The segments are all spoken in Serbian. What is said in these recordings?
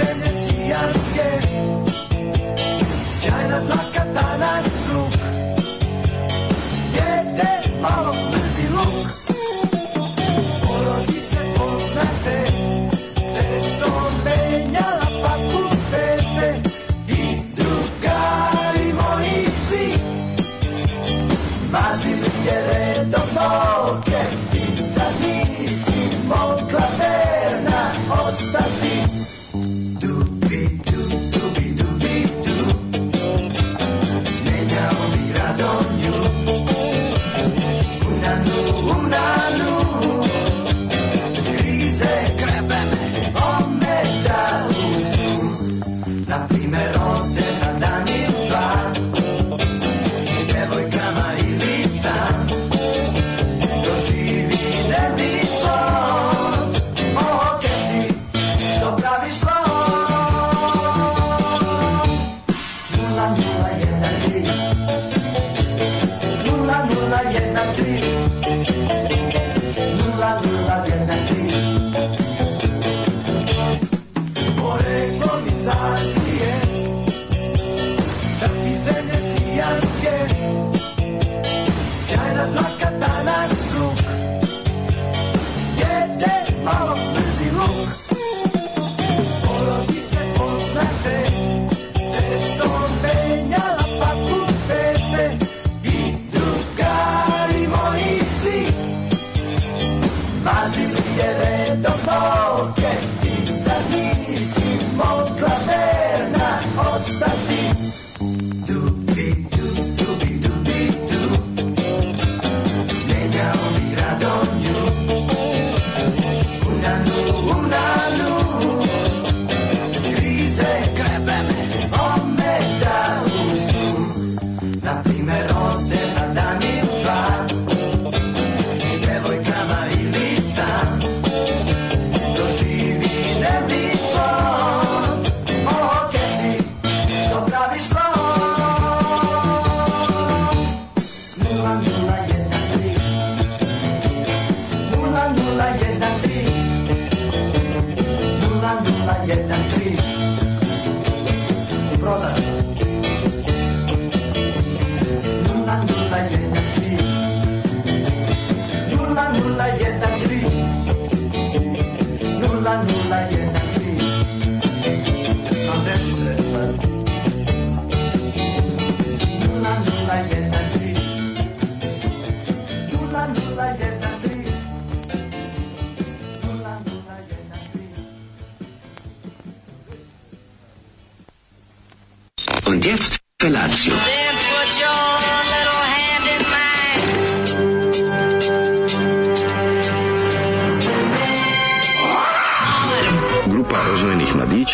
and see, I'm scared.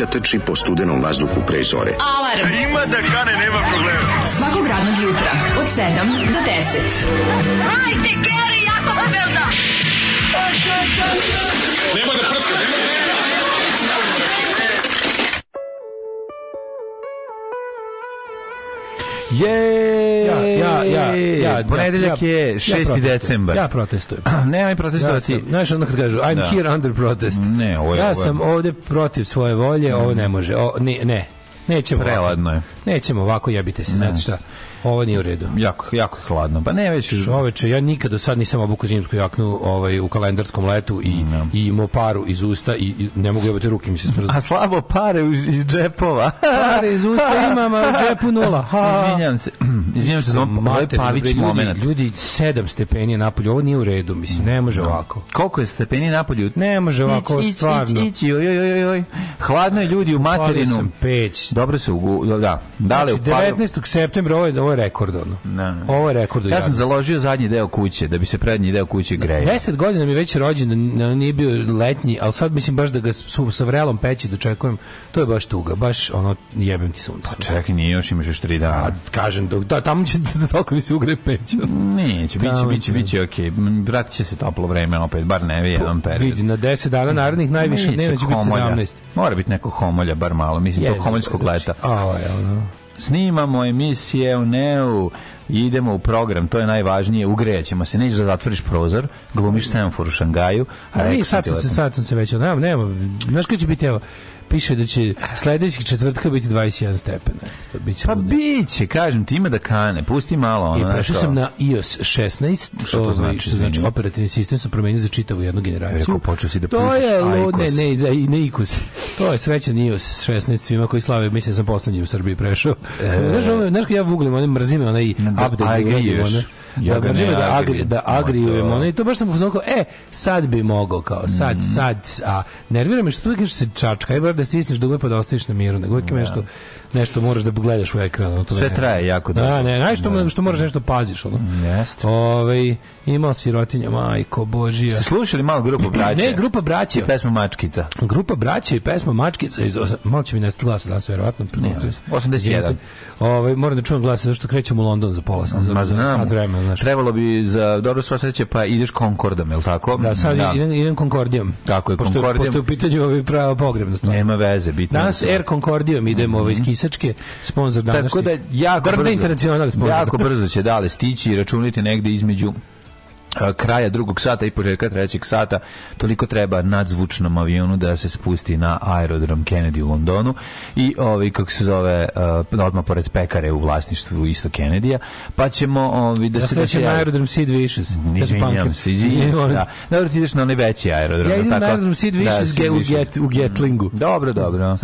se trči po studenom vazduhu pre zore. Alarm! A ima da kane, nema problema. Svakog radnog jutra, od 7 do 10. Hajde, Geri, ja sam Belda! Nema da prska, nema da prska! Jej! E, ja, ja, ja, je 6. decembar. Ja protestujem. Ne, ne protestovati. Znaš, onda kad kažu, I'm da. here under protest. Ne, ovo je... Ja sam ovde protiv svoje volje, ovo ne mm. može. Ne, ne. Nećemo. Preladno je. Nećemo ovako jebite se, znači šta. Ovo nije u redu. Jako, jako hladno. Pa ne već... Čoveče, ja nikad do sad nisam obuku zimsku jaknu ovaj, u kalendarskom letu i, no. Da. i imao paru iz usta i, i ne mogu jebati ruke mi se smrznu. A slabo pare iz, iz džepova. pare iz usta imam, a u džepu nula. Ha. Izvinjam se. Izvinjam se, samo ovaj pavić ljudi, moment. Ljudi, sedam stepeni napolje, ovo nije u redu, mislim, ne može no. Da. ovako. Koliko je stepeni napolje? Ne može ovako, ić, stvarno. Ić, ić, joj, joj, joj. Hladno je ljudi u materinu. Upalio sam peć. Dobro se, da, da. Dale, znači, 19. septembra ovo je, ovo je rekord ono. Da, da. Ovo je rekord. Ja sam javnosti. založio zadnji deo kuće da bi se prednji deo kuće grejao. 10 godina mi već rođen, nije bio letnji, al sad mislim baš da ga su sa vrelom peći dočekujem. To je baš tuga, baš ono jebem ti sunce. Pa čekaj, nije još imaš još 3 dana. kažem dok da tamo će da toliko mi se ugre peć. Neće, biće biće biće okej. Okay. Vrat će se toplo vreme opet, bar ne jedan pa, period. Vidi na 10 dana narednih najviše dnevno će biti 17. Mora biti neko homolja bar malo, mislim tog homoljskog znači, leta. A, ono snimamo emisije u Neu, idemo u program, to je najvažnije, ugrejaćemo se, nećeš da zatvoriš prozor, glumiš senfor u Šangaju. A, a mi sad, se, sad sam se već, nema, nema, znaš kada će biti, evo, piše da će sledećeg četvrtka biti 21 stepena. To biće pa biće, kažem ti, ima da kane, pusti malo. E, ono, I prešao sam na iOS 16, što to ovaj, znači, što znači operativni sistem sam promenio za čitavu jednu generaciju. počeo si da to je, lo, ne, ne, da, i ne ikus. To je srećan iOS 16 svima koji slave, mislim da sam poslednji u Srbiji prešao. E, znaš, ono, znaš, ja vuglim, one mrzime, onaj update. Da, Da ja da, ne, da, agri, da agrijujem to... i to baš sam poznao e, sad bi mogao kao, sad, mm. sad, a nervira me što tu kažeš se čačka, i bar da stisneš dugme pa da ostaviš na miru, nego uvijek ja. Da. nešto, nešto moraš da pogledaš u ekran. To Sve ne, traje jako da. Da, ne, znaš što, da. što moraš nešto paziš, ono. Jeste. ovaj ima sirotinja, majko, božija. Ste slušali malo grupu braće? Ne, grupa braće. I pesma Mačkica. Grupa braće i pesma Mačkica iz, malo će mi nestati glasa danas, verovatno. Ne, 81. ovaj moram da čujem glas zašto krećemo u London za pola, sata za, za, za, za, za, znaš. Trebalo bi za dobro sva sreće pa ideš Concordom, je li tako? Da, sad da. idem, idem Concordijom. Tako je, pošto, Concordijom. Pošto je u pitanju ovaj prava pogrebna stvar. Nema veze, bitno. Danas Air Concordijom idemo mm -hmm. ovaj iz mhm. Kisačke, sponsor današnji. Tako da jako Drvne brzo. internacional sponsor. Jako brzo će da, ali stići i računiti negde između kraja drugog sata i početka trećeg sata toliko treba nadzvučnom avionu da se spusti na aerodrom Kennedy u Londonu i ovaj kako se zove uh, odmah pored pekare u vlasništvu isto Kennedyja pa ćemo ovaj da ja se da se na aerodrom Sid Vicious izvinjavam se izvinjavam da dobro ti ideš na onaj veći aerodrom ja idem tako, na aerodrom Sid da, Vicious da, u, get, u Getlingu mm, dobro dobro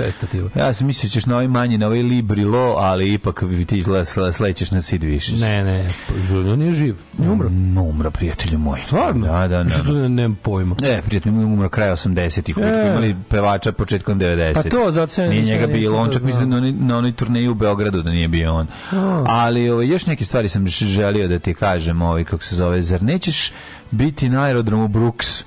ja se mislio da ćeš na ovaj manji na ovaj Lo ali ipak ti slećeš na Sid Vicious ne ne pa, on je živ mm, ne umro ne umro prijatelj prijatelju moj. Stvarno? Da, da, da. Što tu da. nemam pojma. Ne, prijatelj moj umro kraj 80-ih, e. imali pevača početkom 90 ih Pa to, zato se nije njega bilo, on čak da mislim na, na onoj turneji u Beogradu da nije bio on. Oh. Ali ovo, ovaj, još neke stvari sam želio da ti kažem, ovaj, kako se zove, zar nećeš biti na aerodromu Brooks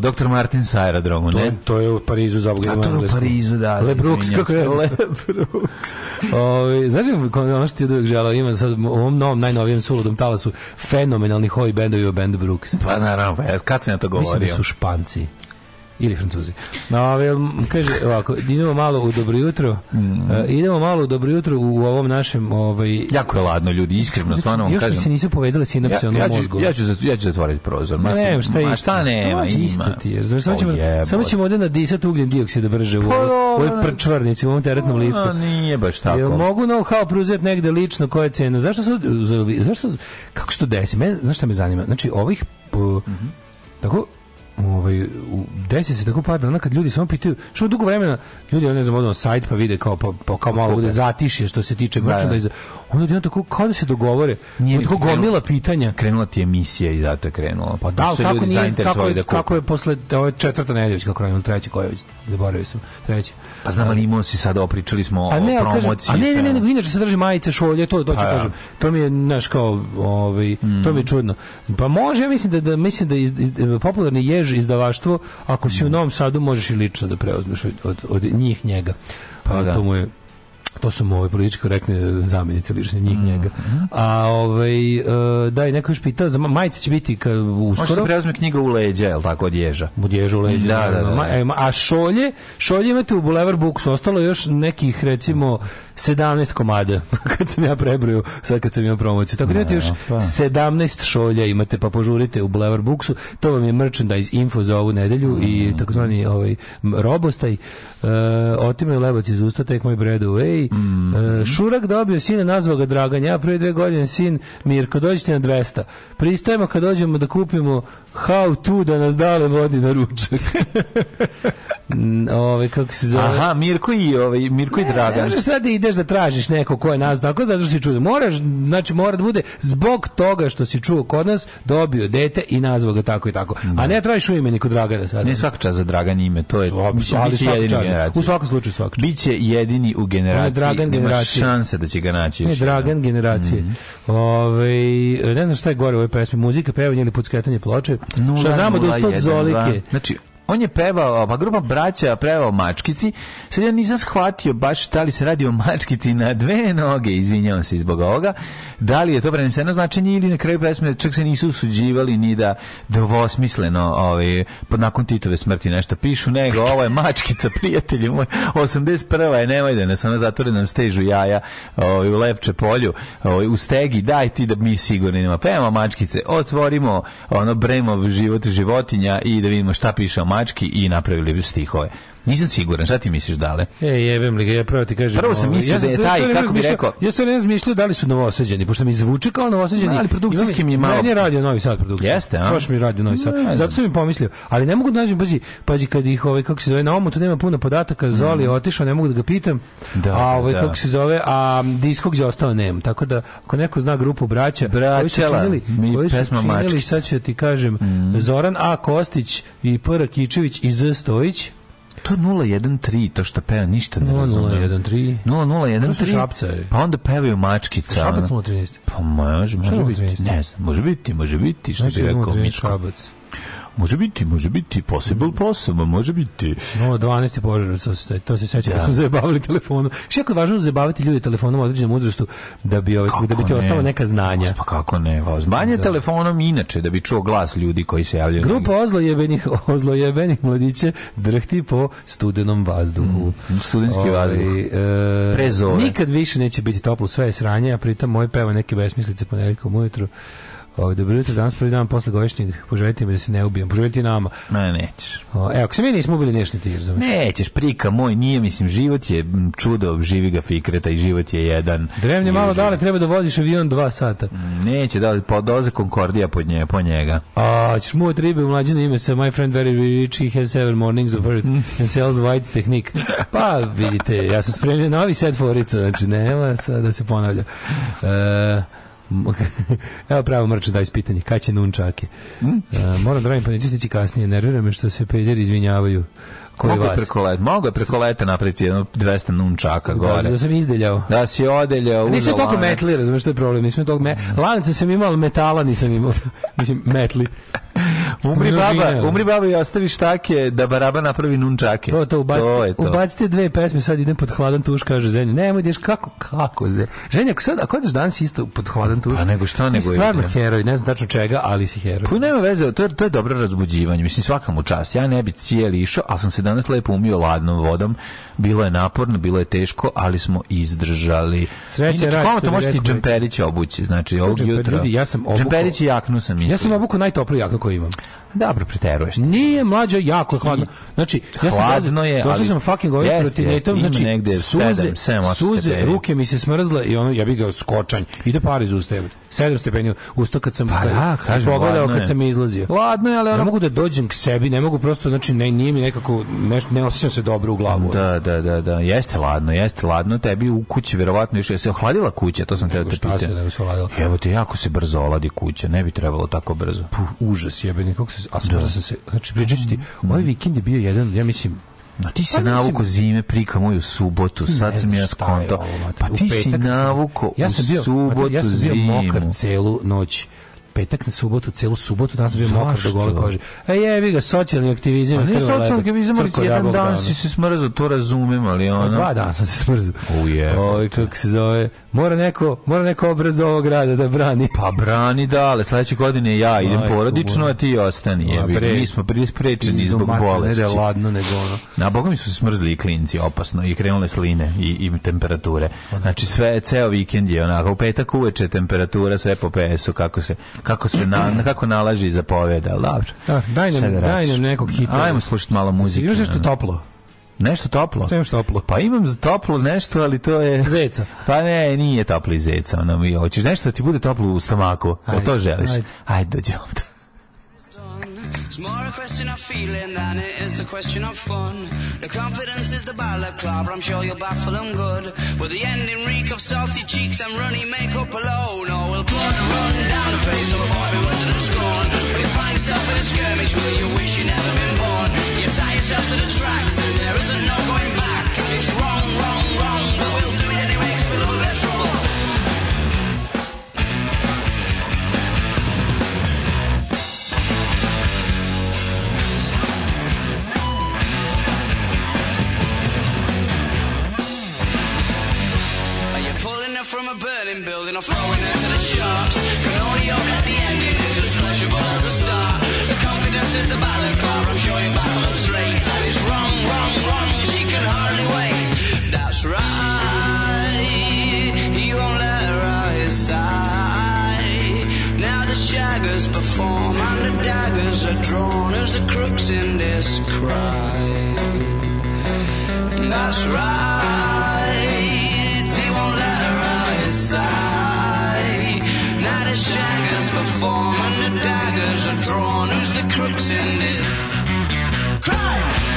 Doktor Martin sa aerodromu, ne? To, je u Parizu za A to je u Parizu, da. da Le Brooks, kako je? Le Brooks. Ove, znaš ono što ti je uvijek želao, imam sad u ovom novom, najnovijem suludom talasu fenomenalni hoj bendovi o band Brooks. Pa naravno, pa, kad sam ja to govorio? Mislim da su španci ili Francuzi. No, kaže ovako, idemo malo u dobro jutro. Mm. idemo malo u dobro jutro u ovom našem ovaj Jako je ladno ljudi, iskreno znači, stvarno vam kažem. Još se nisu povezale sinapse ja, ja ću, mozgu. Ja ću ja ću zatvoriti prozor. Ma, ne, šta, ma, šta nema, ima. Isto ti je. Znači, samo ćemo samo ćemo ovde nadisati ugljen dioksida brže u pa ovoj prčvarnici, u ovom teretnom liftu. No, nije baš tako. Jel mogu know-how preuzeti negde lično koja je cena? Zašto su zašto kako što desi? Me, znaš šta me zanima? Znači ovih po, mm -hmm. tako ovaj, u, desi se tako pada, dana kad ljudi samo pitaju, što dugo vremena ljudi ne znam, odno sajt pa vide kao, pa, pa kao malo bude zatišje što se tiče da, da. merchandise, onda je tako kako da se dogovore. Nije tako gomila pitanja. Krenula ti emisija i zato je krenula. Pa da, su ljudi zainteresovali da kupe. kako je posle ove je četvrta nedelja kako je treća koja je zaboravio sam treća. Pa znam ali imao se sad opričali smo a pa ne, o promociji. A ne, ne, ne, nego inače se drži majice, šolje, to doći pa, da. kažem. To mi je naš kao ovaj mm. to mi je mm. čudno. Pa može, ja mislim da da mislim da iz, iz, popularni jež izdavaštvo ako si mm. u Novom Sadu možeš i lično da preuzmeš od, od, od njih njega. Pa, da. to mu je to su mu ove politički korektne zamenice lične njih mm. njega. A ovaj e, da i neko još pita za majice će biti ka, uskoro. Može se preuzme knjiga u leđa, el tako od ježa. Od ježa u leđa. Da, da, da, da. E, a šolje, šolje imate u Boulevard Books, ostalo još nekih recimo 17 komada kad sam ja prebrojao, sad kad sam imao promociju. Tako da, da još pa. 17 šolja imate, pa požurite u Boulevard Booksu. To vam je merchandise info za ovu nedelju mm. i mhm. takozvani ovaj robostaj. E, otimaju lebac iz usta, tek moj bread away Mm -hmm. Šurak dobio sina, nazvao ga Dragan. Ja prije dve godine sin Mirko, dođite na 200. Pristajemo kad dođemo da kupimo how to da nas dale vodi na ručak. ovaj kako se zove. Aha, Mirko i ovaj Mirko i Dragan. Ne, sad da ideš da tražiš neko ko je nas tako zato što si čuo. Moraš, znači mora da bude zbog toga što si čuo kod nas, dobio dete i nazvao ga tako i tako. Da. A ne tražiš u imeniku Dragana sad. Ne svaka čast za Dragan ime, to je mislim biće jedini čast. generaciji. U svakom slučaju svaka čast. Biće jedini u generaciji. Dragan Nema generacije. šanse da će ga naći. Ne, Dragan da. generacije. Mm -hmm. Ove, ovaj, ne znam šta je gore u ovoj pesmi, muzika, pevanje ili pucketanje ploče. Nula, Šta znamo da Zolike. Znači, On je pevao, pa grupa braća pevao mačkici. Sad ja nisam shvatio baš da li se radi o mačkici na dve noge, izvinjavam se zbog ovoga. Da li je to preneseno značenje ili na kraju pesme čak se nisu usuđivali ni da dvosmisleno ovaj, pa nakon Titove smrti nešto pišu, nego ovo je mačkica, prijatelju moj, 81. je, nemoj da nas ona zatvore nam stežu jaja ovaj, u Lepče polju, ovaj, u stegi, daj ti da mi sigurno nema. Pevamo mačkice, otvorimo ono bremov život životinja i da vidimo šta piše o mačkice mački i napravili bi stihove. Nisam siguran, šta ti misliš dale? E, jebem li ga, ja pravo ti kažem. Prvo sam ovaj, mislio ja da je taj, kako bi rekao... Ja sam ne razmišljao da li su novosađeni, pošto mi zvuči kao novosađeni. Ali produkcijski mi je malo... Meni je radio Novi Sad produkcija. Jeste, a? Baš mi radio Novi Sad. Ne, Zato sam mi pomislio. Ali ne mogu da nađem, pađi, pađi, kad ih, ovaj, kako se zove, na omotu nema puno podataka, mhm. Zoli je otišao, ne mogu da ga pitam. Da, a ovaj, da. kako se zove, a diskog je ostao nemam. Tako da, ako neko zna grupu braća, braća koji su činili, mi koji su činili sad ću ti kažem, mhm. Zoran A. Kostić i P. Kičević i Z. Stojić, To 013, to što peva, ništa ne razumijem. 0013. 0013. Pa onda pevaju mačkica. Šabac 013. Pa može, može biti. Ne znam, može biti, može biti, što znači bi da rekao Miško. Šabac. Može biti, može biti, possible posama, može biti. No, 12. požar, to se, to se seća, da. smo zabavili telefonom. Što je važno zabaviti ljude telefonom u određenom uzrastu, da bi, ovaj, da bi ti ne? ostalo neka znanja. Pa kako ne, Manje da. telefonom inače, da bi čuo glas ljudi koji se javljaju. Grupa ozlojebenih, ozlojebenih mladiće drhti po studenom vazduhu. Mm, studenski Ovi, ovaj, vazduh. E, Prezove. Nikad više neće biti toplo, sve je sranje, a pritom moj peva neke besmislice ponedjeljkom ujutru. Ovo, ovaj, dobro jutro, danas prvi dan posle godišnjeg, poželjite mi da se ne ubijem, poželjite nama. Ne, nećeš. O, evo, ako se mi nismo ubili, nešto ti razumiješ. Nećeš, prika moj, nije, mislim, život je čudo, živi ga fikreta i život je jedan. Drevnje malo dale, treba da voziš avion dva sata. Mm, neće, da, pa doze Concordia pod nje, po njega. A, ćeš mu tribe mlađe ime se, My friend very rich, he has seven mornings of earth and sells white technique. Pa, vidite, ja sam spremio novi set forica, znači, nema sad da se ponavlja. E, Evo pravo mrču da ispitanje, kada će nunčake? Mm? moram da radim, pa kasnije, nervira me što se pederi izvinjavaju. Koji mogu vas? preko leta, mogu je preko leta napraviti jedno 200 nunčaka da, gore. Da, da sam izdeljao. Da si odeljao, uzao Nisam toliko metli, razumiješ što je problem, nisam toliko me... Da. Lanaca sam imao, ali metala nisam imao. Mislim, metli. Umri baba, umri baba i ostavi štake da baraba napravi nunčake. To, to, ubacite, to je to. ubacite dve pesme, sad idem pod hladan tuš, kaže Zenja. Nemoj, ideš kako, kako, Zenja. Zenja, ako sad, ako ideš danas isto pod hladan tuš, pa nego šta nego je. stvarno heroj, ne znam tačno čega, ali si heroj. Pa nema veze, to je, to je dobro razbuđivanje, mislim svaka u čast. Ja ne bi cijeli išao, ali sam se danas lepo umio ladnom vodom. Bilo je naporno, bilo je teško, ali smo izdržali. Sreće Inače, kako to možete džemperić obući, znači ovog pa jutra. Ljudi, ja sam obuko, džemperić jaknu sam isto. Ja sam obuko najtopliju jaknu koju imam. Dobro, preteruješ. Nije mlađa jako je hladno. Znači, ja sam hladno je, došao sam fucking ovim trotinetom, znači negde suze, 7, 7 suze, stepeni. ruke mi se smrzle i ono ja bih ga skočanj. Ide par iz usta. 7 stepeni usta kad sam pa, da, kažem, pogledao kad sam izlazio. Hladno je, ali ono... ne mogu da dođem k sebi, ne mogu prosto, znači ne, nije mi nekako neš, ne osjećam se dobro u glavu. Da, da, da, da, jeste hladno, jeste hladno, tebi u kući verovatno još je se ohladila kuća, to sam da te da pitam. Evo te jako se brzo oladi kuća, ne bi trebalo tako brzo. Puh, užas jebeni, kako se a smrda sam se, znači, pričaću ti, ovaj mm. vikend je bio jedan, ja mislim, Na ti pa se pa navuko zime prika moju subotu, sad sam ja skonto. Ovo, pa ti si navuko ja sam bio, u subotu ja sam bio mokar celu noć petak na subotu, celu subotu, danas bio mokar do gole kože. E jebi ga, socijalni aktivizam. A nije socijalni aktivizam, ali jedan dan si se smrzao, to razumem, ali pa ono... Dva dana sam se smrzao. Uje. Oj, kako se zove. Mora neko, mora neko obraz ovog grada da brani. Pa brani da, ali sledeće godine ja idem porodično, a ti ostani. Ja, pre, mi smo prisprečeni zbog bolesti. Ne da je ladno, nego ono. Na boga mi su se smrzli i klinci, opasno, i krenule sline i, i temperature. Pa da. Znači sve, ceo vikend je onako, u petak uveče temperatura, sve po PS-u, kako se, kako se na, na, kako nalaži i zapoveda, ali dobro. Da, daj nam, da daj nam nekog hita. Ajmo slušati malo muzike. Još nešto toplo. Nešto toplo. Što imaš toplo? Pa imam toplo nešto, ali to je... Zeca. Pa ne, nije toplo i zeca. Ono, mi hoćeš nešto da ti bude toplo u stomaku. Ajde, to želiš? Ajde, ajde dođi ovdje. It's more a question of feeling than it is a question of fun. The confidence is the balaclava, I'm sure you'll baffle them good. With the ending reek of salty cheeks and runny makeup alone. Oh, we'll blood run down the face of a boy bewildered and scorned. You find yourself in a skirmish where you wish you'd never been born. tie yourself to the tracks and there isn't no going back. And it's wrong, wrong, wrong, but we'll do it we love a bit of trouble. Are you pulling her from a burning building or throwing her to the sharks? Can only hope at the end the I'm That is wrong, wrong, wrong, she can hardly wait. That's right, he won't let her out his sight. Now the shaggers perform and the daggers are drawn. Who's the crooks in this crime? That's right, he won't let her out his sight. The shaggers perform and the daggers are drawn. Who's the crooks in this? Crime!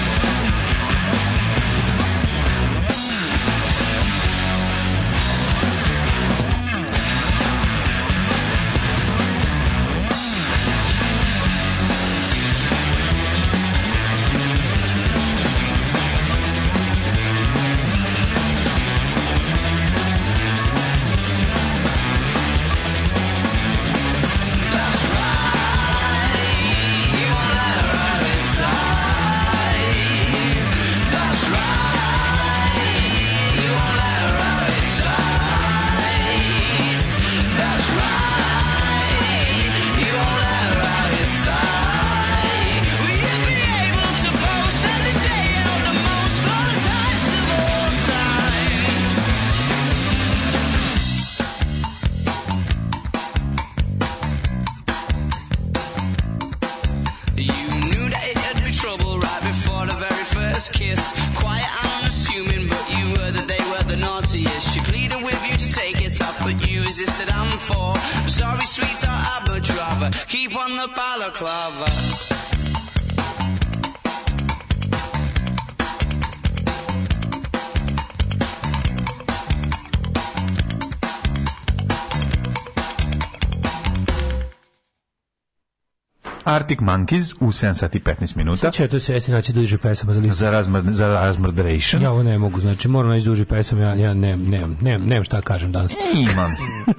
Arctic Monkeys u 7 sati 15 minuta. Sve to se naći duže da pesama za listu. Za, razmr, za razmrdration. Ja ovo ne mogu, znači moram naći duže da pesama, ja, ja ne, ne, ne, ne, šta da kažem danas. E, imam,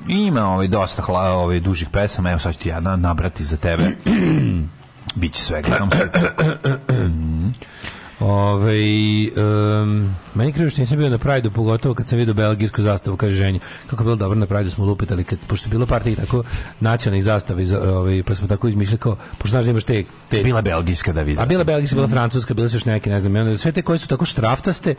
ima ovaj dosta hla, ovaj dužih pesama, evo sad ću ti ja nabrati za tebe. Biće svega. Samo... Ove, um, meni krivo što nisam bio na Prajdu, pogotovo kad sam vidio belgijsku zastavu, kaže ženje. Kako je bilo dobro na Prajdu smo lupetali, kad, pošto je bilo par tih tako nacionalnih zastava, iz, ove, pa smo tako izmišljali kao, pošto znaš da imaš te... te bila belgijska da vidim. A bila belgijska, bila francuska, bila su još neke, ne znam. sve te koje su tako štraftaste,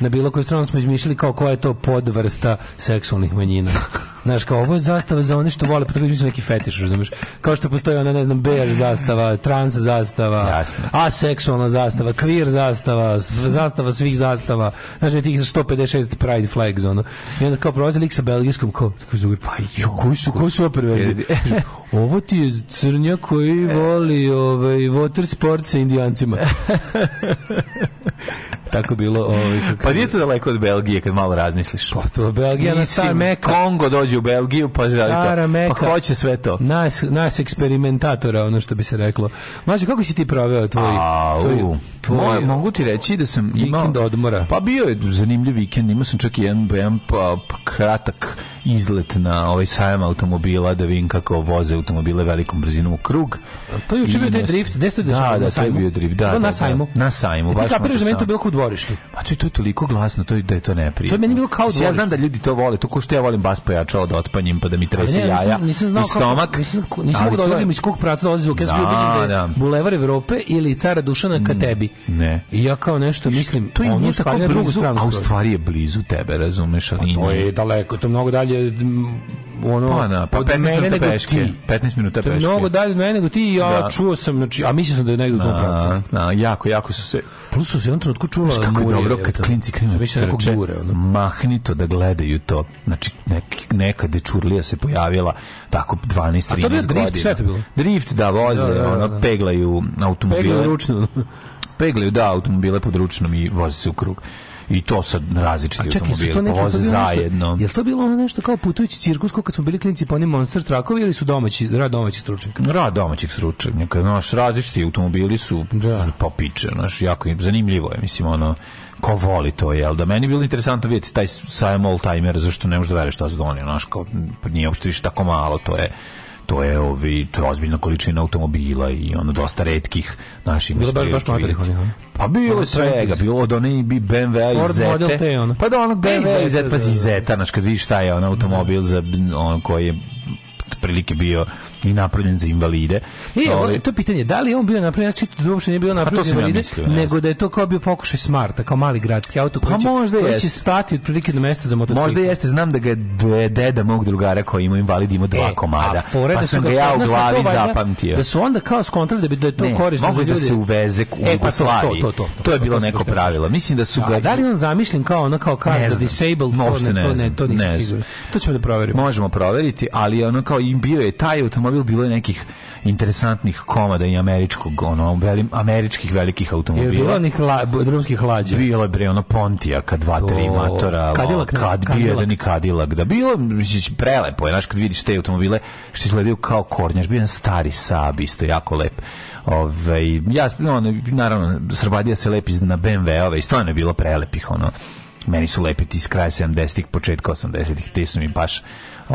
na bilo koju stranu smo izmišljali kao koja je to podvrsta seksualnih manjina. Znaš, kao ovo je zastava za one što vole, pa tako mislim neki fetiš, razumiješ? Kao što postoji ona, ne znam, bear zastava, trans zastava, Jasne. aseksualna zastava, queer zastava, sv zastava svih zastava, znaš, tih 156 pride flags, ono. I onda kao prolazi lik sa belgijskom, kao, tako zove, pa jo, koji su, koji su operverzi? Ovo ti je crnja koji voli ovaj, water sport sa indijancima. tako bilo ovaj Pa nije to daleko od Belgije kad malo razmisliš. Pa to Belgija na star Meka. Kongo dođe u Belgiju pa zna pa Meka. Pa hoće sve to. Nas nas eksperimentatora ono što bi se reklo. Mađo kako si ti proveo tvoj tvoj, tvoj moj, mogu ti reći da sam imao vikend odmora. Pa bio je zanimljiv vikend, imao sam čak i jedan BM pa, pa kratak izlet na ovaj sajam automobila da vidim kako voze automobile velikom brzinom u krug. To je učinio taj drift, gde ste da, da, da, to je bio drift, da. da, da na sajmu. Na sajmu, e, baš. Ti kapiraš da meni to bilo kod dvorištu. Pa to je to je toliko glasno, to je da je to neprijatno. To je meni bilo kao dvorište. Ja znam da ljudi to vole, to ko što ja volim bas pojača od otpanjem pa da mi trese pa ne, jaja. Nisam, nisam znao stomak. Kako, nisam nisam mogao da odgledam iz kog praca dolazi zvuk. Ja sam ubeđen da, da, da Bulevar Evrope ili Cara Dušana ka mm, tebi. Ne. I ja kao nešto mislim, to je ono tako drugu stranu. A u stvari je blizu tebe, razumeš, pa ali to je daleko, to mnogo dalje ono pa, na, da, pa 15 minuta peške. 15 minuta peške. Mnogo dalje od mene nego ti ja čuo sam, znači, a mislio sam da je negde u tom pravcu. jako, jako su se Plus su se jednom trenutku čuo malo Znaš kako je dobro kad klinci krenu trče, da ono. mahnito da gledaju to. Znači, neki, nekad je Čurlija se pojavila tako 12-13 godina. A to drift, šta to bilo? Drift, da, voze, da, da, da, ono, da. peglaju automobile. Peglaju ručno. peglaju, da, automobile pod ručnom i voze se u krug. I to sa različiti automobili voze zajedno. Jel to bilo ono nešto kao putujući cirkus kad smo bili klinci po pa onim monster trakovi ili su domaći, rad domaćih stručnjaka? Rad domaćih stručnjaka. Naš različiti automobili su da. popiče, naš jako zanimljivo je, mislim ono ko voli to, jel da? Meni je bilo interesantno vidjeti taj sajam all-timer, zašto ne možeš da veruješ šta su donio, znaš, kao nije uopšte više tako malo, to je to je ovi to je ozbiljna količina automobila i ono dosta retkih naših bilo baš baš matorih onih pa bilo je svega bilo od one bi BMW i Zete pa da ono BMW pa i Zeta pa da, da. Zeta znači kad vidiš šta je automobil da. za on koji je prilike bio i napravljen za invalide. I Ove, to pitanje, da li on bio napravljen, ja čito da uopšte nije bio pa napravljen za invalide, ja mislio, nego da je to kao bio pokušaj smarta, kao mali gradski auto koji, pa će, možda koji će stati otprilike na mesto za motocikl. Možda jeste, znam da ga je deda mog drugara koji ima invalid ima dva e, komada, pa da sam ga ja u glavi zapamtio. Da su onda kao skontrali da bi da je to ne, korisno za ljudi. da se uveze u e, pa to, to, to, to, je bilo neko pravilo. Mislim da su ga... Da li on zamišljen kao ono kao kar za disabled? To ne, to ne, to nisam siguran. To ćemo da proverimo. Možemo proveriti, ali ono kao im bio je taj automobil automobil, bilo je nekih interesantnih komada i američkog, ono, velim američkih velikih automobila. Je bilo onih la, drumskih lađa. Bilo je bre, ono, Pontijaka, 2 3 motora, matora, Kadilak, kad jedan i Kadilak, da bilo, prelepo znači kad vidiš te automobile, što izgledaju kao kornjaš, bio je stari Saab, isto jako lep. Ove, ovaj, ja, ono, naravno, Srbadija se lepi na BMW-ove i stvarno je bilo prelepih, ono, meni su lepi ti iz kraja 70-ih, početka 80-ih, te su mi baš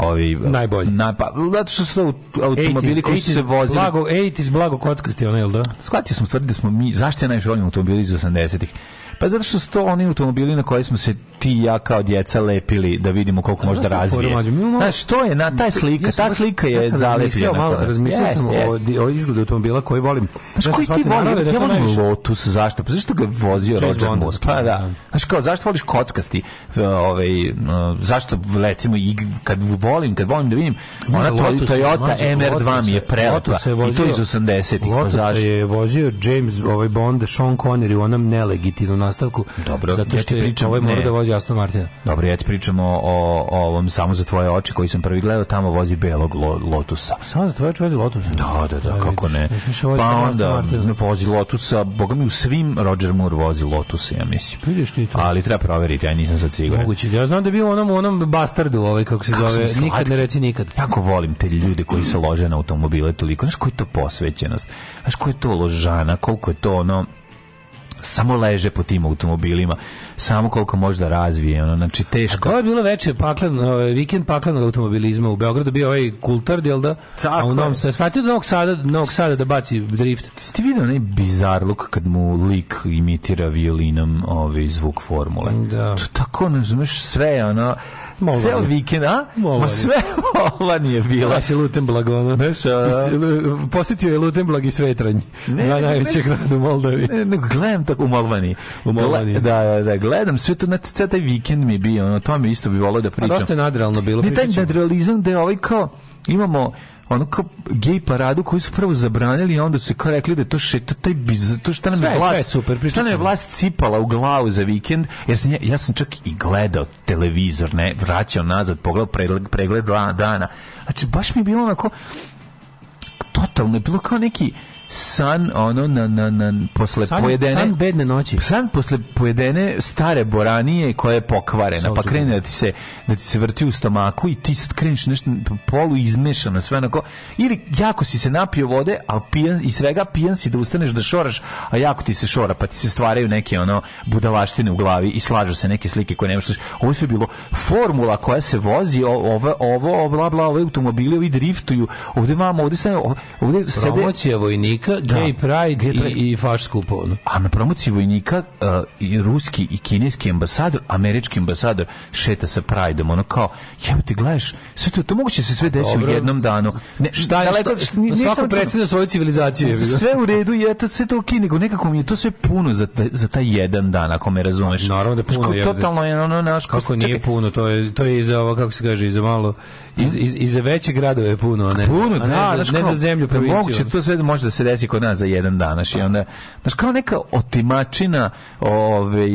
ovi najbolji. Na, pa, zato što su automobili koji su se vozili. Blago, 80s, blago kockasti onaj, jel da? Shvatio sam stvari da smo mi, zašto je najviše volim automobili iz 80-ih? Pa zato što su to oni automobili na koji smo se ti i ja kao djeca lepili da vidimo koliko možda razvije. Znaš, što je na taj slika, ta slika je zalepljena. Ja malo razmišljao sam o o izgledu automobila koji volim. Znaš, koji ti da volim? Ja volim Lotus, zašto? Pa zašto ga vozio Roger Moore? Pa da. Znaš, kao, zašto voliš kockasti? Ovaj, zašto, recimo, kad volim, kad volim da vidim, ona Toyota MR2 mi je prelepa. I to iz 80-ih. Pa Lotus je vozio James, ovaj Bond, Sean Connery u onom nelegitimnom nastavku. Dobro, zato što ja pričam, ovaj mora da vozi Aston Martina. Dobro, ja ti pričam o, o, ovom Samo za tvoje oči koji sam prvi gledao, tamo vozi belog lo, Lotusa. Samo za tvoje oči vozi Lotusa? Da, da, da, da kako ne. ne pa onda vozi Lotusa, boga mi u svim Roger Moore vozi Lotusa, ja mislim. Vidiš ti to. Ali treba proveriti, ja nisam sad siguran. Moguće, ja znam da je bio onom, onom bastardu, ovaj, kako se kako zove, nikad ne reci nikad. Kako volim te ljude koji se lože na automobile toliko, znaš koji to posvećenost, znaš koji je to ložana, koliko je to ono, samo leže po tim automobilima, samo koliko može da razvije, ono, znači teško. A to je bilo veće paklen, ovaj, vikend paklenog automobilizma u Beogradu, bio ovaj kultar jel da? a u Novom Sada, shvatio da Novog Sada, Novog Sada da baci drift. Ti vidio onaj bizarluk kad mu lik imitira violinom ovaj zvuk formule? Da. To tako, ne znaš, sve, ono, Molan. Ceo vikend, a? Molan. Ma sve Molan nije bila. Znaš je Lutenblag, ono. Znaš, a... Posjetio je Lutenblag i Svetranj. Ne, na najvećeg gradu Moldavi. Ne, ne, gledam tako u Molvani. U Molvani. Gle, da, da, da, gledam sve to, znači, taj vikend mi bio, ono, to mi isto bi volao da pričam. A dosta je nadrealno bilo. Ne, taj nadrealizam da je ovaj kao, imamo, ono kao gej paradu koju su prvo zabranili i onda su kao rekli da to šeta taj biz to šta nam je vlast je super šta nam je vlast cipala u glavu za vikend jer sam ja, ja sam čak i gledao televizor ne vraćao nazad pogledao pregled, pregled dana znači baš mi je bilo onako totalno je bilo kao neki san ono na na na posle san, pojedene san bedne noći san posle pojedene stare boranije koja je pokvarena pa krene da ti se da ti se vrti u stomaku i ti kreneš nešto polu izmešano sve onako ili jako si se napio vode al pijan i svega pijan si da ustaneš da šoraš a jako ti se šora pa ti se stvaraju neke ono budalaštine u glavi i slažu se neke slike koje nemaš ovo je bilo formula koja se vozi ovo ovo bla bla ovi automobili ovi driftuju ovde vamo ovde se ovde sede vojnika, da. pride, gay pride. i, i faš skupo. Ono. A na promociji vojnika uh, i ruski i kineski ambasador, američki ambasador šeta sa prideom, ono kao, jebo ti gledaš, sve to, to moguće se sve desi u jednom danu. Ne, šta je, daleko, šta, n, da svako predstavlja svoju civilizaciju. Sve u redu, je to sve to okej, nego nekako mi je to sve puno za, taj, za taj jedan dan, ako me razumeš. Naravno da puno. Ško, je, totalno je ono naš... Kako čekaj. nije puno, to je, to je i za ovo, kako se kaže, i za malo, i, i, i za veće gradove je puno, a ne, puno, a ne, da, za, ne za zemlju, provinciju. Moguće to sve može da se desi kod nas za jedan dan, i onda znaš kao neka otimačina ove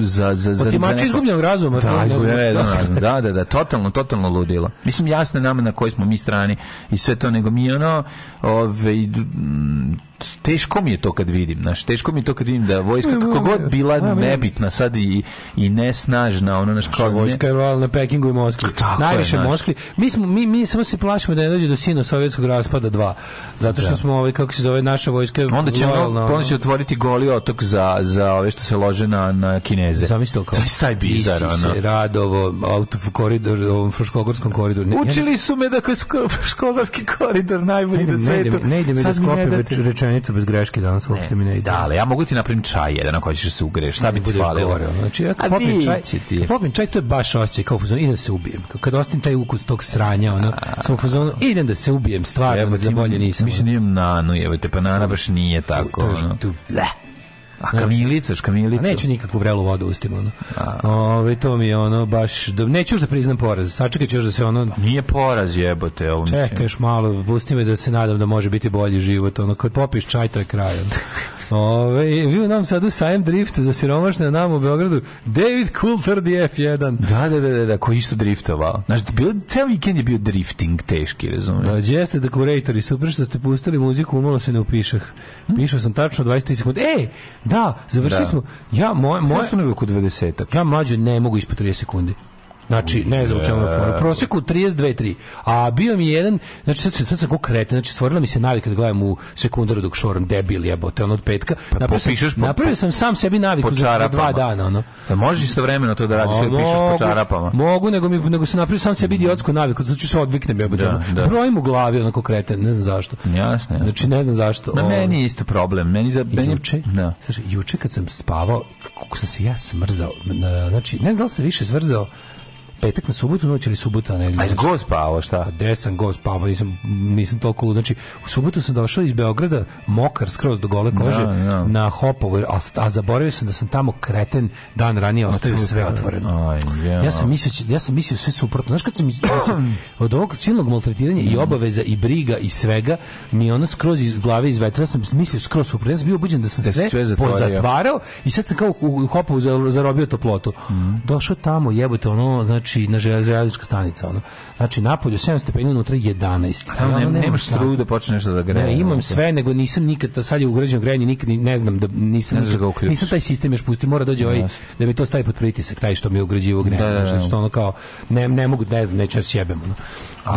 za za za otimač izgubljenog razuma, da, da, da, da, totalno, totalno ludilo. Mislim jasno je nama na kojoj smo mi strani i sve to, nego mi ono ove teško mi je to kad vidim, znaš, teško mi je to kad vidim da vojska kako god bila nebitna sad i, i nesnažna, ono naš kao... Vojska je na Pekingu i Moskvi. Najviše Moskvi. Mi, smo, mi, mi samo se plašimo da ne dođe do sino sovjetskog raspada 2, zato što da. smo, ovaj, kako se zove, naša vojska je onda će, lojalna. Onda će otvoriti goli otok za, za ove što se lože na, na Kineze. Zamisli to kao. Zamisli taj bizar, ono. Radovo, auto koridor, ovom Fruškogorskom koridoru. Učili su me da je Fruškogorski koridor najbolji na svetu. Ne ide mi da sklopim rečenica bez greške danas uopšte mi ne ide. Da, ali ja mogu ti napravim čaj jedan ako hoćeš da se ugreš. Šta bi ti falilo? Znači, ja kad popim čaj, ti. popim čaj, to je baš osjećaj kao fuzon, idem da se ubijem. Kad ostim taj ukus tog sranja, ono, sam fuzon, idem da se ubijem, stvarno, da bolje nisam. Mislim, imam nanu, jevete, pa nana baš nije tako. To, ono. A kamilicu, još kamilicu. A neću nikakvu vrelu vodu ustim, ono. Ove, to mi je ono, baš, da, neću još da priznam poraz, Sačekaj ću još da se ono... Pa nije poraz jebote, ovo mislim. Čekaj još malo, pusti me da se nadam da može biti bolji život, ono, kad popiš čaj, to je kraj, ono. Ove, vi u nam u sajem drift za siromašne nam u Beogradu, David Coulter DF1. Da, da, da, da, da koji isto driftovao. Znaš, bio, ceo vikend je bio drifting teški, razumiješ? Da, pa jeste da kurejtori, super što ste pustili muziku, umalo se ne upišah. Pišao sam tačno 20 sekund. Ej, Da, završili da. smo. Ja, moje, moje... nego kod 20 Ja mlađe ne mogu ispod 30 sekundi. Znači, ne znam u čemu je fora. E. proseku 32.3. A bio mi jedan, znači sad, sad sam ko znači stvorila mi se navika da gledam u sekundaru dok šoram debil jebote, on od petka. Pa napravio sam, po, napravio sam sam sebi naviku za, za dva dana, ono. Da možeš istovremeno to da radiš, da pišeš po čarapama. Mogu, nego mi nego sam napravio sam sebi mhm. idiotsku naviku, znači se odviknem jebote. Da, da. Brojim u glavi onako kreten, ne znam zašto. Jasno. Znači ne znam zašto. Na meni ovaj. je isto problem. Meni za meni juče, da. Znači, juče kad sam spavao, kako sam se ja smrzao, znači ne znam da li se više smrzao petak na subotu noć ili subota ne. A iz go spavao, šta? Pa gde sam go nisam, nisam toliko lud. Znači, u subotu sam došao iz Beograda, mokar skroz do gole kože, no, da, no. Da. na Hopovo, a, a zaboravio sam da sam tamo kreten dan ranije ostavio sve otvoreno. Aj, yeah. Ja sam mislio, da ja sam mislio sve suprotno. Znaš, kad sam, ja od ovog silnog maltretiranja mm. i obaveza i briga i svega, mi ono skroz iz glave izvetra, ja sam mislio skroz suprotno. Ja sam bio obuđen da sam sve, sve pozatvarao i sad sam kao u, u Hopovu zarobio toplotu. Mm. Došao tamo, jebote, ono, znači, znači na železnička stanica ono. Znači napolju 7 stepeni, unutra 11. A tamo nema, nemaš struju da počneš da, da greje. Ne, imam sve, nego nisam nikad to sad je ugrađeno grejanje, nikad ne znam da nisam ne nikad, da nisam taj sistem još pustio, mora dođe ovaj da mi to stavi pod pritisak, taj što mi je ugrađivao grejanje, da, da, da. znači što ono kao ne, ne mogu ne znam, neću sjebem ono.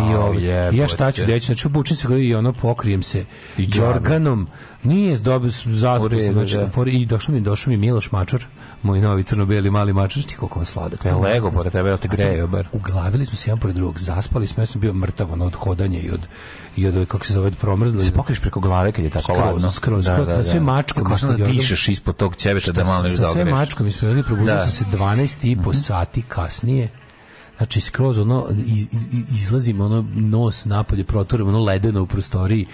I oh, ovaj, ja šta ću deći, znači obučem se i ono pokrijem se đorganom Nije dobio zaspao sam, znači, da. for, i došao mi, došao mi Miloš Mačar, moj novi crno-beli mali mačor, ti koliko on sladak. E, lego, pored tebe, ja te greje, bar. Uglavili smo se jedan pored drugog, zaspali smo, ja sam bio mrtav, od hodanja i od, i od, kako se zove, promrzlo. Se pokriš preko glave kad je tako skroz, ladno. Skroz, da, skroz, da, da, sa sve mačkom. Kako da dišeš ispod tog ćeveta da malo ne dogreš. Sa sve mačkom ispod, probudili, da. sam se 12 i po mhm. sati kasnije znači skroz ono izlazim ono nos napolje proturam ono ledeno u prostoriji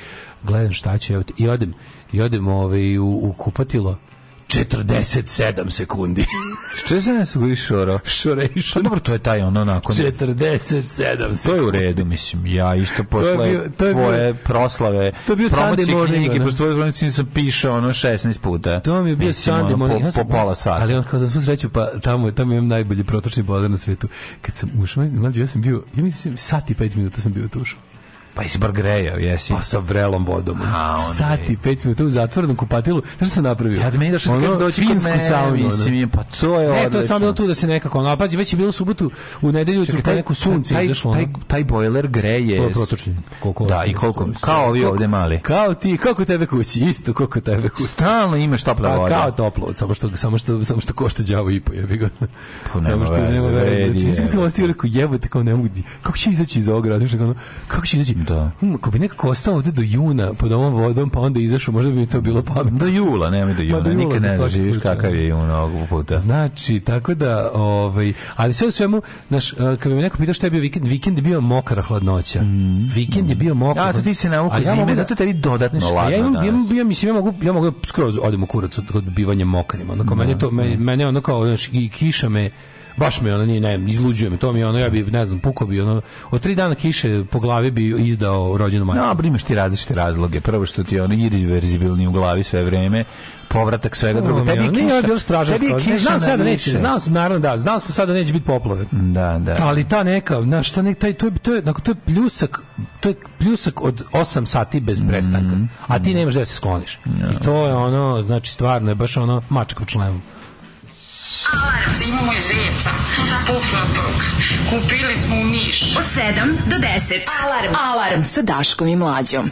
gledam šta će i odem i odemo ovaj, u, u kupatilo 47 sekundi. Što se ne suguri šoro? Šorejšo. Pa dobro, to je taj ono nakon. 47 sekundi. To je u redu, mislim. Ja isto posle to je bio, to je tvoje bio, proslave, to je bio promocije Sunday morning, knjige, posle tvoje promocije sam pišao ono 16 puta. To mi je bio mislim, Sunday ono, morning. Po, po pola sata. Ali on kao za svu sreću, pa tamo, tamo imam najbolji protočni bodar na svetu. Kad sam ušao, mlađe, ja sam bio, ja mislim, sat i pet minuta sam bio tušao. Pa isi bar grejao, jesi. Pa sa vrelom vodom. A, i pet minuta u zatvornom kupatilu. Znaš što sam napravio? Ja da meni došao ono, doći finsku mene, saunu. Mislim, pa to je Ne, to je samo tu da se nekako, ono, pazi, već je bilo subotu, u nedelju ujutru pa neko sunce taj, izašlo. Taj, taj bojler greje. To je protočni. Koliko, da, i koliko, kao ovi ovde mali. Kao ti, kako tebe kući, isto kako tebe kući. Stalno imaš topla pa, voda. Pa kao toplo, samo što, samo što, samo što košta đavo i po, jebi ga. Pa samo što nema veze. Znači, nisam se ostio, rekao, jebote, kao ne mogu, kako će izaći iz ograda, kako će izaći, Da. Hm, ako bi nekako ostao ovde do juna pod ovom vodom, pa onda izašao, možda bi to bilo pametno. Do jula, nemoj do juna. Ma, do jula Nikad ne znaš kakav je juna ovog puta. Znači, tako da, ovaj, ali sve u svemu, znaš, e, kad bi me neko pitao šta je bio vikend, vikend je bio mokra hladnoća. Mm. Vikend je bio mokra. Ja, to ti se nauka zime, ja mogu, da- zato tebi dodatno znaš, ladno ja, imam, danas. ja, imam, ja, mislim, ja mogu, ja mogu skroz odem u kurac od, bivanja mokrim. Onako, da, meni, to, da. meni, mene ono kao, znaš, kiša me, baš me ono nije, ne, izluđuje me, to mi ono, ja bi, ne znam, pukao bi, ono, od tri dana kiše po glavi bi izdao rođenu majku. Dobro, no, imaš ti različite razloge. Prvo što ti je ono irreverzibilni u glavi sve vreme, povratak svega no, drugog. Tebi je kiša, nije stražan tebi je kiša ne, znao sam da neće, znao sam naravno da, znao sam sada da neće biti poplave. Da, da. Ali ta neka, znaš, šta nek taj to je to je, dakle, to je pljusak, to je pljusak od 8 sati bez mhm, prestanka. A ti mhm. nemaš da se skloniš. I to je ono, znači stvarno je baš ono mačka člevom. Alarms. Da imamo i zeca, da. pufnatog. Kupili smo u Niš. Od 7 do 10. Alarm. Alarm sa Daškom i Mlađom.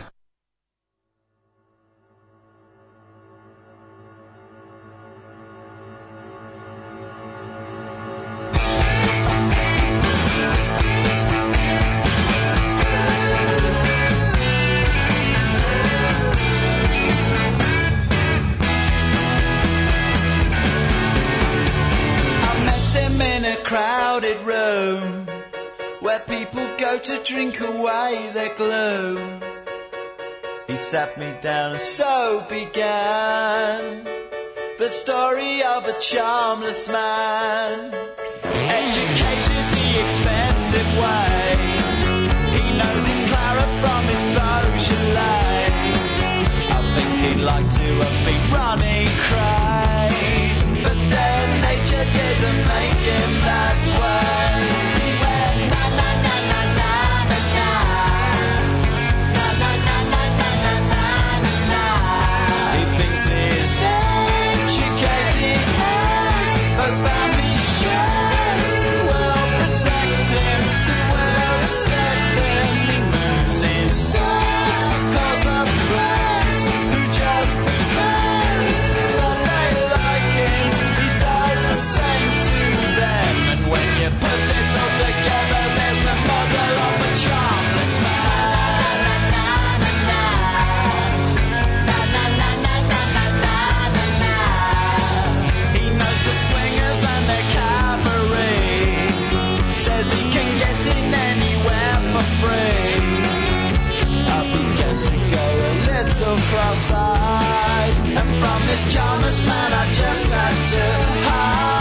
crowded room where people go to drink away their gloom. He sat me down, and so began the story of a charmless man, educated the expensive way. He knows his Clara from his Beaujolais. I think he'd like to have been Ronnie cry, but then nature did amazing looking that way. outside. And from this charmless man, I just had to hide.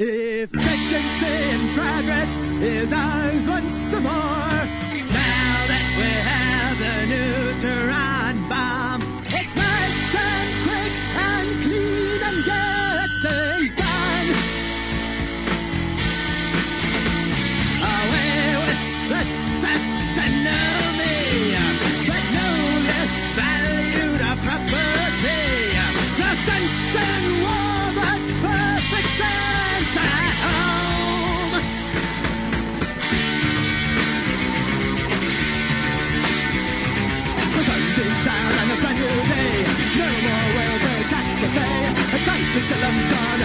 If efficiency and progress is ours once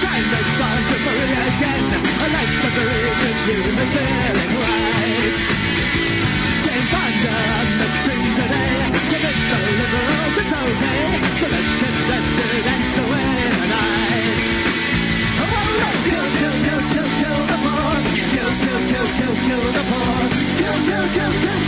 i and start to again A life so the on the screen today the liberals it's okay So let's get and away the night oh, oh, oh. kill, kill, kill, kill, kill the poor Kill, kill, kill, kill, kill the poor Kill, kill, kill, kill, kill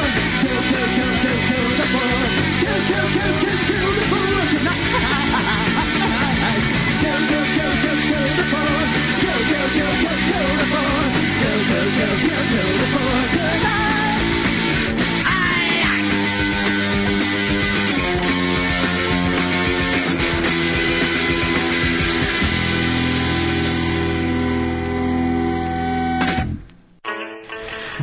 you, you beautiful, good night.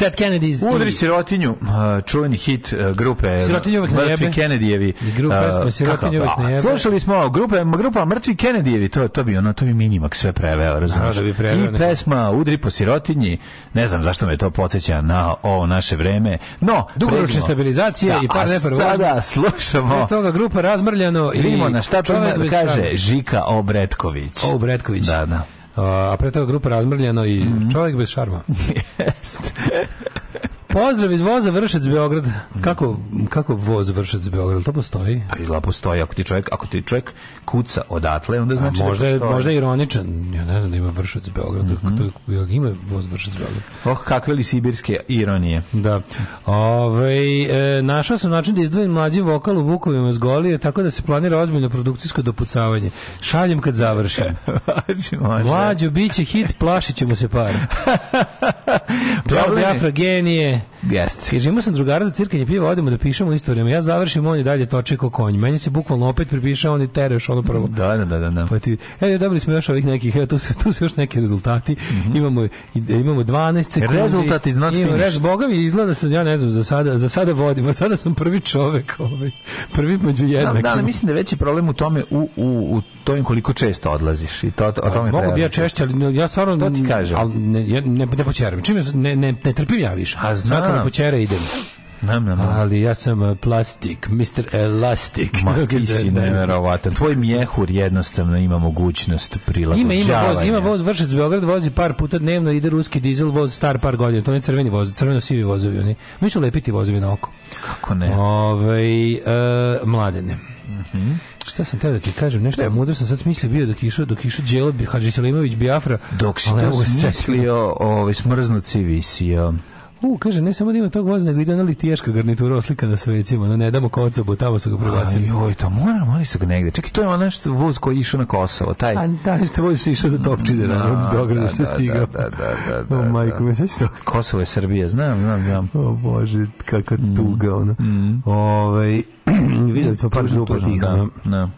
Dead Kennedys. Udri sirotinju, uh, čuveni hit uh, grupe e, Sirotinju uvek Mrtvi na Kennedyjevi. grupa smo pa Sirotinju uvek na pa, jebe. Slušali smo grupe, grupa Mrtvi Kennedyjevi, to, to bi ono, to bi minimak sve preveo, da, razumiješ? Da bi preveo, I pesma Udri po sirotinji, ne znam zašto me to podsjeća na ovo naše vreme. No, dugoročna stabilizacija da, i par nepar Sada slušamo. Pre toga grupa razmrljano i vidimo na šta to da kaže Žika Obretković. Obretković. Da, da a pre toga grupa razmrljeno i mm -hmm. čovjek bez šarma. Jest. Pozdrav iz voza Vršac Beograd. Kako kako voz Vršac Beograd? To postoji? Pa izla postoji ako ti čovjek ako ti čovjek kuca odatle, onda znači... Da možda, da je, možda ironičan, ja ne znam da ima vršac Beograd, mm -hmm. to je, ima voz vršac Beograd. Oh, kakve li sibirske ironije. Da. Ove, e, našao sam način da izdvojim mlađi vokal u Vukovima iz Golije, tako da se planira ozbiljno produkcijsko dopucavanje. Šaljem kad završim. Mlađo, bit će hit, plašićemo se par. Dobro, Biafra genije. Jeste. Kaže, imao sam drugara za cirkanje piva, odemo da pišemo isto Ja završim, on i dalje toče ko konj. Meni se bukvalno opet pripiše, on i tere još ono prvo. Da, da, da, da. da. Pa ti, e, dobili smo još ovih nekih, e, tu, su, tu su još neki rezultati. Mm -hmm. Imamo, imamo 12 sekundi. Rezultat is not imamo, finished. bogavi, izgleda se, ja ne znam, za sada, za sada vodimo. Sada sam prvi čovek, ovaj, prvi među jednakim. Da, da, mislim da veći problem u tome u, u, u tome koliko često odlaziš i to o tome Mogu bi ja češće, ali ja stvarno to ti kažem. Al ne, ne, ne počeram. Čime, ne, ne, ne trpim ja više. A znam čekam ako da. da čera idem. Nam, nam, nam. Ali ja sam eh, plastik, Mr. Elastic. Ma, ti da, si neverovatan. Tvoj mjehur jednostavno ima mogućnost prilagođavanja. Ima, ima voz, ima voz vršac Beograd, vozi par puta dnevno, ide ruski dizel, voz star par godina. To ne crveni voz, crveno-sivi vozovi. Oni. Mi su lepiti vozovi na oko. Kako ne? Ove, e, eh, mladene. Mm Šta sam tada ti kažem, nešto ne. mudro sam sad smislio bio dok išao, dok išao Đelo Hadži Selimović Biafra. Dok si to smislio, ovaj, smrznut si visio. U, kaže, ne samo da ima tog voza, nego ide ona litiješka garnitura oslika na svecima, no ne damo kocobu, tamo su ga prebacili. Joj, to moram, ali su ga negde. Čekaj, to je onaj što voz koji je išao na Kosovo, taj. A taj da, što voz je išao do Topčide, da, no, od da, Beograda se stigao. Da, da, da, da. O, majko, me to. Kosovo je Srbija, znam, znam, znam. O, Bože, kakva mm. tuga, ona. Mm. Ove, ovaj, videli smo par grupa tih. Da, da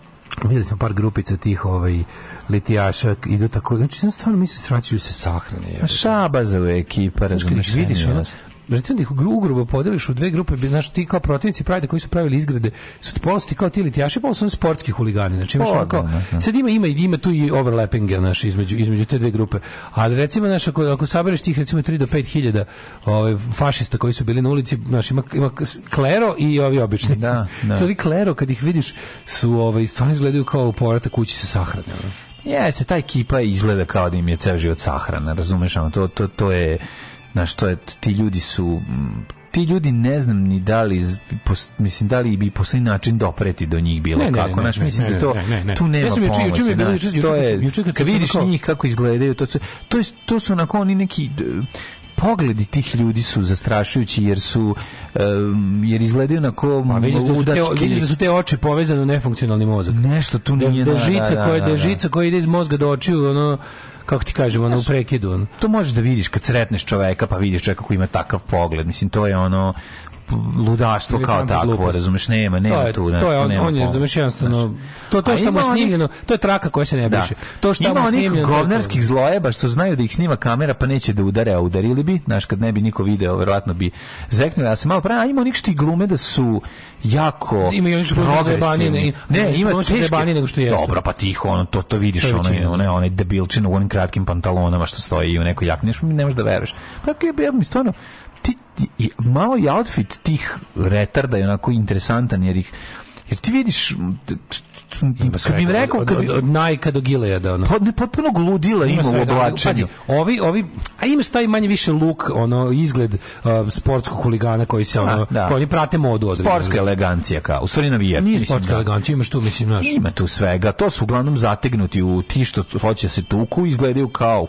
videli smo par grupica tih ovaj litijaša idu tako znači stvarno mi se svraćaju se sahrane je. Pa šaba za ekipa razumeš vidiš ono recimo da ih ugrubo podeliš u dve grupe, bi, znaš, ti kao protivnici pravde koji su pravili izgrade, su pola ti kao ti litijaši, pola su sportski huligani. Znači, imaš ono da. sad ima, ima, ima tu i overlappinga, naš, između, između te dve grupe. Ali recimo, znaš, ako, ako sabereš tih recimo 3 do 5 hiljada ove, ovaj, fašista koji su bili na ulici, znaš, ima, ima klero i ovi obični. Da, da. Sad, klero, kad ih vidiš, su ovaj, stvarno izgledaju kao u porata kući se sahrane. Jeste, ta ekipa izgleda kao da im je ceo život sahrana, razumeš, ono, to, to, to je na što je, ti ljudi su ti ljudi ne znam ni da li mislim da li bi postoji način dopreti do njih bilo ne, kako ne, mislim da to tu nema pomoći juče kad vidiš kako... njih kako izgledaju to to, je, to su onako oni neki pogledi tih ljudi su zastrašujući jer su um, jer izgledaju na ko da pa su udački. te, da su te da oči povezane u nefunkcionalni mozak nešto tu da- nije da, da, žica da, da, koja da, da, žica koja ide iz mozga do očiju ono kako ti kažemo, ono, u prekidu. To možeš da vidiš kad sretneš čoveka, pa vidiš čoveka koji ima takav pogled. Mislim, to je ono, ludaštvo kao takvo, razumeš, nema, nema tu, nešto, to je, on, on je, razumeš, jednostavno, to, to što mu je snimljeno, onih, to je traka koja se ne da. briše. To što ima onih govnarskih zlojeba što znaju da ih snima kamera pa neće da udare, a udarili bi, znaš, kad ne bi niko video, verovatno bi zveknuli, a se malo pravi, a ima onih što i glume da su jako ima i oni su progresivni. Ne, ima teške, nego što jesu. Dobro, pa tiho, ono, to, to vidiš, ono, one, one debilčine u onim kratkim pantalonama što stoji i u nekoj jakni, ne možeš da veruješ. Pa, ja bi stvarno, i malo je outfit tih retarda je onako interesantan jer ih jer ti vidiš kad bi rekao kad od, od, od Najka do Gilejada ono. Pod, potpuno gludila ima, ima u oblačenju. ovi ovi a ima taj manje više look, ono izgled uh, sportskog huligana koji se ono da. koji oni prate modu od sportska elegancija kao. U stvari navija. Nije mislim, sportska da. elegancija, ima što mislim znaš. Ima tu svega. To su uglavnom zategnuti u ti što hoće se tuku izgledaju kao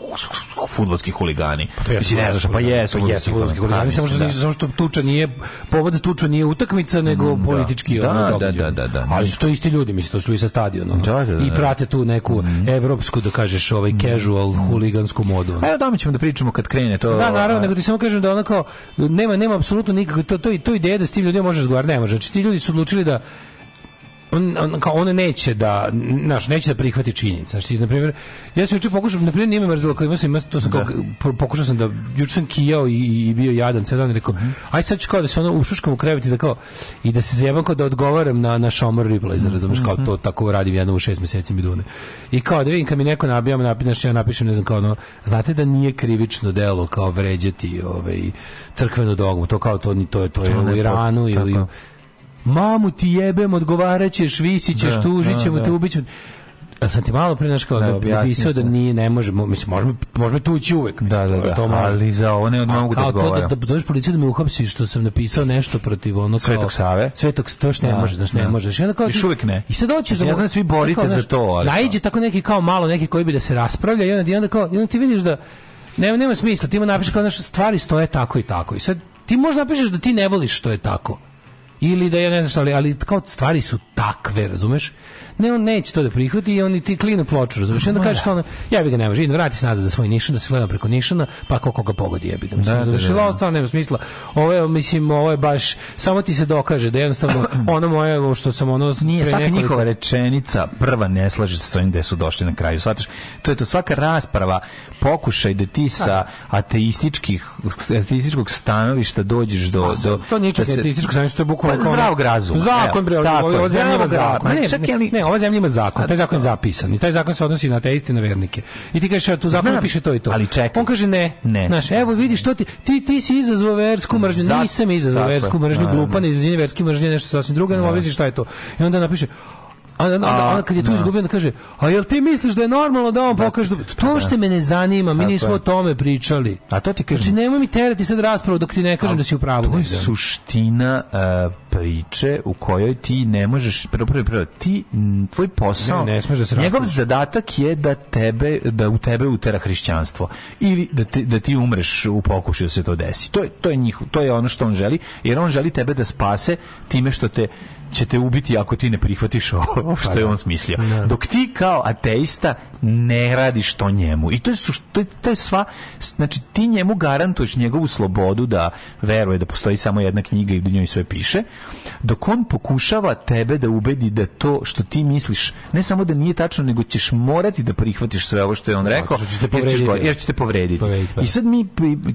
fudbalski huligani. Pa mislim, ne znaš, pa jesu, pa jesu fudbalski huligani, samo što da. nisu samo što tuča nije povod za tuču nije utakmica nego mm, da. politički da, ono da, da, da, da, Ali su to isti ljudi, mislim, to su kopčuju sa stadionom. Da, da, da, I prate tu neku mm. evropsku, da kažeš, ovaj mhm. casual mhm. huligansku modu. Evo tamo ćemo da pričamo kad krene to. Da, naravno, nego ti samo kažem da onako nema nema apsolutno nikakve to to to ideja da s tim ljudima možeš razgovarati, ne može. Znači ti ljudi su odlučili da on, on, kao on neće da naš neće da prihvati činjenicu. Znači na primjer ja se juče pokušao na primjer nije me mrzelo kao sam to sam kao, da. pokušao sam da juče sam kijao i, i bio jadan ceo dan i rekao mhm. aj sad ću da se ono ušuškam u krevet i da kao i da se zajebam kao da odgovaram na na Šomor replay, razumeš kao mhm. to tako radim jednom u šest mjeseci mi dune. I kao da vidim kad mi neko nabija, napiše ja napišem ne znam kao ono, znate da nije krivično delo kao vređati ovaj crkvenu dogmu, to kao to ni to je to je u Iranu ili mamu ti jebem, odgovaraćeš, visićeš, da, tužićemo da, te, da. ubićemo sam ti malo pre naš kao da, da napisao da nije, ne možemo, mislim, možemo, možemo tući uvek. Mislim, da, da, da, to ali za one od mogu da odgovaram. Kao to da, da zoveš policiju da me uhapsi što sam napisao nešto protiv ono kao... Svetog Save? Svetog, to što ne da, može, znaš, ne da. možeš. I, onda kao, Iš uvijek ne. I sad hoćeš da... Ja znam, svi borite znaš, za to, ali... Najđe tako neki kao malo, neki koji bi da se raspravlja i onda, i onda, kao, i onda ti vidiš da... Nema, nema smisla, ti ima napišeš kao, znaš, stvari stoje tako i tako. I sad ti možda napišeš da ti ne voliš što je tako ili da ja ne znam šta, ali, ali kao stvari su takve, razumeš? Ne, on neće to da prihvati i oni ti klinu ploču, razumiješ? Onda kažeš kao, ja bih ga, ne mogu vrati se nazad za svoj nišan, da se gleda preko nišana, pa kako ga pogodi, jebi ga. Mislim, da, da, da, da. stvarno nema smisla. Ovo je, mislim, ovo je baš, samo ti se dokaže da jednostavno ono moje, što sam ono... Nije, svaka nekoliko... njihova rečenica prva ne slaže se sa onim gde su došli na kraju, shvataš? To je to, svaka rasprava, pokušaj da ti sa da. ateističkih, ateističkog stanovišta dođeš do... Pa da, do to nije da čak da ateističko stanovišta, to je bukvalno... Pa, zdrav grazu. Zakon, bre, ovo je zemljava zakon. Ne, čak, ne, ne, ne, ova zemlja ima zakon, taj zakon je da. zapisan i taj zakon se odnosi na ateiste i na vernike. I ti kažeš, a tu zakon piše to i to. Ali čekaj. On kaže ne. Ne. Znaš, evo vidi što ti ti ti si izazvao versku mržnju, Zat... nisam izazvao versku mržnju, glupa, ne, ne. verske mržnju, nešto sasvim drugo, ne, ne. Da. šta je to. I onda napiše, A, a, a, a kad je tu da. izgubio, kaže, a jel ti misliš da je normalno da on da. pokaže... Da, to što me ne zanima, mi nismo o tome pričali. A to ti kažem. Znači, nemoj mi terati sad raspravu dok ti ne kažem da si u pravu. To je suština uh, priče u kojoj ti ne možeš... Prvo, prvo, prvo, ti, tvoj posao... Ne, ne da se Njegov zadatak je da tebe, da u tebe utera hrišćanstvo. Ili da, te, da ti umreš u pokušaju da se to desi. To je, to je njih, to je ono što on želi, jer on želi tebe da spase time što te će te ubiti ako ti ne prihvatiš ovo tako pa da. što je on smislio. Da. Dok ti kao ateista ne radiš to njemu. I to je, su, to je, to je sva, znači ti njemu garantuješ njegovu slobodu da veruje da postoji samo jedna knjiga i da u njoj sve piše, dok on pokušava tebe da ubedi da to što ti misliš, ne samo da nije tačno, nego ćeš morati da prihvatiš sve ovo što je on rekao, jer, ćeš, jer će te povrediti. povrediti pa. I sad mi,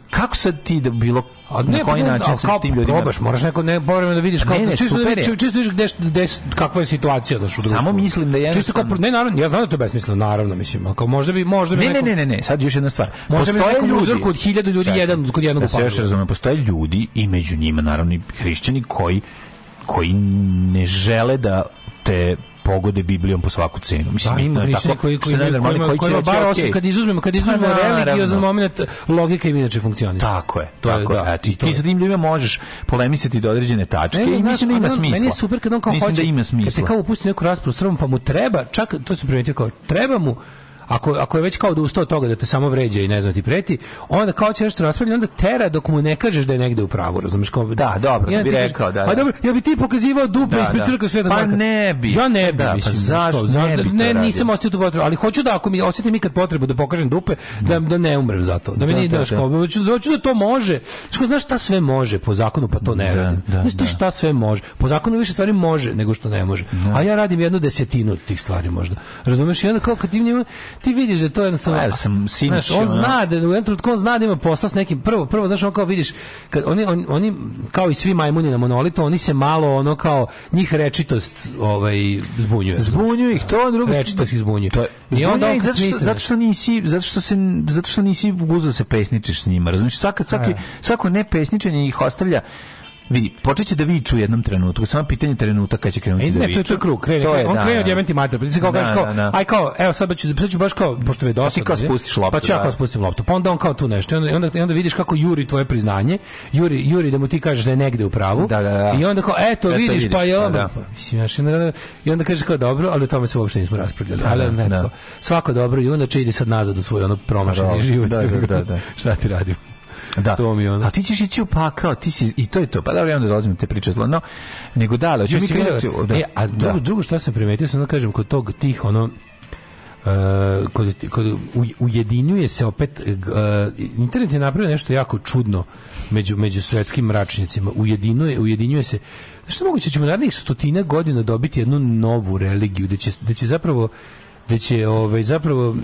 kako sad ti da bilo A ne, na koji pa ne, način se tim ljudima probaš, moraš neko ne povremeno da vidiš kako čisto da vidiš, čisto da vidiš gde, gde kakva je situacija da što društvu. Samo mislim da je čisto kao ne naravno, ja znam da to je besmisleno, naravno mislim, al kao možda bi možda bi ne, neko, ne, ne, ne, sad još jedna stvar. Možda bi neko uzor kod 1000 ljudi čekaj, jedan kod jednog da se još razumem, postoje ljudi i među njima naravno i hrišćani koji koji ne žele da te pogode Biblijom po svaku cenu. Mislim, da, ima tako koji, koji, koji, koji, koji, koji, bar okay. kad izuzmemo, kad pa izuzmemo religiozan moment, logika im inače funkcionira. Tako je, to tako je. Da, e, i ti sa tim ljudima možeš polemisati do određene tačke i mislim da ima smisla. Meni je super kad on kao mislim hoće, da ima smisla. kad se kao upusti neku raspravu s pa mu treba, čak, to sam primetio kao, treba mu ako, ako je već kao da ustao toga da te samo vređa i ne znam da ti preti, onda kao će nešto raspravljati, onda tera dok mu ne kažeš da je negde u pravu, razumiješ? Kao, da, dobro, ja da bi rekao, da. da. dobro, ja bi ti pokazivao dupe da, ispred crkve Svetog Marka. Pa ne bi. Ja ne bi, da, pa mislim. Pa zašto? Kao, zašto? Ne, bi ne nisam osjetio tu potrebu, ali hoću da ako mi osjetim ikad potrebu da pokažem dupe, da, da ne umrem za to. Da mi nije da, hoću, da, da to može. Što znaš šta sve može po zakonu, pa to ne radim. Znaš ti šta sve može? Po zakonu više stvari može nego što ne može. A ja radim jednu desetinu tih stvari možda. Razumeš? I onda kao kad ti njima, ti vidiš da to jednostavno... Pa, ja sam sinič, znaš, on zna da u jednom trenutku on zna da ima posla s nekim. Prvo, prvo znaš, on kao vidiš, kad oni, on, oni kao i svi majmuni na monolitu, oni se malo ono kao njih rečitost ovaj zbunjuje. Zbunjuje ih to, drugo rečitost ih zbunjuje. To, I onda on zato što, zato što nisi zato što se zato što nisi guzo da se pesničiš s njima. Razumeš, svaka svaki da. svako ne pesničenje ih ostavlja vidi, počeće da viču u jednom trenutku, samo pitanje trenutka kada će krenuti e, da viču. Ne, to je krug, krene, to je, on da, krene da. od jebenti mater, pa se kao da, kao, da, da. aj kao, evo sad ću, sad ću baš kao, pošto me dosta. Pa ti kao spustiš loptu. Pa ću ja da. kao spustim loptu, pa onda on kao tu nešto, onda, onda, onda vidiš kako juri tvoje priznanje, juri, juri da mu ti kažeš da je negde u pravu, da, da, da. i onda kao, eto, eto vidiš, pa je da, ono, pa, mislim, da, i onda kažeš kao dobro, ali o tome se uopšte nismo raspravljali, ali ne, svako dobro i onda će ide sad nazad u svoj ono promašeni život, šta ti radimo. Da. To mi ono. A ti ćeš ići u pakao, ti si, i to je to. Pa da, ja onda dolazim te priče zlo, no, nego da, ali, mi krenuo, da. E, a drugo, da. drugo što sam primetio, sam da kažem, kod tog tih, ono, Uh, kod, kod, ujedinjuje se opet uh, internet je napravio nešto jako čudno među, među svetskim mračnjacima ujedinjuje, ujedinjuje se što je moguće ćemo narednih stotina godina dobiti jednu novu religiju da će, da će zapravo da će ovaj, zapravo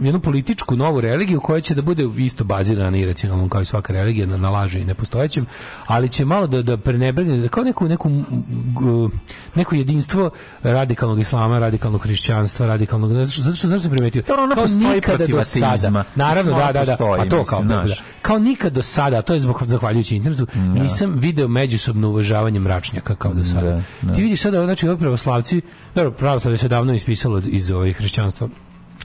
jednu političku novu religiju koja će da bude isto bazirana na iracionalnom kao i svaka religija na, na laži i nepostojećem, ali će malo da da prenebrine da kao neku neku neko jedinstvo radikalnog islama, radikalnog hrišćanstva, radikalnog ne zato što znaš se primetio. To ono kao nikada do sada. Naravno, da, da, da, da. A to kao mislim, da, da. Kao nikad do sada, a to je zbog zahvaljujući internetu, da. nisam video međusobno uvažavanje mračnjaka kao do sada. Da, da. Ti vidiš sada znači ovi pravoslavci, dobro, pravoslavlje se davno ispisalo iz ovih hrišćanstva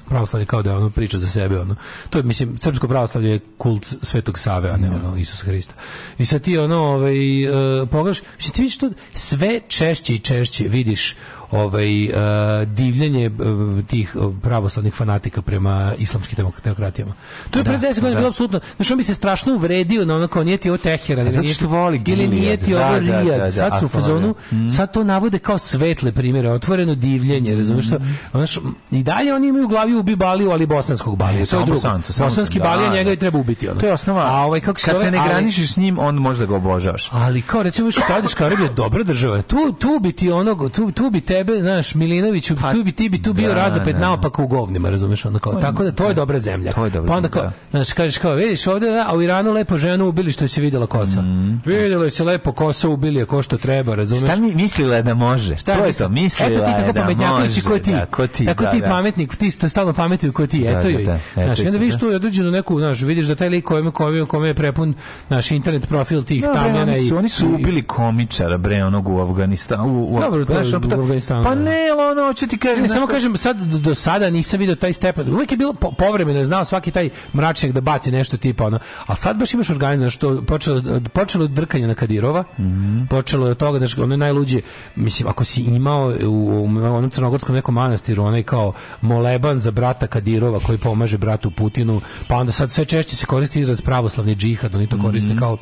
pravoslavlje kao da je ono priča za sebe ono. To je mislim srpsko pravoslavlje je kult Svetog Save, a ne da. ono Isusa Hrista. I sad ti ono ovaj uh, pogledaš, mislim ti vidiš to sve češće i češće vidiš ovaj uh, e, divljenje uh, e, tih e, pravoslavnih fanatika prema islamskim teokratijama. To je da, pre 10 godina da. bilo apsolutno. Znači on bi se strašno uvredio na onako kao nije ti ovo Teheran, ili što voli ili nije ti ovo da, da, Rijad. sad su u fazonu, mm. sad to navode kao svetle primere, otvoreno divljenje, razumiješ što? Ono mhm. I dalje oni imaju u glavi ubi Baliju, ali bosanskog Balija. E, to je drugo. Bosancu, Bosanski Balija njega i treba ubiti. Ono. To je osnova. A ovaj, kako Kad se ne graničiš s njim, on možda ga obožavaš. Ali kao recimo što Saudijska Arabija dobra država. Tu, tu bi ti onog, tu, tu bi te tebe, znaš, Milinoviću, pa, tu bi ti bi tu da, bio da, razapet da, naopako u govnima, razumeš, onda kao, pa, tako da to je da. dobra zemlja. To je dobra pa onda kao, da. znaš, kažeš kao, vidiš ovdje, a u Iranu lepo ženu ubili što se vidjela kosa. Mm. je se lepo kosa, ubili je ko što treba, razumeš. Šta mi mislila da može? Šta to je to, mislila Eto ti tako pametnjakovići ko ti. Da, ko ti, tako ti pametnik, ti što stalno pametuju ko ti, eto joj. Znaš, onda vidiš tu na neku, znaš, vidiš da taj lik kome, kome, je prepun naš internet profil tih tamljana i... Oni su ubili komičara, bre, onog u Afganistanu. Dobro, to je jednostavno. Pa da. ne, ono, hoće ti kažem. Ne, samo što... kažem, sad, do, do, sada nisam video taj stepen. Uvek je bilo po, povremeno, znao svaki taj mračnjak da baci nešto tipa, ono. A sad baš imaš organizam, što počelo, počelo drkanje na Kadirova, mm -hmm. počelo je od toga da ono je najluđe, mislim, ako si imao u, u onom crnogorskom nekom manastiru, onaj kao moleban za brata Kadirova koji pomaže bratu Putinu, pa onda sad sve češće se koristi izraz pravoslavni džihad, oni to koriste mm -hmm. kao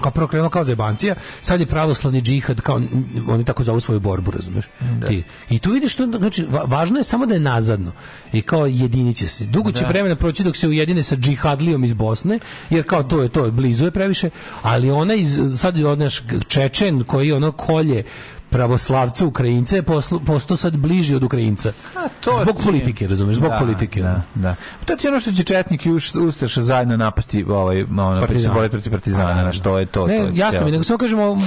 kao prvo krenuo kao zebancija, sad je pravoslavni džihad, kao, oni tako zovu svoju borbu, razumeš? Da. Ti. I tu vidiš, to, znači, važno je samo da je nazadno. I kao jediniće se. Dugo će da. vremena proći dok se ujedine sa džihadlijom iz Bosne, jer kao to je, to je, blizu je previše, ali ona iz, sad je odnaš Čečen koji ono kolje pravoslavca Ukrajinca je postao sad bliži od Ukrajinca. A, to zbog ti... politike, razumiješ, zbog da, politike. Da, da. To ti je ono što će Četnik i Ustaša zajedno napasti ovaj, ono, partizana. Protiv, protiv Partizana, da, na što je to. Ne, da. to je jasno mi, nego samo kažemo,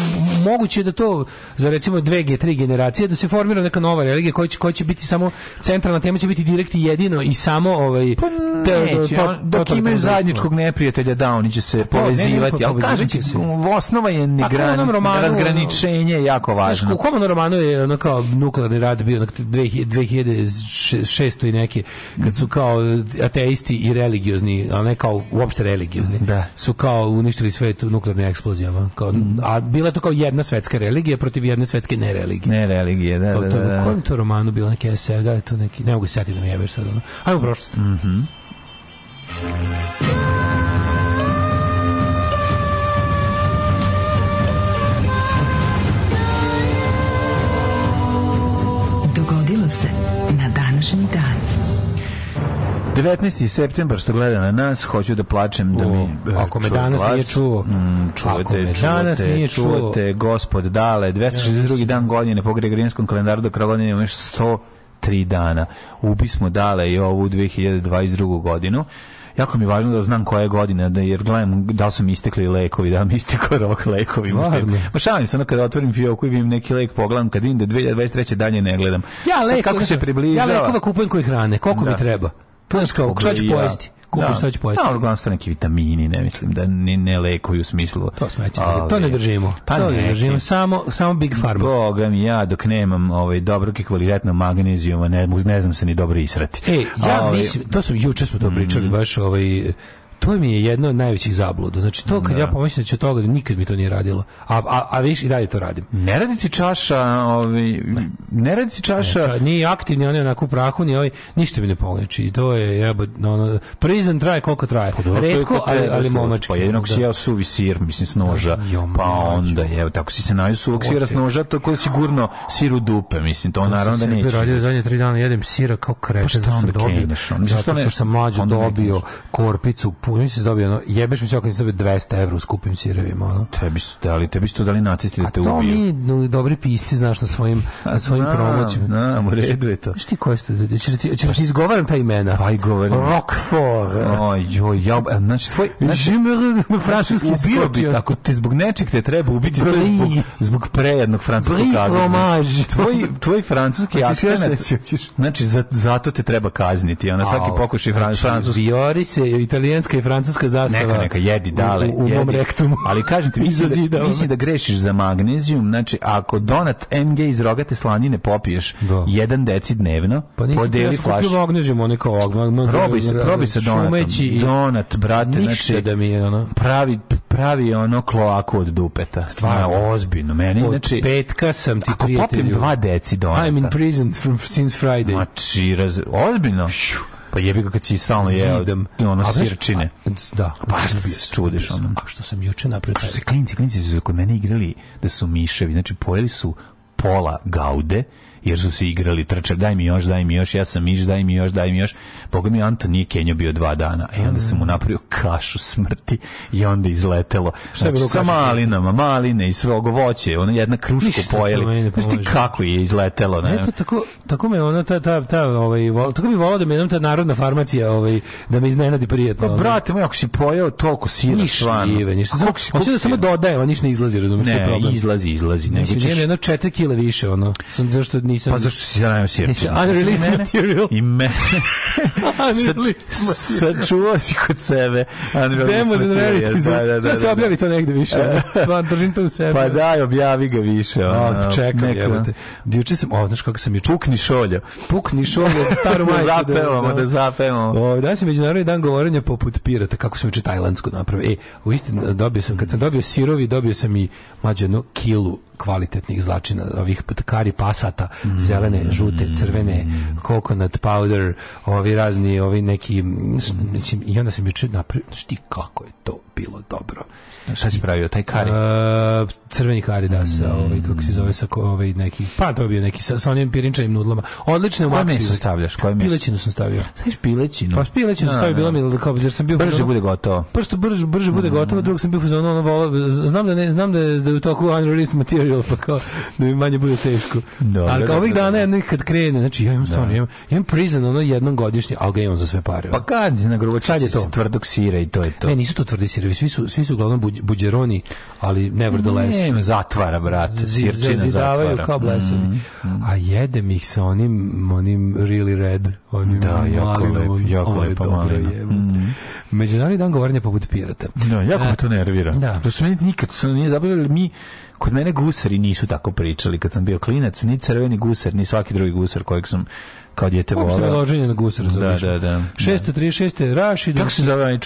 moguće je da to za recimo dve, tri generacije, da se formira neka nova religija koja će, koja će biti samo centralna tema, će biti direkt i jedino i samo ovaj... Pa neće, to, to, dok imaju zajedničkog neprijatelja, da, oni će se pa povezivati, pa ali kažem ti, osnova je pa razgraničenje jako važno u Komano Romano je ono kao nuklearni rad bio 2600 i neke, kad su kao eh, ateisti i religiozni, ali ne kao uopšte religiozni, da. su kao uništili svet nuklearnim eksplozijama. Kao, a bila je to kao jedna svetska religija protiv jedne svetske nereligije. Nereligije, da, kao, da, da. da. Kojem to romanu bilo neke SF, da je to neki, ne mogu se setiti da mi jebeš sad ono. Ajmo u prošlost. Mhm. Mm 19. septembar što gleda na nas, hoću da plačem da mi o, e, ako me danas glas, nije čuo, mm, čuvate, ako me čuvate, danas nije čuo, čuvate, gospod dale 262. dan godine po Gregorijanskom kalendaru do Kralovine još 103 dana. Ubi dale i ovu 2022. godinu jako mi je važno da znam koja je godina, da jer gledam da li su mi istekli lekovi, da li mi istekao rok lekovi. Ma šalim se, ono kada otvorim fioku i vidim neki lek, pogledam, kad vidim da 2023. dalje ne gledam. Ja lekove, kako se približava. Ja lekova kupujem koji hrane, koliko da. mi treba. Prvo, šta ću pojesti? kupim da. šta ću pojesti. Da, uglavnom su neki vitamini, ne mislim da ni ne lekoju u smislu. To smeće, ali, to ne držimo. Pa to ne, ne držimo, samo, samo Big Pharma. Boga mi ja, dok nemam ovaj, dobrog i kvalitetnog magnezijuma, ne, ne znam se ni dobro israti. E, ja ove, ovaj, mislim, to sam juče smo to pričali, mm. baš ovaj, to mi je jedno od najvećih zabluda. Znači to kad da. ja pomislim da to toga, da nikad mi to nije radilo. A, a, a viš i dalje to radim. Ne radi ti čaša, ovaj, ne, ne radi ti čaša... Ne, ča, ni aktivni, on na onako u ni ovaj, ništa mi ne pomaže. Znači, To je, jebo, ono, prison traje koliko traje. Pa, Redko, ali, ali momački. Pa jednog si da. jeo suvi sir, mislim, s noža. Da, jom, pa onda, evo, tako si se najio suvog sira s noža, to koji da sigurno sir u dupe, mislim, to, to naravno da neće. Ja sam zadnje 3 dana jedem sira kao kreten. Pa šta onda kenješ? Zato što sam mlađo dobio korpicu uzmi se dobio, ono, jebeš mi se okrenut dobio 200 € skupim sirevima, ono. Tebi su dali, tebi su dali nacisti da te ubiju. A to ubiju. mi, no, dobri pisci, znaš, na svojim, na svojim znam, promoćima. Znam, u redu je to. Šti koji ste, da ćeš ti, da ćeš izgovaram ta imena? Pa i govorim. Rockford. E. Oj, ja, znači, tvoj, znači, francuski ubio bi, ako te zbog nečeg te treba ubiti, Brie. to zbog, zbog prejednog francuskog agenta. Tvoj, tvoj francuski akcent, znači, zato te treba kazniti, ona svaki pokušaj znači, francuski. Viori se, italijanski i francuska zastava. Neka, neka, jedi dale. U, u jedi. mom rektumu. Ali kažem ti, mislim, da, mislim da grešiš za magnezijum, znači ako donat MG iz rogate slanine popiješ da. jedan deci dnevno, pa nisi, podeli ja flaš. magnezijum, one kao ogmag. Probi se, probi se donatom. I donat, brate, znači, da mi je, ono. pravi, pravi ono kloaku od dupeta. Stvarno, ja, ozbiljno, meni. Od znači, petka sam ti ako prijatelju. Ako popim dva deci donata. I'm in prison from, since Friday. Znači, raz, ozbiljno. Pšu. Pa jebi ga kad si stalno jeo ono a, sirčine. A, da. Pa šta da, da, se čudiš da, ono? A što sam juče napravio? Pa što se klinci, klinci su kod mene igrali da su miševi. Znači pojeli su pola gaude jer su se igrali trčak, daj mi još, daj mi još, ja sam iš, daj mi još, daj mi još. Boga mi, Anton nije Kenjo bio dva dana. I e, onda sam mu napravio kašu smrti i onda izletelo. Šta znači, sa malinama, maline i sve voće, ona jedna krušku pojeli. Znaš kako je izletelo. Ne? Eto, tako, tako me ona, ta, ta, ta, ovaj, vol, tako bi volao da me jednom ta narodna farmacija ovaj, da me iznenadi prijatno Pa, brate moj, ako si pojeo toliko sira, ništa nije, ništa. Samo, hoće da samo dodaje, on ništa ne izlazi, razumiješ? Ne, izlazi, izlazi. Nego ćeš... Jedno 4 kg više, ono. Sam, zašto nisam... Pa zašto si najao sirče? Unreleased material. I mene. Sačuvao si kod sebe. Demo za naredicu. Da, da, da, da, se da. objavi to negde više. Stvarno, držim to u sebi. Pa daj, objavi ga više. A, čekam, jebote. Da juče sam, o, znaš kako sam juče. Pukni šolja. Pukni šoljo, staru majku. da zapevamo, da zapevamo. O, danas je međunarodni dan govorenja poput pirata, kako sam juče tajlandsku napravio. E, u istinu, dobio sam, kad sam dobio sirovi, dobio sam i mađano kilu kvalitetnih zlačina, ovih kari pasata mm. zelene, žute, crvene, coconut powder, ovi razni, ovi neki, mm, mislim, i onda sam juče napravio, znaš ti kako je to bilo dobro. Šta si pravio, taj kari? Uh, crveni kari, da, sa, mm. ovaj, kako se zove, sa ovaj, neki, pa to bio neki, sa, sa onim pirinčanim nudlama. Odlične u Koje meso stavljaš? Koje meso? Pilećinu sam stavio. Staviš pilećinu? Pa pilećinu no, stavio, no. Da, bilo da. mi, kao, jer sam bio... Brže bude gotovo. Pošto brže, brže bude mm. gotovo, drugog sam bio za ono, ono, znam da ne, znam da je, da je u toku unreleased material, pa kao, da mi manje bude teško. No, ali kao ovih dana, jedno kad krene, znači ja imam da. stvarno, imam, imam prison, ono jednom godišnje, ali ga imam za sve pare. Pa kad, na gruvači, sad je to. tvrdog sira i to je to. Ne, nisu to tvrdi sire, bili, svi su, svi su uglavnom buđeroni, ali nevertheless. the Ne, zatvara, brate, sirčina zatvara. kao blesavi. Mm, mm. A jedem ih sa onim, onim really red, onim da, jako malinovom. Lep, jako lepa mm. Međunarodni dan govorenja poput pirata. No, da, jako me e, to nervira. Da. Prosto meni nikad se nije zabavljalo, mi Kod mene gusari nisu tako pričali kad sam bio klinac, ni crveni gusar, ni svaki drugi gusar kojeg sam kao dijete volao. Kako se loženje na gusar za Da, da, da. 636. Rašid. Kako se zove onaj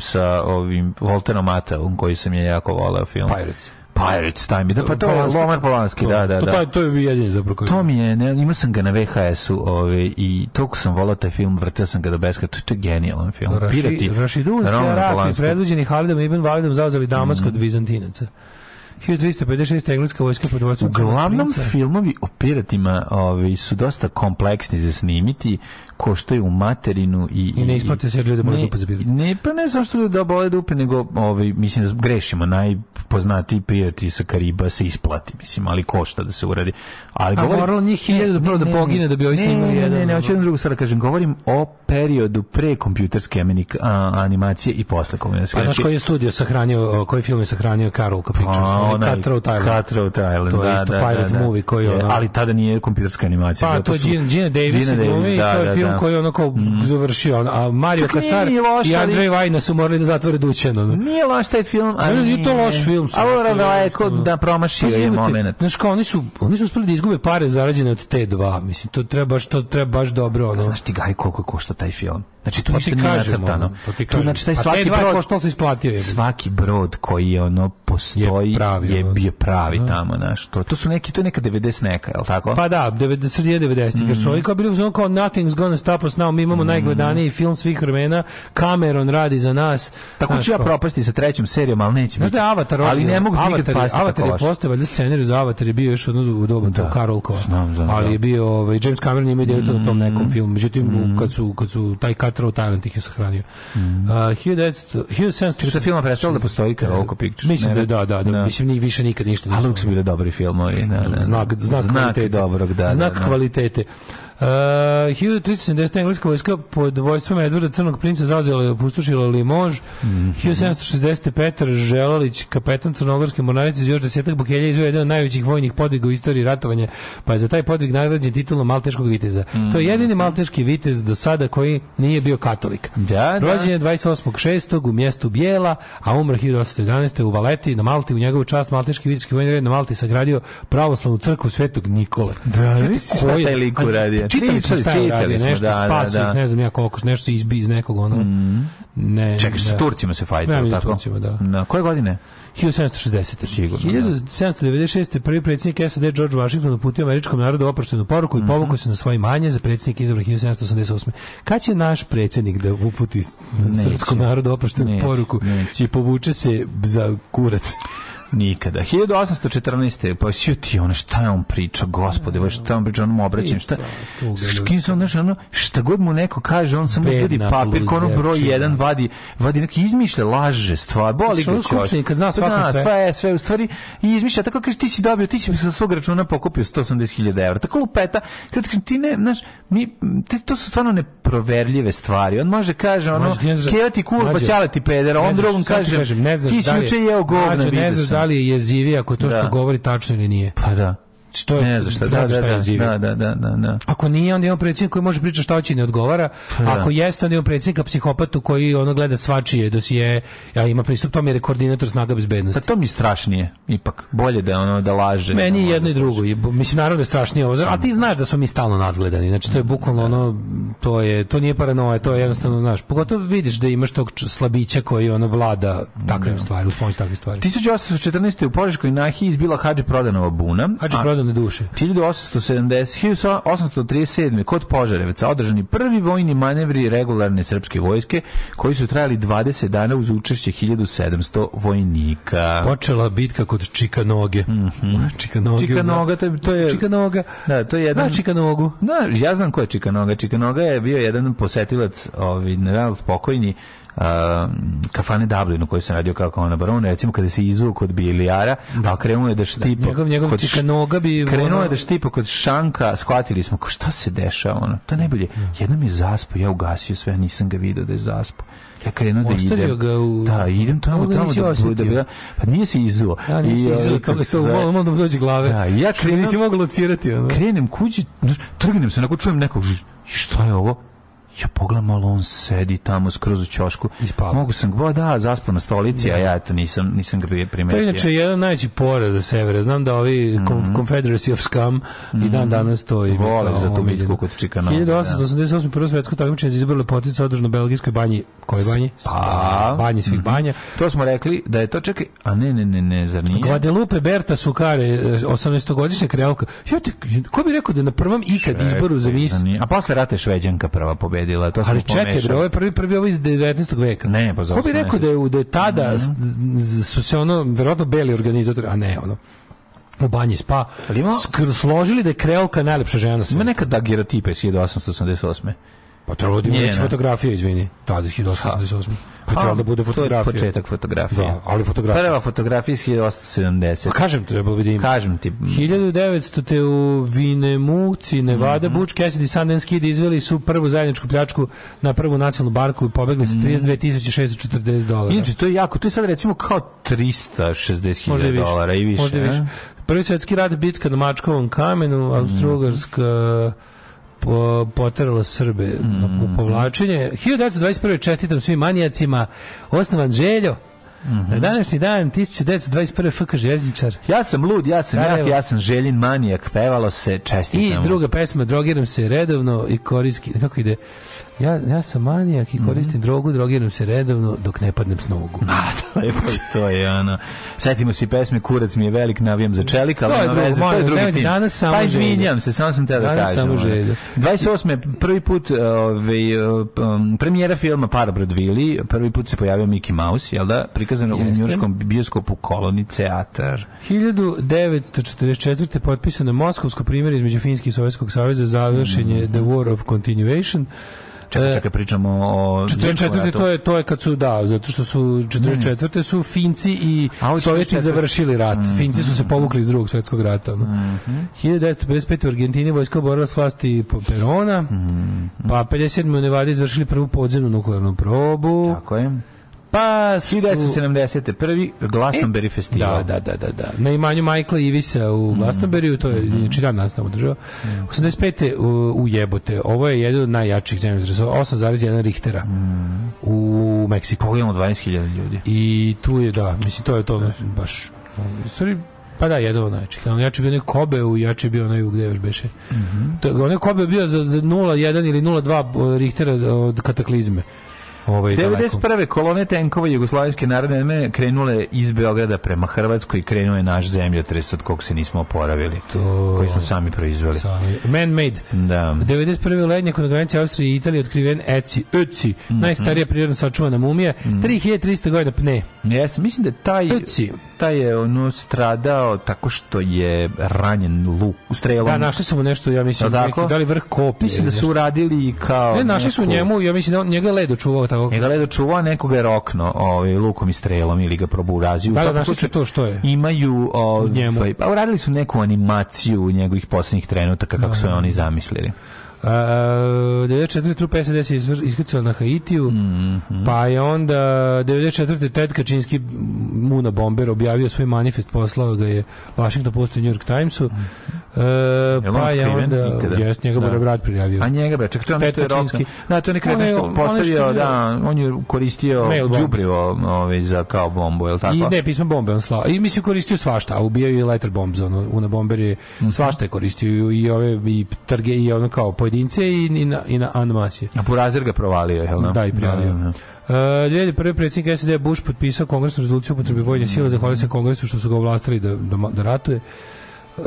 sa ovim Volterom Mateom koji sam je jako volao film? Pirates. Pirates Time, da pa to je Lomar Polanski, da, da, da. To, pa to je jedini zapravo koji. To mi je, ne, imao sam ga na VHS-u ove, i toliko sam volao taj film, vrtio sam ga do beska, to, to je genijalan film. Raši, Pirati, Rašidunski, Arapi, predviđeni Halidom i Ibn Validom zauzeli Damask mm. od Vizantinaca. 1356. engleska vojska pod vodstvom Uglavnom filmovi o piratima ovaj, su dosta kompleksni za snimiti, koštaju materinu i... I ne isplate se ljudi bole dupe zabiti. Ne, pa ne znam što da bole dupe, nego ovaj, mislim da grešimo, najpoznatiji prijatelj sa Kariba se isplati, mislim, ali košta da se uradi. Ali A moralo njih hiljadu prvo da pogine da bi ovi snimili jedan. Ne, ne, ne, hoću jednu drugu stvar da kažem, govorim o periodu pre kompjuterske animacije i posle kompjuterske. Pa znaš znači- koji je studio sahranio, koji film je sahranio Karolka Pictures? Cutro Thailand. Cutro Thailand, da, da, To je isto pirate movie koji... ona... Ali tada nije kompjuterska animacija. Pa to je Gina Davis, i to je da, da, film film da. koji ono kao mhm. završio. A Mario Čak Kasar loš, i Andrej Vajna su morali da zatvore dućan. Ono. Nije loš taj film. Ali nije to loš film. Su ali je kod da promašio pa je moment. Znaš kao, oni su, oni su uspeli da izgube pare zarađene od T2. Mislim, to treba što treba baš dobro. Ono. Znaš ti, Gari, koliko je košta taj film? Znači pa tu pa ništa nije nacrtano. Pa ti tu, znači taj pa svaki brod što se isplatio je. Svaki brod koji je ono postoji je pravi, je bio pravi a. tamo znaš. To, to su neki to je neka 90 neka, je l' tako? Pa da, 90 je 90 jer su oni kao bili uzmano kao nothing's gonna non-stop snao, mi imamo mm. najgledaniji film svih vremena, Cameron radi za nas. Tako ću ja propasti sa trećom serijom, ali neće biti. Znaš da Avatar, ali ne mogu nikad pasti. Avatar je da postao, valjda scenarij za Avatar je bio još odnosno u dobu da. Karolkova. Ali da. je bio, ovaj, James Cameron ima ideju mm. u tom mhm. nekom filmu. Međutim, mhm. kad, su, kad su taj Cutthroat Talent ih je sahranio. Mm. Uh, 1700... Što filma prestalo da postoji Karolko Pictures? Mislim da, da, da, da, da. Mislim, ni, više nikad ništa. Ali uvijek su bili dobri filmovi. Znak, znak, znak dobrog, da. Znak kvalitete. Uh, eh, 1370. engleska vojska pod vojstvom Edvarda Crnog princa zauzela i opustošila Limož. Mm -hmm. 1760. Petar Želalić, kapetan crnogorske mornarice, još desetak bukelja izveo jedan od najvećih vojnih podviga u istoriji ratovanja, pa je za taj podvig nagrađen titulom Malteškog viteza. Mm -hmm. To je mhm. jedini malteški vitez do sada koji nije bio katolik. Da, da. Rođen je 28.6. u mjestu Bijela, a umro 1811. u Valeti na Malti. U njegovu čast malteški viteški vojni red na Malti sagradio pravoslavnu crkvu Svetog Nikole. Da, misliš šta taj liku radio? čitali smo šta je uradio, nešto da, spasu, da, da. ne znam ja koliko, nešto se izbi iz nekog ono. Mm. Ne, Čekaj, da. sa Turcima se fajtao, tako? Turcima, da. Na koje godine? 1760. sigurno. 1796. Da. prvi predsjednik SAD George Washington uputio američkom narodu oproštenu poruku i mhm. povukao se na svoje manje za predsjednika izabran 1788. Kad će naš predsjednik da uputi srpskom narodu oproštenu poruku neće. i povuče se za kurac? Nikada. 1814. Pa svi ono, šta je on priča, gospode, baš šta je on priča, on mu obraćam, šta, s kim se on, znaš, ono, šta god mu neko kaže, on samo izvedi papir, ko ono broj jedan vadi, vadi neki izmišlja, laže, stvar, boli ga ćoš. Kad zna pa svakom da, sve. Sva je sve, u stvari, i izmišlja, tako kaže, ti si dobio, ti si sa svog računa pokupio 180.000 evra, tako lupeta, kad ti ne, znaš, mi, to su stvarno neproverljive stvari, on može kaže, ono, da- keva ti kurba, ćala ti pedera, on drugom kaže, ti si da juče jeo govno, ne znaš da li je jezivije ako je to što da. govori tačno ili nije. Pa da što ne zna šta, da, šta da, da, da, da, Ako nije, onda imamo predsjednik koji može pričati šta hoće ne odgovara. Ako jeste, onda imamo predsjednika psihopatu koji ono gleda svačije dosije, ja ima pristup tome jer je koordinator snaga bezbednosti. Pa to mi strašnije, ipak. Bolje da ono da laže. Meni jedno i drugo. Mislim, naravno je strašnije ovo. A ti znaš da smo mi stalno nadgledani. Znači, to je bukvalno ono, to je, to nije paranoja, to je jednostavno, znaš, pogotovo vidiš da imaš tog slabića koji ono vlada takvim stvarima, uz pomoć takvih stvari. 1814. u Požeškoj Nahiji izbila Hadži Prodanova buna. Hadži narodne duše. 1870, 1837. kod Požarevaca održani prvi vojni manevri regularne srpske vojske koji su trajali 20 dana uz učešće 1700 vojnika. Počela bitka kod Čikanoge. Mm -hmm. Čikanoge. Čikanoga, to je... To je Čikanoga. Da, to je jedan... Da, Čikanogu. Da, ja znam ko je Čikanoga. Čikanoga je bio jedan posetilac, ovaj, naravno, spokojni, kafane Dublinu koju se radio kao Kona Barone, recimo kada se izvuk kod bilijara, da. a krenuo je da štipa. Da, njegov, njegov kod čika noga bi... Krenuo ono... je da štipa kod šanka, shvatili smo ko, šta se dešava, ono, to najbolje. Da. Jednom je zaspo, ja ugasio sve, ja nisam ga video da je zaspo. Ja krenuo da idem. Ga u... Da, idem tamo, da tamo da bude. Da, pa nije se izuo. Ja da, nisam izuo, ovaj, kako to malo malo dođe glave. Da, ja krenem. Nisi mogao locirati. Ono. Krenem kući, trgnem se, nakon čujem nekog, šta je ovo? ja pogledam malo, on sedi tamo skroz u ćošku. Ispala. Mogu sam, bo da, zaspao na stolici, a da. ja eto nisam, nisam ga primetio. To je inače jedan najveći poraz za severa. Znam da ovi mm -hmm. Confederacy of Scum mm i dan mhm. danas to i... Vole kao, za tu bitku kod Čikana. 1888. Da. prvo svetsko takmičenje izbrali potica održno u Belgijskoj banji. Koje banji? Pa. Banji svih mm -hmm. banja. To smo rekli da je to, čekaj, a ne, ne, ne, ne, zar nije? Guadalupe Berta Sukare, 18-godišnja e, kreolka. Jo, te, ko bi rekao da na prvom ikad izboru za mis... A posle rate Šveđanka prva pobeda pobedila. To Ali čekaj, bre, ovo je prvi, prvi ovo ovaj iz 19. veka. Ne, pa Ko bi rekao da je, da je tada mm. su se ono, verovatno beli organizatori, a ne, ono, u banji spa, Ali ima... složili da je kreolka najlepša žena na svetu. Ima neka dagirotipa iz 1888. Pa trebalo da ima fotografija, izvini. Tada 1888. Pa trebalo da bude fotografija. To je početak fotografije. Da, ali fotografija. Prva fotografija iz 1870. Pa kažem, trebalo bi da ima. Kažem ti. 1900. te u Vinemuci, Nevada, mm -hmm. Butch Cassidy Sundance Kid izveli su prvu zajedničku pljačku na prvu nacionalnu barku i pobegli sa 32.640 mhm. dolara. Inače, to je jako. To je sad recimo kao 360.000 dolara i više. Možda više. Prvi svjetski rad bitka na Mačkovom kamenu, Austro-Ugarska po, poterala Srbe mm. u povlačenje. 1921. čestitam svim manijacima. Osnovan Željo, -hmm. Na današnji dan 1921. FK Željezničar. Ja sam lud, ja sam Sarajevo. jak, ja sam željin manijak, pevalo se čestitamo. I druga pesma, drogiram se redovno i koristim, kako ide, ja, ja sam manijak i koristim mm -hmm. drogu, drogiram se redovno dok ne padnem s nogu. Na, to, lepo to je ono. Setimo se pesme Kurac mi je velik, navijam za čelik, ali to je, drugo, veze, to je drugi tim. Danas samo pa izvinjam se, samo sam te da kažem. Samo želje. 28. prvi put ove, ovaj, um, premijera filma Parabrodvili, prvi put se pojavio Mickey Mouse, jel da? Prikaz prikazano Jeste. u njuškom bioskopu koloni Teatar. 1944. potpisano Moskovsko primjer između Finjske i Sovjetskog saveza za završenje mm -hmm. The War of Continuation. Čekaj, e, čekaj, pričamo o 44. to je to je kad su da, zato što su 44. su Finci i Sovjeti završili rat. Mm. Finci su se povukli iz drugog svjetskog rata. No. Mm -hmm. 1955. u Argentini vojska oborila s vlasti Perona. Mm -hmm. Pa 57. u Nevadi izvršili prvu podzemnu nuklearnu probu. Tako je. Pa... 1970. prvi Glastonbury e, festival. Da, da, da, da. Na imanju Michaela Ivisa u mhm. Glastonburyju, to je mm. čidan nas tamo država. Mm. 85. U, u jebote. Ovo je jedan od najjačih zemljotresa. 8,1 Richtera mm. u Meksiku. Pogledamo 20.000 ljudi. I tu je, da, mislim, to je to da. baš... Sorry, pa da, jedan od najjačih. jače jači bio onaj Kobe, u jači bio onaj gde još beše. Mm -hmm. To, onaj Kobe bio za, za 0,1 ili 0,2 Richtera od kataklizme. Ovaj 91. kolone tenkova Jugoslavijske narodne me krenule iz Beograda prema Hrvatskoj i krenuo je naš zemljotres od kog se nismo oporavili. To... Koji smo sami proizveli. Sami. Man made. Da. 91. lednjak na granici Austrije i Italije otkriven Eci, Eci, mm -hmm. najstarija prirodno sačuvana mumija, mm -hmm. 3300 godina pne. Jes, mislim da taj Eci Teta je ono stradao tako što je ranjen luk strelom. Da, našli su mu nešto, ja mislim, da, neki, da li vrh kopije. Mislim da su uradili kao... Ne, našli su njemu, ja mislim da on, njega je ledo čuvao tako. Njega ledo čuvao, nekoga je rokno ovaj, lukom i strelom ili ga proburazio. Da, da, našli su to što je. Imaju... Ovaj, njemu. Pa uradili su neku animaciju njegovih posljednjih trenutaka kako da, su je da. oni zamislili. Uh, 94. trupe SDS je iskrcala na Haitiju, mm -hmm. pa je onda 94. Ted Kačinski Muna Bomber objavio svoj manifest, poslao ga je Washington Post i New York Timesu. Mm -hmm. E, uh, je pa je onda, jes, njega da. brat prijavio. A njega brat, čak to je ono što je Kačinski. Da, to je nekada nešto postavio, da, on je koristio džubrivo ovaj, za kao bombu, je li tako? I ne, pismo bombe on slao. I mislim koristio svašta, a ubijao je lighter bombs, ono, Una Bomber je, mm -hmm. svašta je koristio i ove, i, trge, i ono kao, pojedince i, i na, i na animacije. A Purazir ga provalio, jel no? Da, i provalio. Da, da, da. Uh, e, ljede, prvi predsjednik SED Bush potpisao kongresnu rezoluciju upotrebi vojne sile, zahvalio se kongresu što su ga ovlastili da, da, da ratuje. Uh,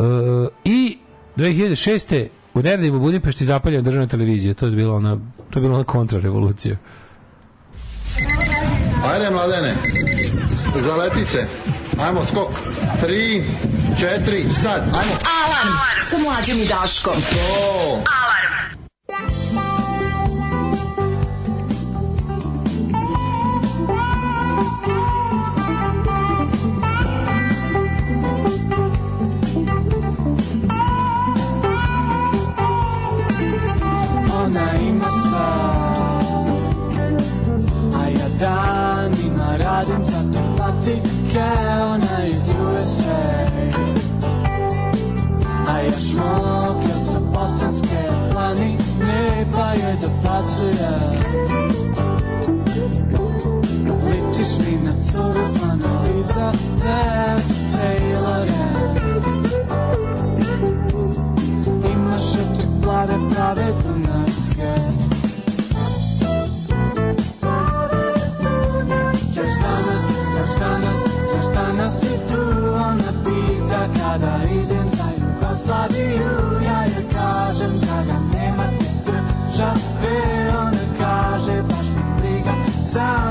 I 2006. u Nerdimu Budimpešti zapaljena državna televizija. To je bila ona, to je bila ona kontrarevolucija. Ajde, mladene, zaleti se. Ajmo, skok. Tri, četiri, sad, ajmo. Alarm, Alarm. sa mlađim i Daškom. To. Alarm. Ona ima sva A ja danima radim za te patike Ona iz USA A ja šmokla sa bosanske joj doplaćuje da Ličiš mi na curu zvana Elizabeth Taylor je Imaš oči plave, prave dunarske Još danas, još danas, još danas si tu Ona pita kada idem za Jugoslaviju sound.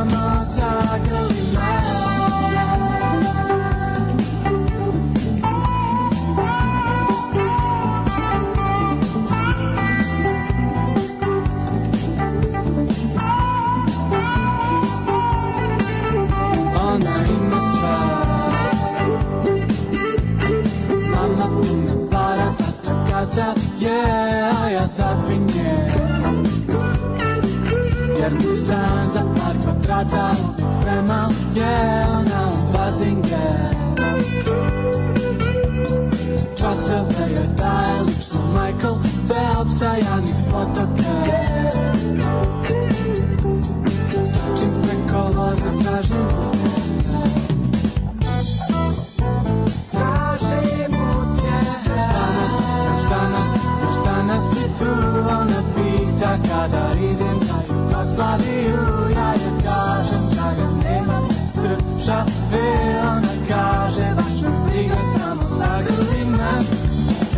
Yeah, now I'm buzzing girl. Trust of the dial, it's from Michael Phelps, I understand. priča E ona kaže baš me briga samo zagrli me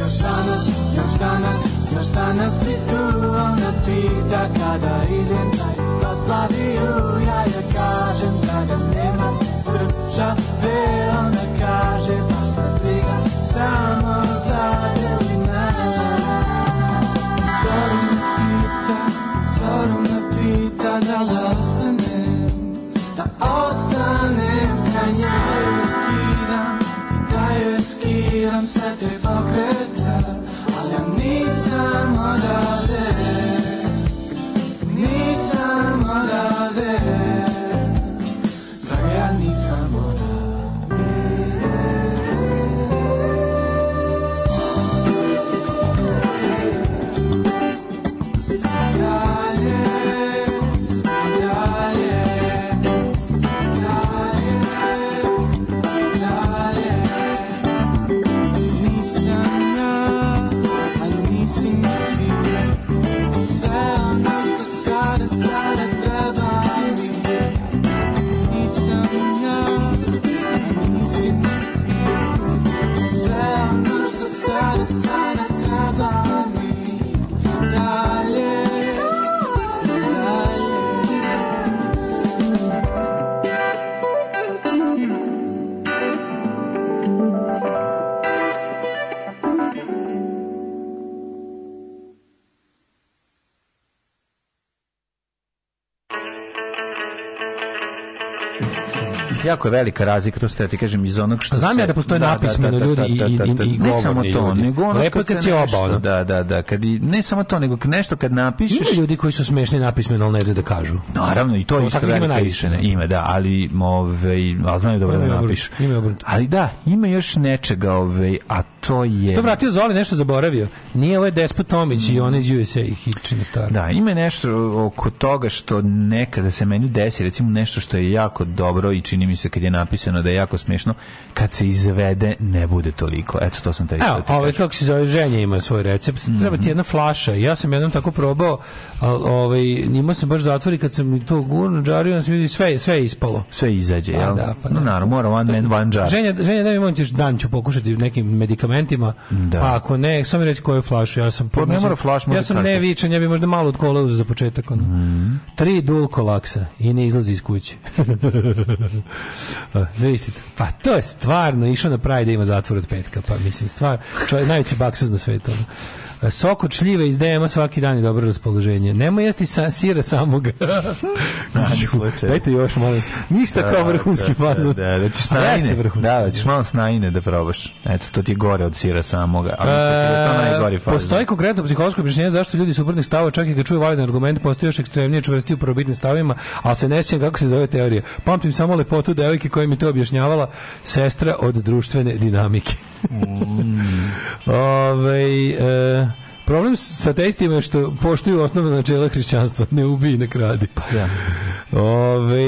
Još danas, još danas, još danas si tu Ona pita kada idem za Jugoslaviju Ja joj kažem da ga nema države Ona kaže baš me briga samo need someone does Need jako je velika razlika, to što ja ti kažem iz onog što Znam se, ja da postoje da, da napismeno da, da, ljudi i, i, i Ne samo to, ljudi. nego ono Lepo kad, kad se oba ono. Da, da, da, kad i, ne samo to, nego nešto kad napišeš. Ima ljudi koji su smešni napismeno, al ne znaju da kažu. Naravno, i to je isto velika ima najviše, Ima, da, ali, ovaj, ali znaju dobro da napišu. Ima Ali da, ima još nečega, ovaj, a to je... Što vratio Zoli, nešto zaboravio. Nije ovaj Despot Tomić i mm. one iz USA i Hitchin Star. Da, ima nešto oko toga što nekada se meni desi, recimo nešto što je jako dobro i čini mi se kad je napisano da je jako smešno, kad se izvede ne bude toliko. Eto, to sam te Evo, ovaj, kako se zove, ženja ima svoj recept. Mm -hmm. Treba ti jedna flaša. Ja sam jednom tako probao, al ovaj, imao se baš zatvori kad sam to gurno džario, sam vidi sve, sve je ispalo. Sve izađe, pa jel? Da, pa no, da. naravno, mora one man, one jar. Ženja, ženja da mi molim ćeš dan ću pokušati nekim medikamentima, da. pa ako ne, samo reći koju flašu. Ja sam, pa ne mora flaš, može ja sam nevičan, ja bi možda malo od kola za početak. Ono. Mm -hmm. Tri dulko laksa i ne izlazi iz kuće. Zavisite. Pa to je stvarno išao na pravi da ima zatvor od petka, pa mislim stvar, čovjek najveći baksuz na svetu. Sok od šljive iz DM-a svaki dan je dobro raspoloženje. Nema jesti sa, sira samoga. Dajte još, malo. se. Ništa kao da, da, vrhunski da, fazon. Da, da, da, ćeš najine, da, da ćeš malo snajine da probaš. Eto, to ti je gore od sira samoga. Ali da e, to najgori fazon. Postoji konkretno psihološko objašnjenje zašto ljudi su suprotnih stava čak i kad čuje validan argument, postoji još ekstremnije čvrsti u probitnim stavima, ali se ne sjećam kako se zove teorija. Pamtim samo lepotu devojke koja mi to objašnjavala, sestra od društvene dinamike. Ove, e, Problem sa testima je što poštuju osnovno načela hrišćanstva, ne ubij ne kradi. Pa, ja. Da. Ove,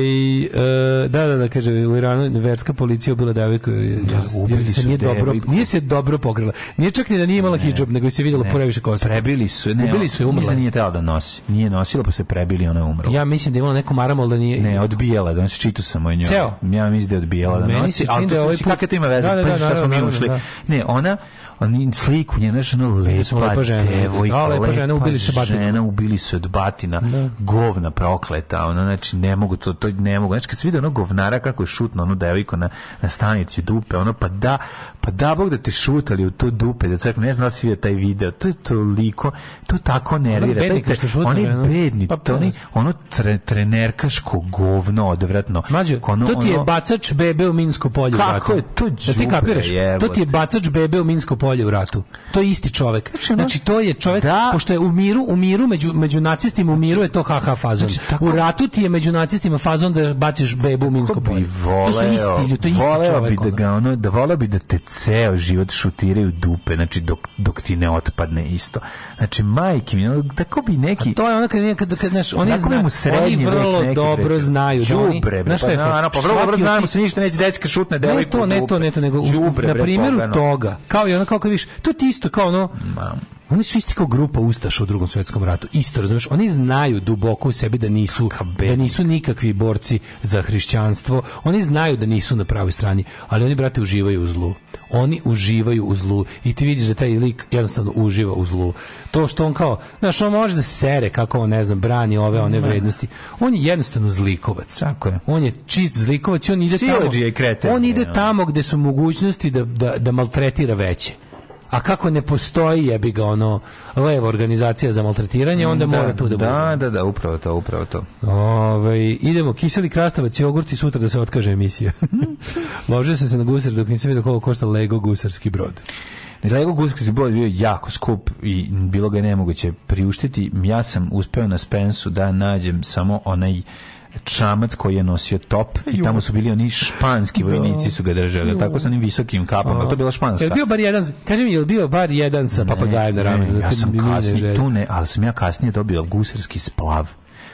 e, da, da, da, kaže, u Iranu verska policija ubila devojku jer, da, jer se nije devojku. dobro, nije se dobro pogrela. Nije čak ni da nije imala ne, hijab, nego se vidjelo ne, previše kosa. Prebili su, ne, ubili su je umrla. Mislim da nije tela da nosi. Nije nosila, pa se prebili, ona je umrla. Ja mislim da je imala neku maramol da nije... Ne, odbijela, da se znači, čitu sam o njoj. Ceo? Ja mislim da je odbijala da nosi, ali to da se, ovaj put... kakve to ima veze, da, da, pa da, šta smo mi ušli. Ne, ona on sliku njena žena lepa, lepa žena. devojka, A, da, lepa, žena, ubili se batina. Žena, ubili se od batina, da. govna prokleta, ono, znači, ne mogu, to, to ne mogu. Znači, kad se vidi ono govnara kako je šutno onu devojku na, na stanici dupe, ono, pa da, pa da bog da te šutali u to dupe, da cak ne zna si taj video, to je toliko, to tako nervira. Ono bednik, što šutno, oni bedni, pa, to, oni, pa. ono tre, trenerkaško govno, odvratno. Mađo, ono, to ti je bacač bebe u Minsko polje. Kako je to džubre, da To ti je bacač bebe u Minsko polje polje u ratu. To je isti čovjek. Znači, znači to je čovjek da. pošto je u miru, u miru među među nacistima u znači, miru je to haha fazon. Znači, tako... U ratu ti je među nacistima fazon da baciš bebu u minsko polje. Voleo, to su isti, to je isti čovjek. Bi da ga ono, da voleo bi da te ceo život šutiraju dupe, znači dok, dok ti ne otpadne isto. Znači majke mi, tako da bi neki A to je ono kad kad, kad znaš, oni znaju, mu oni vrlo dobro neki, znaju da oni. Znaš šta je? Pa, na, pa vrlo dobro znaju da se ništa neće dečka šutne devojku. Ne to, ne to, ne to, nego na primjeru toga. Kao i ono kao kao kad viš, to ti isto kao ono... Oni su isti kao grupa ustaša u drugom svjetskom ratu. Isto, razumiješ? Oni znaju duboko u sebi da nisu, da nisu nikakvi borci za hrišćanstvo. Oni znaju da nisu na pravoj strani, ali oni, brate, uživaju u zlu. Oni uživaju u zlu i ti vidiš da taj lik jednostavno uživa u zlu. To što on kao, znaš, on može da sere kako on, ne znam, brani ove one vrednosti. On je jednostavno zlikovac. Tako je. On je čist zlikovac i on ide tamo, kreten, on ide tamo gde su mogućnosti da, da, da maltretira veće a kako ne postoji jebi ga ono leva organizacija za maltretiranje onda da, mora tu da, bude. Da, da, da, upravo to, upravo to. Ove, ovaj, idemo kiseli krastavac i ogurti sutra da se otkaže emisija. može se se na gusar dok nisam vidio koliko košta Lego gusarski brod. Lego gusarski brod je bio jako skup i bilo ga je nemoguće priuštiti. Ja sam uspeo na Spensu da nađem samo onaj čamac koji je nosio top i tamo su bili oni španski da. vojnici su ga držali, tako sa onim visokim kapama, to je bila španska. Je bio bar jedan, kaži mi, je bio bar jedan sa papagajem na ramenu? Ja sam kasnije, tu ne, ali sam ja kasnije dobio gusarski splav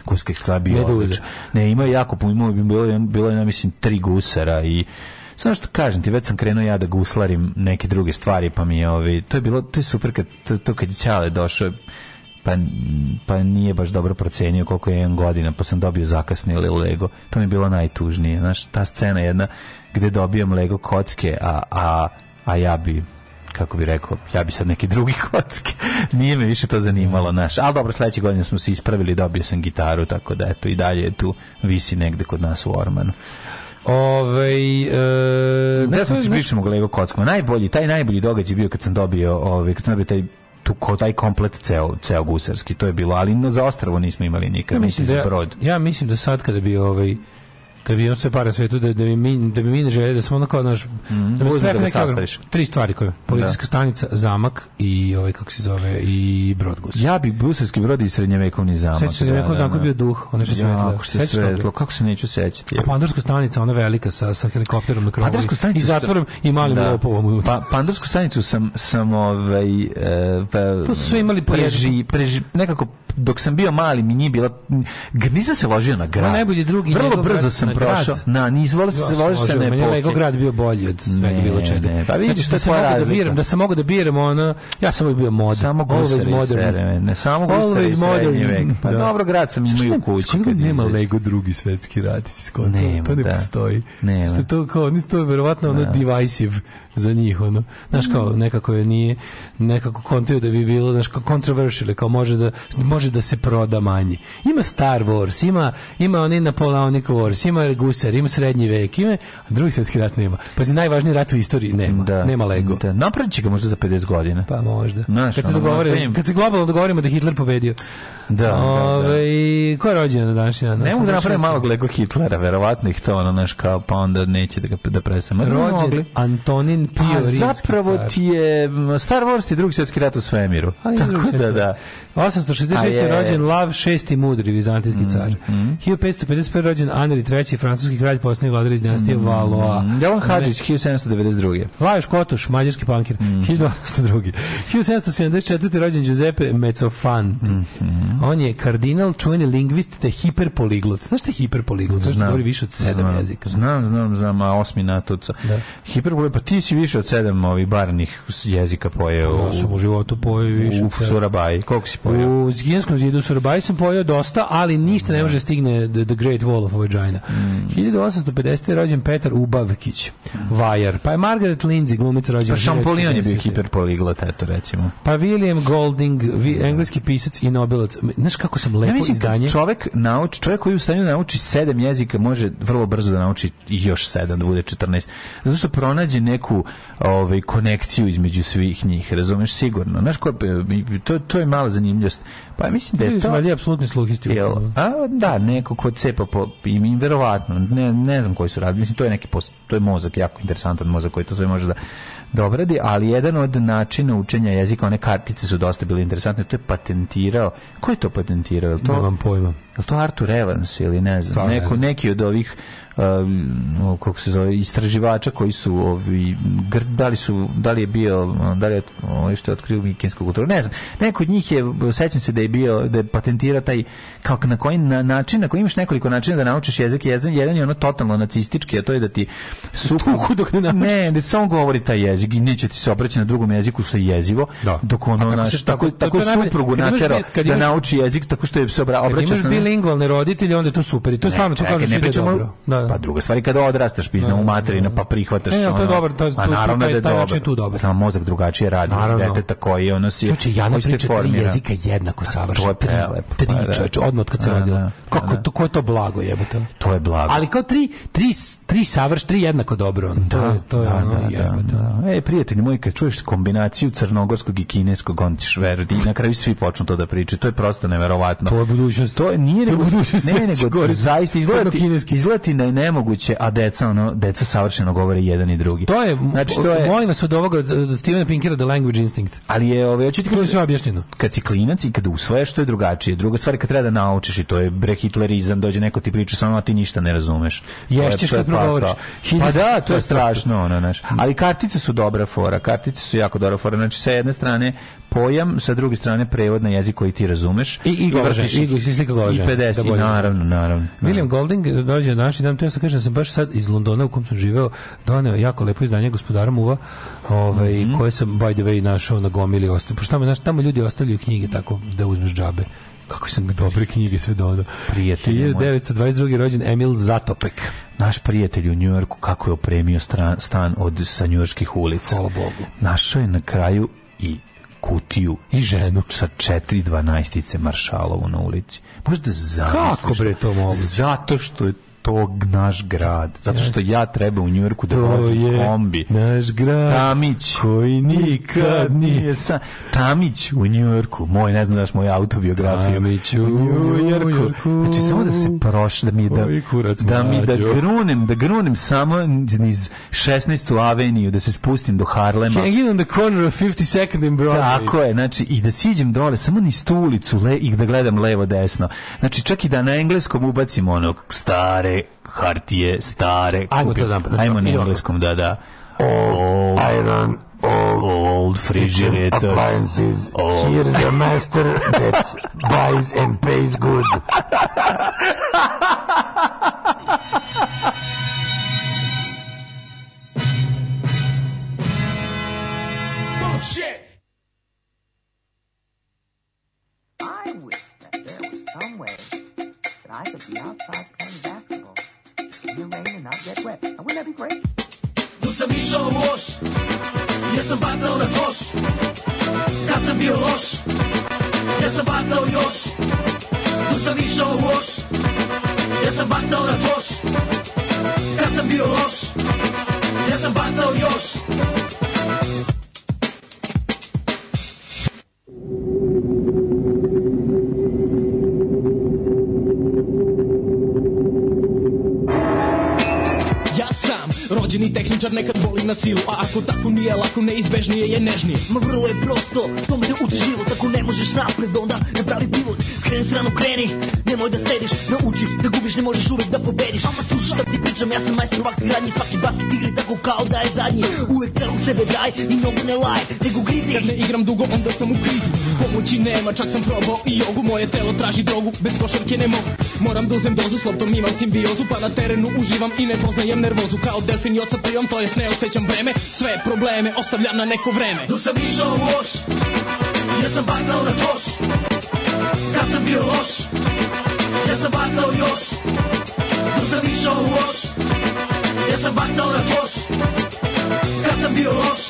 gusarski splav bio ne, ima jako puno, imao bilo, bilo je, mislim, tri gusara i Samo što kažem ti, već sam krenuo ja da guslarim neke druge stvari, pa mi je ovi, ovaj, to je bilo, to je super kad, to, to kad je Ćale došao, pa, pa nije baš dobro procenio koliko je jedan godina, pa sam dobio zakasnili Lego. To mi je bilo najtužnije. Znaš, ta scena jedna gde dobijam Lego kocke, a, a, a ja bi kako bi rekao, ja bi sad neki drugi kocki. Nije me više to zanimalo, naš. Ali dobro, sledeće godine smo se ispravili, dobio sam gitaru, tako da eto, i dalje je tu visi negde kod nas u Ormanu. Ove, e, ne, da, ne, da pričamo o Lego kockama. Najbolji, taj najbolji događaj bio kad sam dobio, ove, kad sam dobio taj tu kodaj komplet ceo ceo gusarski to je bilo ali na za ostrvo nismo imali nikad ja mislim da, brod ja mislim da sad kada bi ovaj kad bi imam sve pare svetu da da mi da mi ne želje da smo ono kao naš mm, da, da neke, tri stvari koje da. policijska da. stanica zamak i ovaj kako se zove i Brodgus ja bi busarski brod i srednjevekovni zamak sećaš se da, vekovni da, zamak bio duh ono što ja, se svetlo kako se neću sećati a pandurska stanica ona velika sa sa helikopterom na krovu i zatvorom i malim da. lopovom pa pandursku stanicu sam sam ovaj e, pa, to su sve imali preži, preži, nekako dok sam bio mali mi nije bila nisam se ložio na grad najbolji drugi vrlo brzo sam prošao. Na, ni izvoli se da, voliš se ne. Meni Lego grad bio bolji od svega bilo čega. Ne, pa vidiš šta sam da biram, da se mogao da biram ona ja sam uvijek bio mod. Samo always modern. Ne, samo always modern. Pa da. dobro grad sam imao u kući. nema Lego drugi svetski rat, to ne da. postoji. Ne. Što to kao, to je verovatno ono divisive za njih, ono. Znaš, kao, mm. nekako je nije, nekako kontaju da bi bilo, znaš, kao controversial, kao može da, može da se proda manje. Ima Star Wars, ima, ima oni Napoleonic Wars, ima Gusar, ima Srednji vek, ima, a drugi svetski rat nema. Pa znači, najvažniji rat u istoriji nema, da, nema Lego. Da, napravit će ga možda za 50 godina. Pa možda. Znaš, kad, se dogovore, kad se globalno dogovorimo da Hitler pobedio. Da, da Ove, da, da. Ko je rođen na današnji dan? Ne mogu da napravim malog Lego Hitlera, verovatno ih to, ono, znaš, kao, pa onda neće da ga da presamo. Rođen Antonin pio pa, zapravo ti je Star Wars i drugi svjetski rat u svemiru. Ali Tako da, da. 866. Je, je, rođen Lav VI. mudri vizantijski car. Mm, mm. rođen Anri III. francuski kralj posljednji vladar dinastije mm, Valoa. Mm, Jovan Hadžić, 1792. Lajos Kotoš, mađarski bankir mm. 1802. 1774. rođen Giuseppe Mezzofanti. Mm, mm. On je kardinal, čuveni lingvist te hiperpoliglot. Znaš te hiperpoliglot? Znaš govori više od sedam znam, jezika. Znam, znam, znam, a osmi natuca. Da. Hiperpoliglot, pa ti si više od sedam ovih barnih jezika pojeo. Ja sam u životu pojeo više. U Surabaji. Koliko si pojeo? U Zigenskom zidu Surabaj sam pojeo dosta, ali ništa ne može da stigne The, the Great Wall of Vagina. Mm. 1850. je rođen Petar Ubavkić, Vajar. Pa je Margaret Lindsay, glumica rođena. Pa Šampolion je bio hiperpoliglot, eto recimo. Pa William Golding, vi, engleski pisac i nobelac. Znaš kako sam lepo ja mislim, izdanje? Čovjek nauči, čovek koji u stanju da nauči sedam jezika može vrlo brzo da nauči još sedam, da bude 14. Zato što pronađe neku ovaj, konekciju između svih njih, razumeš sigurno. Znaš, ko, to, to je malo zanimljivo zanimljivost. Pa mislim da je to... Valjda apsolutni sluhisti. Jel, a, da, neko ko cepa po im, verovatno, ne, ne znam koji su radili, mislim, to je neki, post, to je mozak, jako interesantan mozak koji to sve može da dobradi, da ali jedan od načina učenja jezika, one kartice su dosta bile interesantne, to je patentirao. Ko je to patentirao? Je to, ne pojma. Je to Artur Evans ili ne znam, neko, ne znam. neki od ovih um, kako se zove istraživača koji su ovi gr, da li su da li je bio da li je ovaj što je otkrio mikinsku kulturu ne znam neko od njih je sećam se da je bio da je patentira taj kao na koji na, način na koji imaš nekoliko načina da naučiš jezik jedan jedan je ono totalno nacistički a to je da ti su dok ne naučiš ne da samo govori taj jezik i neće ti se obraćati na drugom jeziku što je jezivo da. dok ono tako, naš, tako, tako, tako suprugu naterao da nauči jezik tako što je se obraćao na imaš bilingualne roditelje onda je to super i to je stvarno to kažu svi da je dobro da, Pa da. druga stvar je kada odrastaš pizna da, u da, materinu, pa prihvataš. E, ono, to je dobar, to, a naravno da je dobar. Tu dobar. Samo mozak drugačije radi. Naravno. Deteta koji ono si... Čoče, ja na priča tri jezika jednako savršeno. To je prelepo. Tri, tri pa čoče, odmah kad se rodila. Kako, to, ko je to blago jebote? To je blago. Ali kao tri, tri, tri savrš, tri jednako dobro. Da, to je, to je da, ono da, jebote. Da. E, prijatelji moji, kad čuješ kombinaciju crnogorskog i kineskog, on ćeš veriti. I na kraju svi počnu to da priče To je prosto neverovatno. To je budućnost. To nije to je budućnost. Ne, nego zaista izgleda, izgleda, izgleda, nemoguće, a deca ono deca savršeno govore jedan i drugi. To je znači to je molim vas od ovoga od Stevena Pinkera The Language Instinct. Ali je ovaj očito kako je sve objašnjeno. Kad si klinac i kad usvajaš to je drugačije. Druga stvar je kad treba da naučiš i to je bre hitlerizam, dođe neko ti priča samo a ti ništa ne razumeš. Ješćeš kad progovoriš. Pa da, to je strašno ono, znaš. Mm. Ali kartice su dobra fora, kartice su jako dobra fora. Znači sa jedne strane pojam, sa druge strane prevod na jezik koji ti razumeš. I, i, golaža, i, i, slika golaža, I 50, da i naravno, naravno. William Golding dođe na naši dan, to ja sam kažem, sam baš sad iz Londona u kom sam živeo, doneo jako lepo izdanje gospodara Muva, ovaj, mm -hmm. koje sam, by the way, našao na gomili. Ostav, pošto tamo, naš, tamo ljudi ostavljaju knjige tako da uzmeš džabe kako sam dobre knjige sve donao. Prijatelj. 1922. rođen Emil Zatopek. Naš prijatelj u Njujorku kako je opremio stan od sa njujorskih ulica. Hvala Bogu. Našao je na kraju i kutiju i ženu sa 4 12 maršalovu na ulici. Možda zamisliš. Kako bre to mogu? Zato što je to naš grad. Zato što ja treba u Njujorku da vozim kombi. naš grad Tamić, koji nikad nije sam. Tamić u Njujorku. Moj, ne znam da daš moju autobiografiju. Tamić u Njujorku. Znači, samo da se proš, da, da-, da mi da, da, mi da grunem, da grunem samo iz 16. aveniju, da se spustim do Harlema. Hanging on the corner of 52nd and Broadway. Tako je, znači, i da siđem dole, samo niz tu ulicu le, i da gledam levo-desno. Znači, čak i da na engleskom ubacim onog stare stare hartije, stare. Ajmo kupi, to da Ajmo na engleskom, da, da. All iron all old refrigerators, appliances. Old. Here is a master that buys and pays good. Bullshit. I wish that there was some way that I could be outside playing basketball. rain and I get wet. And wouldn't that be great? Duce miša u loš, jer sam bacao na koš. Kad sam bio loš, jer sam bacao još. Tu sam išao u loš, jer sam bacao na koš. Kad sam bio loš, jer sam bacao Neviđeni tehničar nekad voli na silu A ako tako nije lako, neizbežnije je nežnije Ma vrlo je prosto, tome da uči život Ako ne možeš napred, onda ne pravi pivot Skreni stranu, kreni, nemoj da sediš Nauči da gubiš, ne možeš uvek da pobediš Ama slušaj da ti pričam, ja sam majstor ovakve gradnje Svaki basket igri tako kao da je zadnji Uvek celog sebe daj i mnogo ne laj, nego grizi Kad ne igram dugo, onda sam u krizi Pomoći nema, čak sam probao i jogu Moje telo traži drogu, bez košarke ne mogu Moram da uzem dozu, s loptom imam simbiozu Pa na terenu uživam i ne poznajem nervozu Kao delfin docapiram, to jest ne osjećam vreme Sve probleme ostavljam na neko vreme Dok sam išao loš, ja sam bacao na koš Kad sam bio loš, ja sam bacao još Dok sam išao loš, ja sam bacao na koš Kad sam bio loš,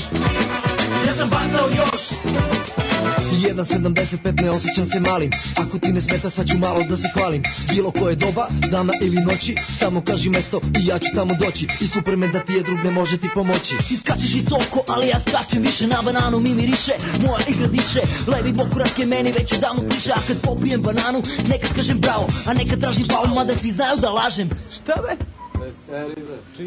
ja sam bacao još Jedna 75 ne osjećam se malim Ako ti ne smeta sad ću malo da se hvalim Bilo koje doba, dana ili noći Samo kaži mesto i ja ću tamo doći I Superman da ti je drug ne može ti pomoći Ti skačeš visoko, ali ja skačem više Na bananu mi miriše, moja igra diše Levi dvokurak je meni već odavno piše A kad popijem bananu, nekad kažem bravo A nekad tražim pao, mada svi znaju da lažem Šta be?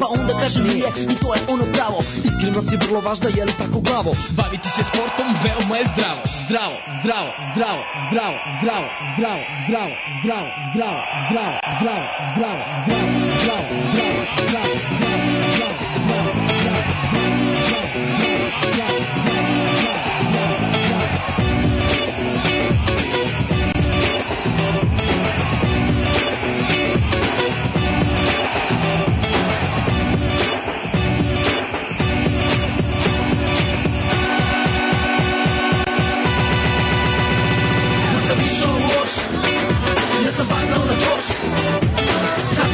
Pa onda kaže nije i to je ono pravo Iskrenost je vrlo važna, je li tako glavo Baviti se sportom veoma je zdravo Zdravo, zdravo, zdravo, zdravo, zdravo, zdravo, zdravo, zdravo, zdravo, zdravo, zdravo, zdravo, zdravo, zdravo, zdravo, zdravo, zdravo, zdravo,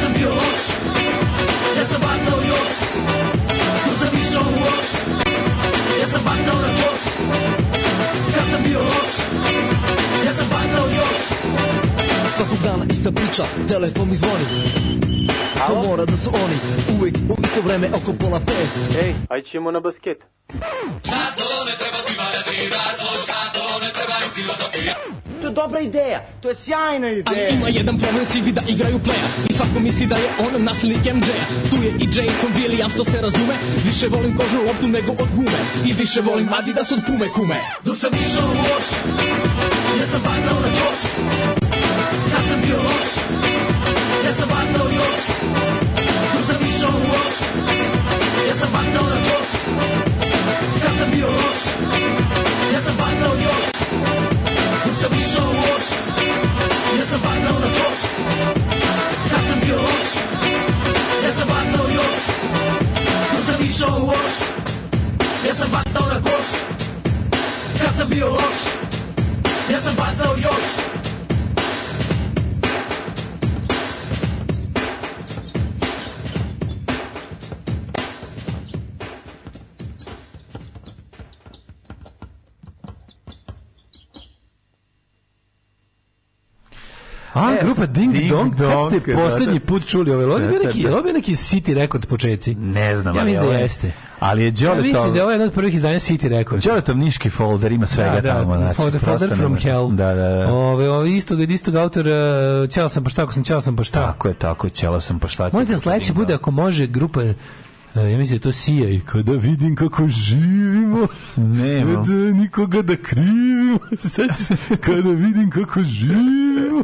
Kad bio loš Ja sam bacao još Tu sam Ja sam bacao na bio loš Ja sam bacao još Svakog dana ista priča Telefon mi zvoni To mora da su oni Uvek u isto vreme oko pola pet Ej, ajde ćemo na basket Sad ne treba ti to dobra ideja. To je sjajna ideja. Ali ima jedan problem, svi bi da igraju playa. I svako misli da je on naslednik MJ-a. Tu je i Jason Williams, što se razume. Više volim kožnu loptu nego od gume. I više volim Adidas od pume kume. Dok sam išao loš, ja sam bacao na koš. Kad sam bio loš, ja sam bacao još. Tad sam bio loš Ja sam bacao još A, e, grupa Ding, Ding Dong, Dong, kad ste da, da. poslednji put čuli ove, ovo bio neki, da, ovo je neki city rekord početci. Ne znam, ja mislim da jeste. Ali je Joletov... Ja mislim da je ovo jedan od prvih izdanja City Records. Joletov niški folder, ima svega da, da, tamo. Znači, folder, folder from hell. Da, da, da. Ove, ove, istog, od istog autora, e, ćela sam pa šta, ako sam ćela sam pa šta. Tako je, tako, ćela sam pa šta. Možda sledeće bude, ako može, grupa E, ja mislim da to sija i kada vidim kako živimo, nema. Kada nikoga da krivimo, sad kada vidim kako živimo.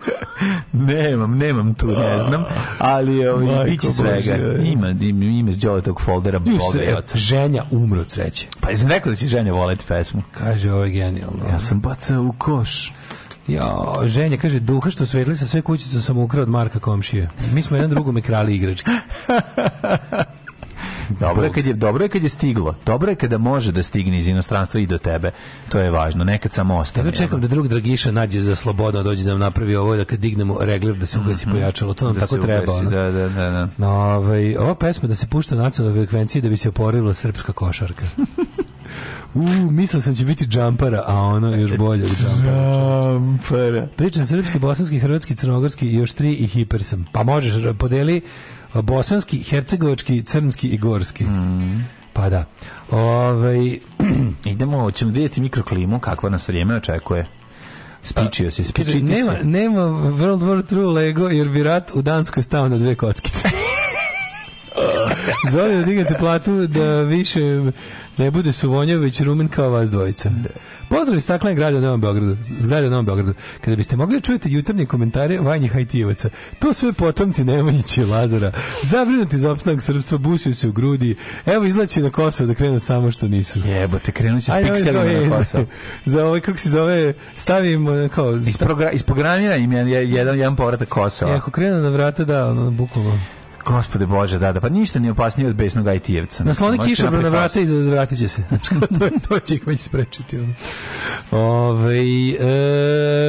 nemam, nemam to ne znam, ali ovaj, biće svega. Bože. Ima, ima, ima iz tog foldera Boga Ženja umro od sreće. Pa jesam rekao da će Ženja voleti pesmu. Kaže, ovo je genijalno. Ja sam bacao u koš. Ja, ženja kaže duha što svetli sa sve kućice sam ukrao od Marka komšije. Mi smo jedan drugome krali igračke. Dobro je kad je dobro je kad je stiglo. Dobro je kada može da stigne iz inostranstva i do tebe. To je važno. Nekad samo ostane. Ja čekam da? da drug Dragiša nađe za slobodno dođe da nam napravi ovo da kad dignemo regler da se mhm. ugasi mm -hmm. pojačalo. To nam da tako treba. Ugasi, da, da, da, da. No, ovaj, ova pesma da se pušta na nacionalnoj frekvenciji da bi se oporavila srpska košarka. U, mislio sam da će biti džampara, a ono još bolje. Džampara. Pričam srpski, bosanski, hrvatski, crnogorski i još tri i hiper sam. Pa možeš, podeli bosanski, hercegovački, crnski i gorski. Mm. Pa da. Ove... Ovaj, Idemo, ćemo vidjeti mikroklimu, kakva nas vrijeme očekuje. Spičio si, spičiti se. Pa, nema, nema World War II Lego, jer bi rat u Danskoj stao na dve kockice. Zove da dignete platu da više Ne bude Suvonjević rumen kao vas dvojica. Da. Pozdrav iz staklene grada u Novom Beogradu. Zgrada u Novom Beogradu. Kada biste mogli da čujete jutarnje komentare vanjih hajtijevaca. To sve potomci Nemanjića i Lazara. Zabrinuti za opstanak srpstva, busaju se u grudi. Evo izlači na Kosovo da krenu samo što nisu. Jebote, krenuće s ovaj pikselima na Kosovo. Za ovaj, kako se zove, stavim kao... Isprogra, isprogramira im jedan, jedan povratak Kosova. I ako krenu na vrata, da, ono, bukvalno. Gospode Bože, da, da, pa ništa nije opasnije od besnog IT-evca. Nasloni kiša na vrata i vratit će se. to, to će ih već sprečiti. Ove,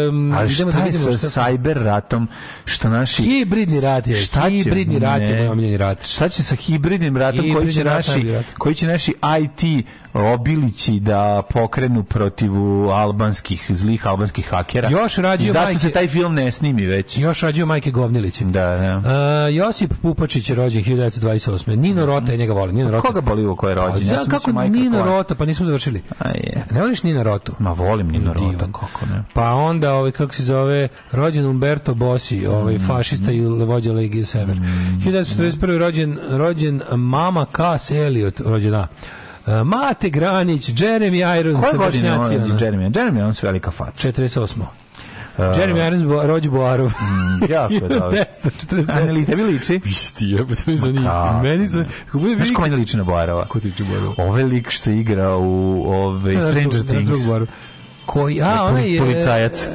um, Ali šta, da je sa cyber ratom što naši... Hibridni rat je. Šta hibridni rat je moj rat. Šta će sa hibridnim ratom hibridni koji će, rat, naši, koji će naši IT obilići da pokrenu protiv albanskih zlih albanskih hakera. Još rađio I zašto majke, se taj film ne snimi već? Još rađio majke Govnilići. Da, da. Uh, Josip Pupačić je rođen 1928. Nino Rota je njega volim. Nino pa Rota. Koga bolivo ko je rođen? Pa ja, ja kako Nino koja... Rota, pa nismo završili. A je. E, ne voliš Nino Rotu? Ma volim Nino Rota, Divan. kako ne. Pa onda ovaj kako se zove rođen Umberto Bossi, ovaj mm. fašista i vođa Legije Sever. Mm. 1941. rođen rođen mama Kas Eliot rođena. E, Mate Granić, Jeremy Irons, Koje godine je on, Jeremy? Jeremy Irons velika faca. 48. Uh, e, Jeremy Irons bo, rođ Boarov. Mm, jako je dobro. 1049. A ne li tebi liči? Isti je, pa to mi zvoni isti. Meni se... Znaš ko meni liči na Boarova? Ko ti liči Boarova? Ove ovaj lik što igra u ove, ovaj, Stranger Things koji a onaj je policajac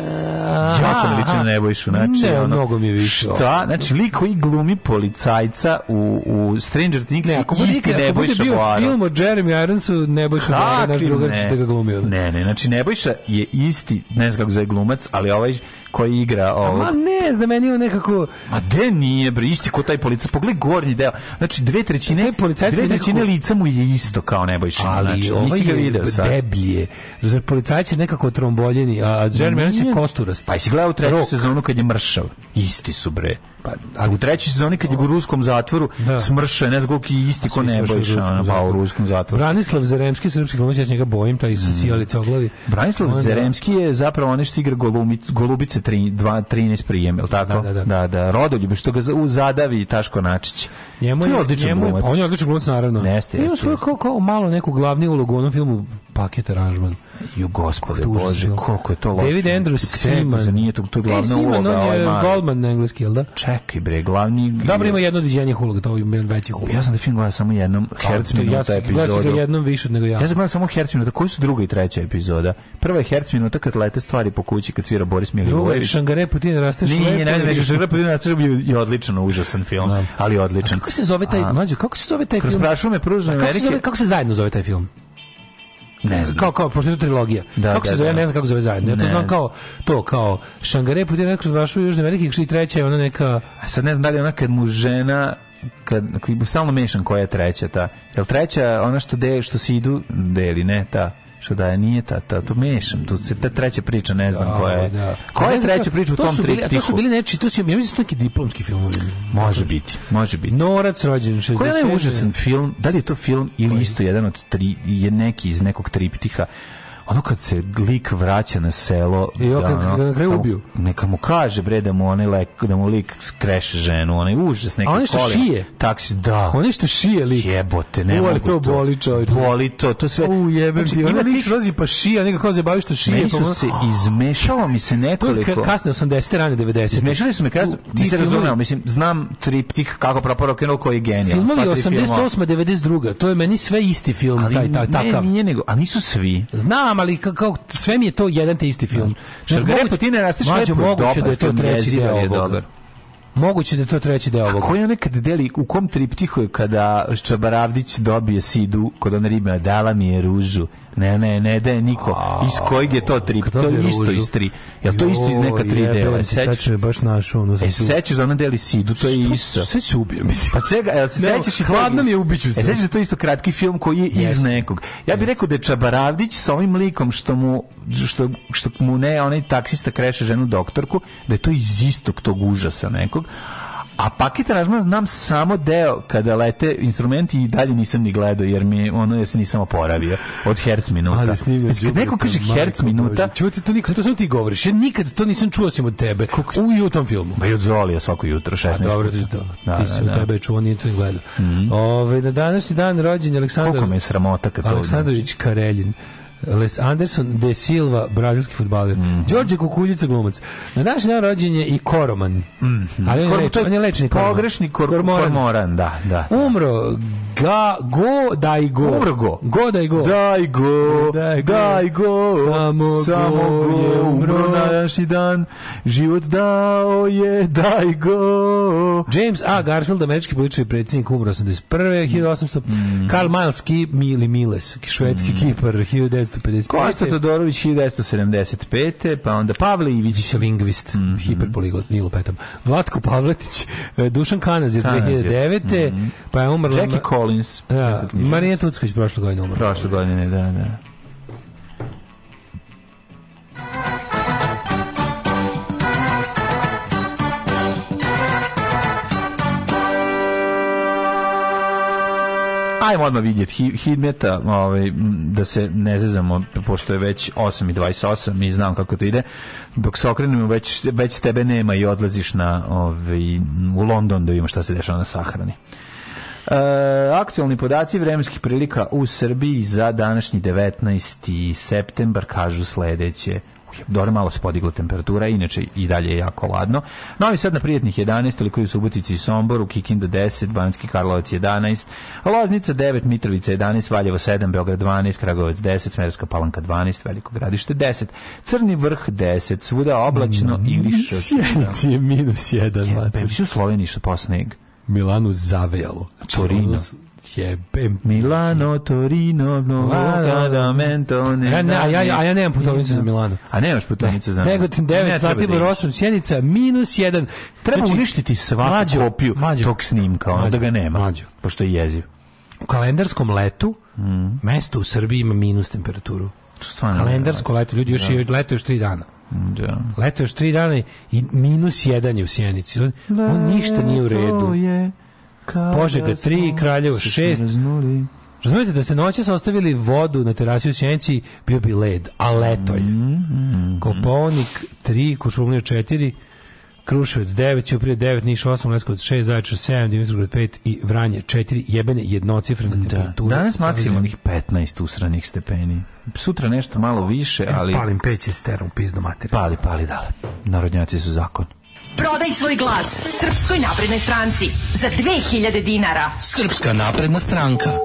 jako mi liči na Nebojšu znači ne, ono, mnogo mi više šta znači lik koji glumi policajca u, u Stranger Things ne, ako bude, isti ne, Nebojša bude bio Boaro. film o Jeremy Ironsu Nebojša Boaro naš drugar će da ga glumi ne ne znači Nebojša je isti ne znam kako zove glumac ali ovaj koji igra ovo. Ma ne, znam, meni je nekako... Ma gde nije, bre, isti ko taj policajac. pogled gornji deo. Znači, dve trećine, dve trećine lica mu je isto kao Nebojša. Ali znači, ovaj ga video sad. deblje. Znači, policajac je nekako tromboljeni, a Jeremy se je kosturast. Pa jesi gledao treću sezonu kad je mršav. Isti su, bre. Pa, a u trećoj sezoni kad je u ruskom zatvoru da. smršao ne znam koliko isti ko ne bojiša pa u ruskom zatvoru. Branislav Zeremski, srpski glumac, ja njega bojim, taj sa mhm. sijalice oglavi. Branislav on, Zeremski je zapravo onaj što igra Golubic, Golubice 3, 2, 13 prijem, je tako? Da, da, da. da, da. Rodoljub, što ga zadavi Taško Načić. Njemu je, odličan njemu, glumac. On je odličan glumac, naravno. Neste, jeste. Ima svoju kao, kao malo neku glavni ulogu u onom filmu paket aranžman. Ju gospode bože, koliko je to loše. David Andrews pa Seaman. Nije to, to glavna uloga. Seaman, on je ovaj golman na engleski, jel da? čekaj bre, glavni... Dobro, ima jedno odviđenje huloga, to je veći hulog. Ja sam da film gledao samo jednom Herc minuta ja epizodu. Ja ga jednom više nego ja. Ja sam gledao samo Herc minuta, koji su druga i treća epizoda? Prva je Herc minuta kad lete stvari po kući, kad svira Boris Milivojević. Druga je Šangare Putin rasteš lepo. Nije, ne, ne, Šangare Putin rasteš je odlično, užasan film, Znam. ali odličan. A kako se zove taj, mlađo, kako se zove taj film? Kroz prašu me pružne Amerike. Kako se zajedno zove taj film? Ne znam. Kao, kao, pošto je to trilogija. Da, kako da, se zove, da. ne znam kako zove zajedno. Ja to znam kao, to, kao, Šangare putuje pa neko kroz Varšavu i Južne Amerike, i treća je ona neka... A sad ne znam da li ona kad mu žena kad koji stalno mešan koja je treća ta. Jel treća ona što deje što se idu deli, ne, ta. Što da je, nije ta, ta, to mešam, tu se ta treća priča, ne znam da, koja je. Da. Koja je treća priča u to tom triptihu? To su bili neči, to su, ja mislim, da su neki diplomski film. Može biti, može biti. Norac rođen 60. Koji je užasan film, da li je to film ili isto jedan od tri, je neki iz nekog triptiha, ono kad se lik vraća na selo i da, ono, ga ubiju neka mu kaže bre da mu onaj lek da mu lik kreše ženu onaj užas neka oni što kolima. šije taksi da oni što šije lik jebote ne Uvali mogu to boli čovjek boli to to sve u jebem znači, ti ona lik rozi pa šija neka se bavi što šije meni pa su pa se izmešalo mi se nekoliko to je kasne 80 rane 90 izmešali su me kasno ti se razumeo mislim znam triptih kako propao rock koji je genijalan filmovi 88 92 to je meni sve isti film taj taj takav ne, nije nego a nisu svi znam znam, ali kao, sve mi je to jedan te isti film. Šargarepu ti ne rasteš lepo. Da moguće da je to treći deo ovoga. Moguće da je to treći deo ovoga. A koji nekad deli, u kom triptihu je kada Čabaravdić dobije sidu kod one rime, dala mi je ružu Ne, ne, ne, da niko. Iz kojeg je to trip? To je isto iz tri. Jel to isto iz neka tri dela? Sećaš se baš našu ono. E sećaš da ona deli sidu, to je isto. Sve se ubio mislim. Pa čega, jel se sećaš i hladno mi je ubiću e, se. Sećaš se to isto kratki film koji je iz nekog. Ja bih rekao da je Čabaravdić sa ovim likom što mu što što mu ne onaj taksista kreše ženu doktorku, da je to iz istog tog užasa nekog. A paket aranžman znam samo deo kada lete instrumenti i dalje nisam ni gledao jer mi ono ja se nisam oporavio od herc minuta. Ali snimio znači, Kad neko kaže herc minuta, čujte to nikad, to samo ti govoriš. Ja nikad to nisam čuo osim od tebe u jutom filmu. Ma i od Zolija svako jutro 16. A, dobro, ti to. Da, ti da, si da, tebe čuo, nije to gledao. Mm -hmm. Ove, ovaj, na današnji dan rođen Aleksandar... Koliko me sramota kad to. Aleksandrović Kareljin. Les Anderson de Silva, brazilski futbaler. Mm -hmm. Đorđe Kukuljica glumac. Na naš dan rođen je i Koroman. Mm -hmm. Ali on je, leč, on je lečni Koroman. Pogrešni kor kormoran. kormoran. da, da. Umro ga, go, daj go. Umro go. Go, daj go. Daj go, daj go. Samo, Samo go je umro na današnji dan. Život dao je, daj go. James A. Garfield, američki politički predsjednik, umro 81. 1800. Mm -hmm. Karl Miles, Mili Miles, švedski mm -hmm. kipar, 1900 1955. Kosta Todorović 1975. Pa onda Pavle Ivić. lingvist, mm -hmm. hiperpoligot, Nilo Petam. Vlatko Pavletić, e, Dušan Kanazir, Kanazir. 2009. Mm -hmm. Pa je umrla... Jackie Collins. Da, Marija Tucković prošle godine umrla. Prošle godine, da, da. Ajmo odmah vidjeti Hidmeta, ovaj, da se ne zezamo, pošto je već 8.28 i znam kako to ide. Dok se okrenemo, već, već tebe nema i odlaziš na, ovaj, u London da vidimo šta se dešava na sahrani. E, aktualni podaci vremenskih prilika u Srbiji za današnji 19. septembar kažu sledeće. Dore malo se podigla temperatura, inače i dalje je jako ladno. Novi Sad na prijetnih 11, toliko je u Subotici i Somboru, Kikinda 10, Banski Karlovac 11, Loznica 9, Mitrovica 11, Valjevo 7, Beograd 12, Kragovac 10, Smerska Palanka 12, Veliko gradište 10, Crni vrh 10, svuda oblačno i više. Sjenici je minus 1. Je, pa u Sloveniji što posneg? sneg. Milanu zavejalo. Znači, Torino. Znači, Jebem. Milano, Torino, Novogradamento. Ne, ne, a, ja, a ja nemam putovnicu za da. Milano. A nemaš putovnicu za Milano? Negotin 9, Zlatibor da 8, Sjenica, minus 1. Treba znači, uništiti svaku mađo, kopiju mađo, tog snimka, ono da ga nema, mađo. pošto je jeziv. U kalendarskom letu mm. mesto u Srbiji ima minus temperaturu. Stvarno, Kalendarsko leto, ljudi još, da. još leto još tri dana. Da. Leto još tri dana i minus jedan je u Sjenici. On, da, on ništa nije u redu. Je Požega 3, Kraljevo 6. Razumete da ste noćas ostavili vodu na terasi u Sjenici, bio bi led, a leto je. Mm-hmm. Koponik 3, Kočumlija 4, Kruševac 9, Ćuprije 9, Niš 8, Leskovac 6, Zaječar 7, Dimitrovgrad 5 i Vranje 4, jebene jednocifrene da. temperature. Danas maksimalnih 15 usranih stepeni. Sutra nešto malo više, e, ali... Palim peć je sterom pizdu materiju. Pali, pali, dale. Narodnjaci su zakon. Prodaj svoj glas Srpskoj naprednoj stranci za 2000 dinara. Srpska napredna stranka.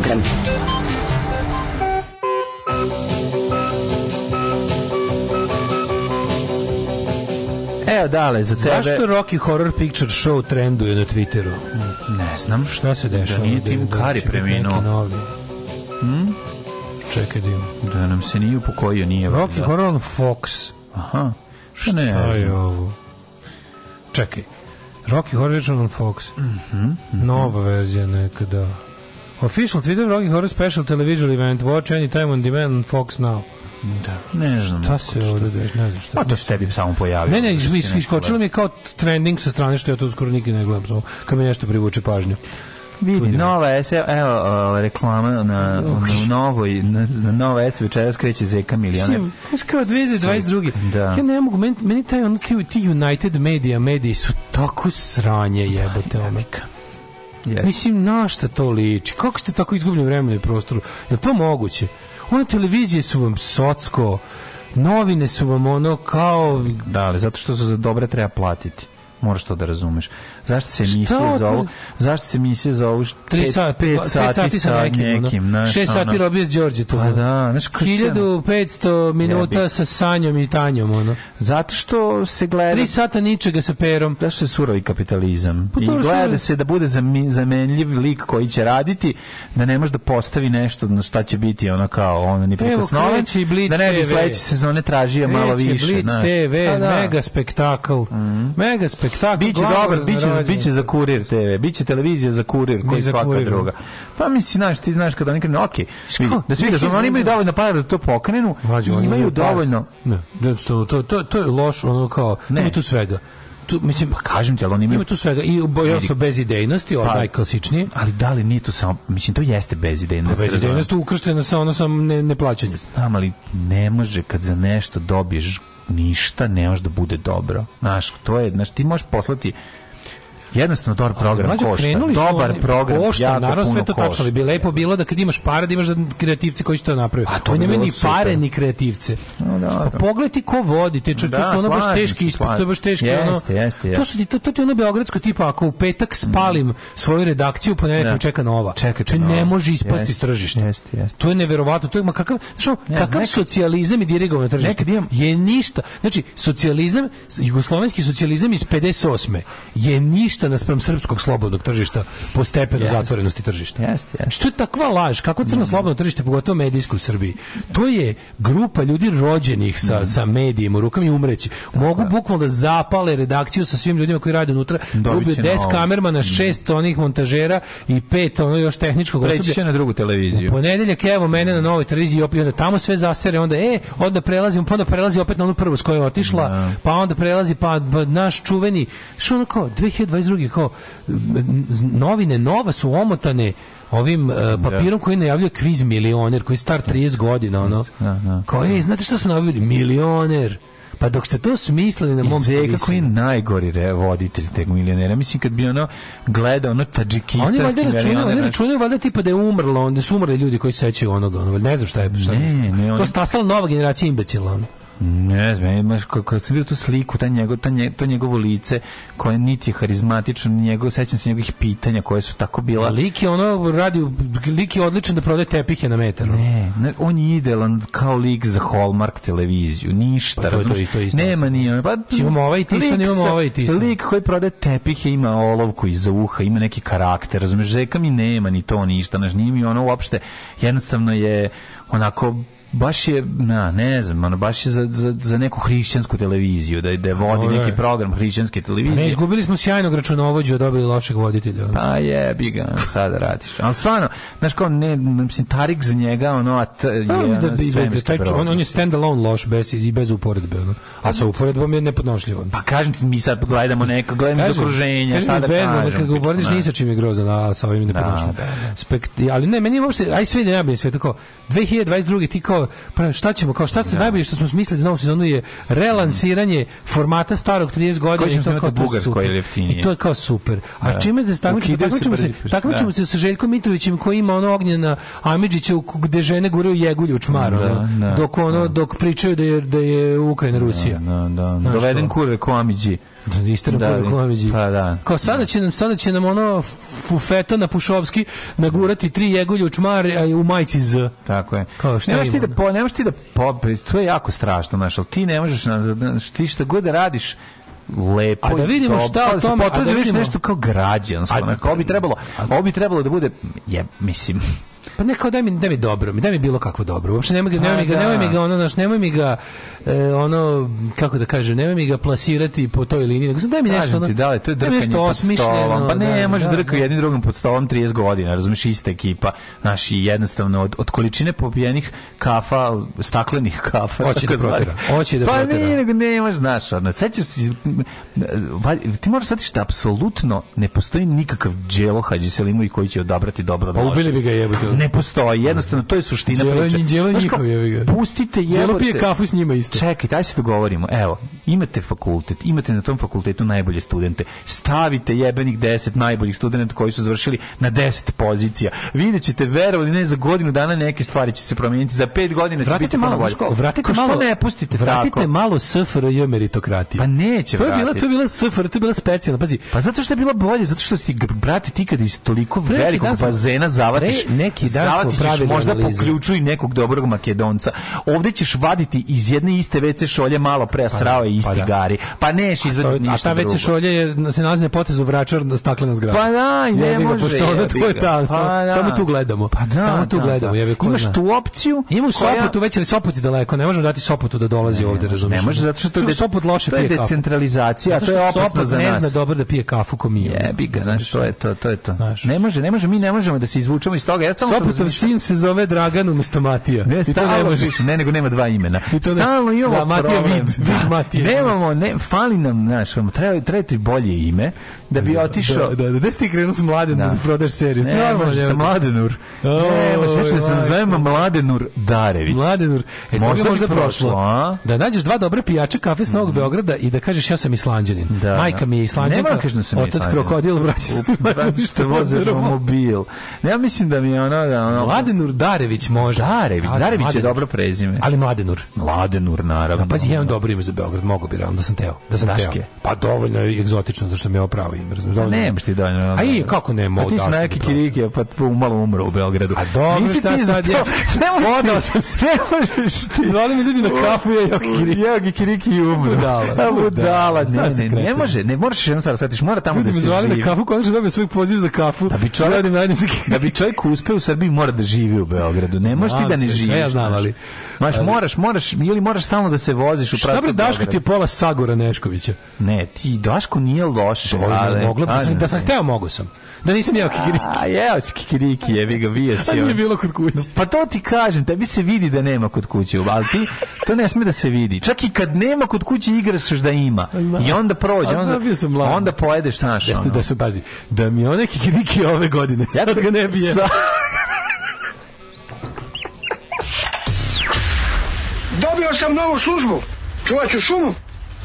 program. Evo dale, za tebe... Zašto Rocky Horror Picture Show trenduje na Twitteru? Ne znam. Šta se da dešava? Da nije Tim da, da, Curry preminuo. Hm? Čekaj da Da nam se nije upokojio, nije. Rocky da. Horror Fox. Aha. Šta, ne? Šta je ovo? Čekaj. Rocky Horror on Fox. Mm -hmm, mm -hmm. Nova verzija nekada. Official Twitter Rocky Horror Special Television Event Watch Any Time on Demand on Fox Now. Da. Ne znam. Šta se ovde deš, da ne znam šta. Pa to se tebi samo pojavilo. Ne, ne, iz, iskočilo da- mi je kao trending sa strane što ja to skoro nikad ne gledam, samo kad mi nešto privuče pažnju. Vidi, nova S, evo, o, reklama na, na, novoj, na, na nova S večeras kreće Zeka Milijone. Mislim, kao 2022. Da. Ja ne mogu, meni, meni taj on, ti United Media mediji su tako sranje jebote omeka. Yes. Mislim, na šta to liči? Kako ste tako izgubili vremenu i prostoru? Je to moguće? One televizije su vam socko, novine su vam ono kao... Da, ali zato što su za dobre treba platiti moraš to da razumeš. Zašto se emisije zovu? Zašto se emisije zovu? 3 sata, 5 sati, sati sa nekim, nekim 6 sati robio s Đorđe tu. Pa da, znaš 1500 minuta sa Sanjom i Tanjom, ono. Zato što se gleda 3 sata ničega sa Perom. Zašto je surovi kapitalizam? Pa, I gleda se da bude zamenljiv lik koji će raditi, da ne može da postavi nešto na šta će biti ono kao ono ni prikosnoven. Da ne bi sledeće sezone tražio malo više. Blitz TV, pa da. mega spektakl. Mhm. Mega spektakl spektakl. Biće dobar, biće, biće za kurir TV, biće televizija za kurir koji svaka kurir. Da. druga. Pa mislim, znaš, ti znaš kada oni krenu, ok, vidi, da svi da oni imaju dovoljno para da to pokrenu, Mlađe, imaju dovoljno. Ne, to, to, to, to je loš, ono kao, ne. tu svega tu mislim pa kažem ti ali oni imaju ima tu svega i bojanstvo bez idejnosti ovaj pa, klasični ali da li nije to samo mislim to jeste bez bezidejnost pa bezidejnost ukrštena sa ono sam ne, neplaćanje znam ali ne može kad za nešto dobiješ ništa ne može da bude dobro. Znaš, to je, znaš, ti možeš poslati jednostavno dobar program ali, košta. Dobar oni, program, košta, naravno sve to tačno, bi lepo bilo da kad imaš pare da imaš kreativce koji će to napraviti. A to On nema ni pare ni kreativce. No, da, pa da. pogledaj ti ko vodi, te čak, da, to su da, ono baš teški ispit, to je baš teški jeste, ono. Jeste, jeste. To su ti to, to ti ono beogradsko tipa ako u petak spalim mm. svoju redakciju, ponedjeljak da. me čeka nova. Čeka te ne može ispasti s tržišta. To je neverovatno, to je ma kakav, znači kakav socijalizam i dirigovano tržište je ništa. Znači socijalizam, jugoslovenski socijalizam iz 58. je ništa tržišta naspram srpskog slobodnog tržišta po stepenu yes. zatvorenosti tržišta. Jeste, jeste. Što je takva laž? Kako crno mm. slobodno tržište, pogotovo medijsko u Srbiji? To je grupa ljudi rođenih sa, mm. sa medijem u rukama i umreći. Mogu bukvalno da zapale redakciju sa svim ljudima koji rade unutra. Dobit 10 kamermana, mm. šest onih montažera i pet ono još tehničkog Preći osoblja. Preći na drugu televiziju. U ponedeljak evo mene na novoj televiziji opet, onda tamo sve zasere, onda e, onda prelazi, pa onda prelazi opet na onu prvu s kojom otišla, no. Da. pa onda prelazi pa, pa naš čuveni, što ono kao 2020 niz drugih ho novine nova su omotane ovim uh, papirom da. koji najavljuje kviz milioner koji je star 30 godina ono da, da, koji znate šta smo navili milioner pa dok ste to smislili na mom Zeka kako je najgori re, voditelj teg milionera. Mislim kad bi ono gledao ono tadžikistanski Oni valjda računaju, oni računaju valjda tipa da je umrlo, onda su umrli ljudi koji sećaju onoga, ono, ne znam šta je, šta ne, mislim. ne, to oni... stasala nova generacija imbecila. Ono. Ne znam, imaš kad sam vidio tu sliku, ta njegov, ta nje, to njegovo lice koje niti je harizmatično, njegov sećam se njegovih pitanja koje su tako bila. Lik je ono radi, lik je odličan da prodaje tepihe na metar. Ne, ne, on je idealan kao lik za Hallmark televiziju, ništa, pa to, razumiješ? To, isto, isto, Nema ni pa imamo ovaj tisan, imamo ovaj tisan. Lik koji prodaje tepihe ima olovku iza uha, ima neki karakter, razumeš, Žeka mi nema ni to ništa, znaš, nije mi ono uopšte jednostavno je onako baš je, na, ne znam, ono, baš je za, za, za neku hrišćansku televiziju, da, da vodi neki program hrišćanske televizije. Pa ne, izgubili smo sjajnog računovođu, a dobili lošeg voditelja. Pa je, bi ga, sada da radiš. Ali stvarno, znaš kao, ne, mislim, Tarik za njega, ono, a t, pa, je, da ono, da, da, taj, on, on je stand-alone loš, bez, i bez uporedbe, ono. A sa uporedbom je nepodnošljivo. Pa kažem ti, mi sad gledamo neko, gledamo kažem, iz okruženja, šta da bez, kažem. Kad ga uporediš, ni sa čim je grozan, a sa ovim nepodnošljivo. Da, ali ne, meni je uopšte, aj sve ne, ja bi sve tako, 2022. ti kao kao šta ćemo kao šta se da. najbolje što smo smislili za novu sezonu je relansiranje formata starog 30 godina i to kao bugarsko ili jeftinije. I to je kao super. A da. čime da takmičimo takmičimo se takmičimo da. se sa Željkom Mitrovićem koji ima ono ognje na Amidžiću gde žene guraju jegulju u čmaru, da, da, dok ono da. dok pričaju da je da je Ukrajina Rusija. Da, da, da. Doveden kurve ko Amidži. Da, da, Kovameđi. Pa da. Kao sada će nam, sada će nam ono fufeta na Pušovski nagurati tri u čmar u majci z. Tako je. Kao šta nemaš ti da, po, nemaš ti da po, pa, to je jako strašno, znaš, ali ti ne možeš, ti šta god da radiš, lepo. A da vidimo šta pa o da tome, a da, da vidimo nešto kao građansko, a, kao bi trebalo, ovo bi trebalo da bude, je, mislim, Pa ne kao daj mi, da mi dobro, mi da mi bilo kakvo dobro. Uopšte nemoj ga, nemoj mi ga, nemoj mi da. ga, ono, naš, nemoj mi ga, e, ono, kako da kažem, nemoj mi ga plasirati po toj liniji. Nego, daj mi nešto, Kažem ono, ti, da li, to je daj drkanje nešto pod osmišljeno. Pa ne, da, može da, drkaju da. jedni drugim pod stolom 30 godina, razumeš ista ekipa. naši jednostavno, od, od količine popijenih kafa, staklenih kafa. Hoće da protera, hoće da Pa protera. ne, nego ne, možeš, znaš, ono, sećaš se, valj- ti moraš shvatiti da apsolutno ne postoji nikakav dželo Hadži Selimović koji će odabrati dobro Pa ubili bi ga jebote ne postoji. Jednostavno to je suština priče. njihovi ga. Pustite je. jebote. pije kafu s njima isto. Čekaj, daj se dogovorimo. Evo, imate fakultet, imate na tom fakultetu najbolje studente. Stavite jebenih 10 najboljih studenata koji su završili na 10 pozicija. Videćete verovali ne za godinu dana neke stvari će se promijeniti. Za 5 godina će vratite biti malo bolje. Vratite Ko malo, ne pustite vratite tako? malo SFRJ meritokratije. Pa neće. To je bila to je bila SFRJ, to je bila specijalna. Pazi. Pa zato što je bila bolje, zato što si brate ti kad iz toliko velikog bazena zavatiš neki i dan smo ćeš možda poključuj nekog dobrog makedonca. Ovde ćeš vaditi iz jedne iste WC šolje malo pre srao pa da, i isti pa da. gari. Pa neš izvedi ništa. A ta WC šolje je se nalazi na potezu vračar na staklena zgrada. Pa da, ne, može. Pošto ono to je tam, pa da. samo tu gledamo. Pa da, samo tu gledamo. Imaš tu opciju? Ima u Sopotu već, ali Sopot je daleko, ne možemo dati Sopotu da dolazi ovde, razumiješ? Ne može, zato što to je Sopot loše To je decentralizacija, to je opasno ne zna dobro da pije kafu ko mi. Jebi ga, znaš, to je to, to je to. Ne može, ne može, mi ne možemo da se izvučemo iz toga. Ja Sopotom sin se zove Dragan umesto Matija. Ne, I ne može. Ne, nego nema dva imena. I to stalno ne, imamo da, Matija problem. Vid, da. vid Matija. Nemamo, ne, fali nam, znaš, treba, treba ti bolje ime da bi otišao. Da, da, da, gde krenuo sa mladen da. da prodaš seriju? Ne, ne može, sa Mladenur. Ne, može, da se nazovem Mladenur Darević. Mladenur. E, možda bi možda prošlo. A? Da nađeš dva dobre pijača kafe s Novog mm. Beograda i da kažeš ja sam islanđanin. Da. da. Majka mi je islanđanka. Nema da kažem da sam Otac krokodil, vraća se. Što voze mobil. Ja mislim da mi je ona... Da, ona... Mladenur Darević može. Darević, Darević je dobro prezime. Ali Mladenur. Mladenur, naravno. Da, pazi, jedan dobro ime za Beograd, mogu bi realno da sam teo. Da sam teo. Pa dovoljno je egzotično, zašto mi je opravo ovim, razumiješ? Da, nemaš ti dovoljno. A i kako nema A ti si neki kirike, pa umalo umro u Beogradu. A dobro, Nisi šta ti sad je? Ne možeš Odao sam se. Ne možeš ti. Zvali mi ljudi na kafu, ja jaki kirike. Ja jaki kirike i umro. Budala. Budala. Ne, ne, ne može, ne moraš jednu stvar da shvatiš, mora tamo da se živi. Zvali na kafu, konačno dobio svoj poziv za kafu. Da bi čovjek, da bi čovjek uspeo u Srbiji, mora da živi u Beogradu. Ne možeš ti da ne živiš. Ja znam, ali... Maš, moraš, moraš, ili moraš stalno da se voziš u pravcu Šta bi Daško ti je pola Sagora Neškovića? Ne, ti, Daško nije loše, ali, moglo, da, sam, da sam hteo, mogu sam. Da nisam jeo kikiriki. A, jeo si kikiriki, jebi ga, bio si. A nije bilo kod kuće. Pa to ti kažem, tebi se vidi da nema kod kuće, ali ti, to ne sme da se vidi. Čak i kad nema kod kuće, igraš da ima. I onda prođe, onda, onda pojedeš naš. Jeste, da se pazi, da mi one kikiriki ove godine, ja sad ga ne bijem. Sa... Dobio sam novu službu. Čuvaću šumu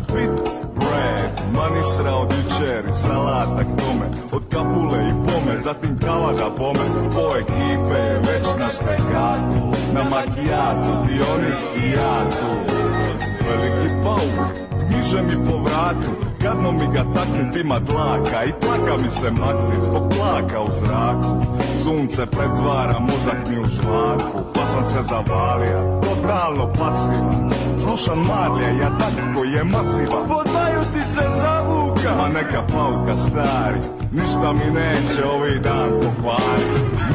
kuća pit Bre, manistra od jučeri, salata k tome Od kapule i pome, zatim kava da pome Po ekipe već na štekatu Na makijatu, i i ja tu Veliki pauk, niže mi po vratu Gadno mi ga taknit ima dlaka I tlaka mi se maknit zbog plaka u zraku Sunce pretvara mozak mi u žlaku sam se zavalija, totalno pasivan Slušam Marlija, ja tako je masiva Podaju ti se zavuka Ma neka pauka stari Ništa mi neće ovaj dan pokvari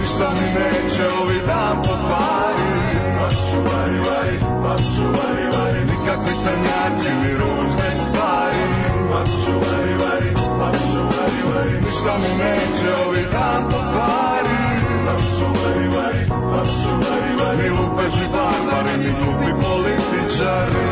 Ništa mi neće ovaj dan pokvari Sačuvari, vari, sačuvari, vari Nikakvi crnjaci ni ružne stvari Sačuvari, vari, sačuvari, vari Ništa mi neće ovaj dan pokvari Sačuvari, vari, Ni lupeži barbari, ni glupi političari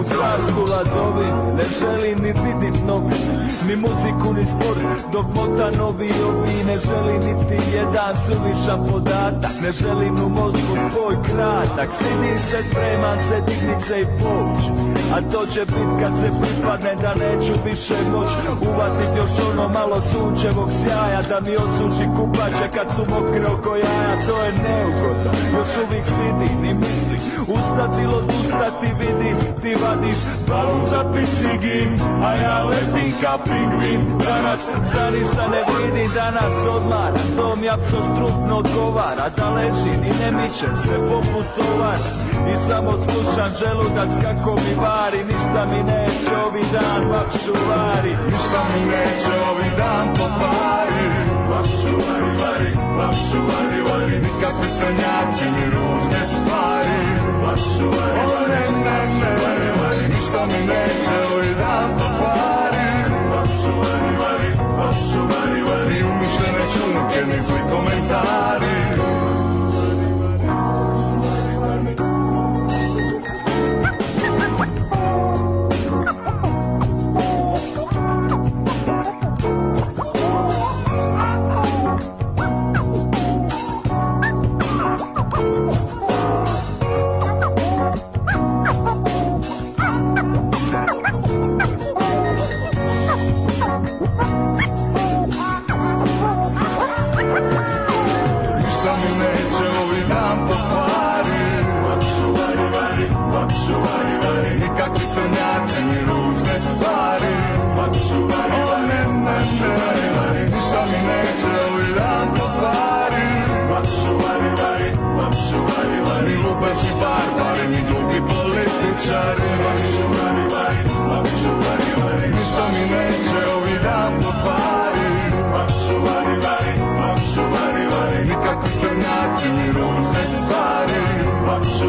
U carstvu ladovi ne želim ni vidim novine Ni muziku, ni sport, dok mota novi ovi Ne želim niti jedan suvišan podatak Ne želim u mozgu svoj kratak Sidim se, sprema se, digni se i poč A to će bit kad se pripadne da neću više noć Uvatit još ono malo sunčevog sjaja Da mi osuši kupače kad su mokre oko jaja To je neugodno, još uvijek sidi i misli Ustati odustati vidi, ti vadiš balon za picigin A ja letim ka pingvin Danas za ništa ne vidi, danas odmara To mi apso štrupno odgovara Da leži i ne mičem se poput tovara I samo slušam želudac kako mi vari Ništa mi neće ovi dan vari Ništa mi neće ovi dan pokvari Bakšuvari, vari, bakšuvari, vari Nikakvi sanjaci ni ružne stvari Bakšuvari, vari, bakšuvari, vari Ništa mi neće ovi dan pokvari Bakšuvari, vari, bakšuvari, vari Ni umišljene čunke, ni zli komentari Oh. čari Vapišu mari, mari, mi neće ovi dan po pari Vapišu mari, mari, vapišu mari, mari stvari Vapišu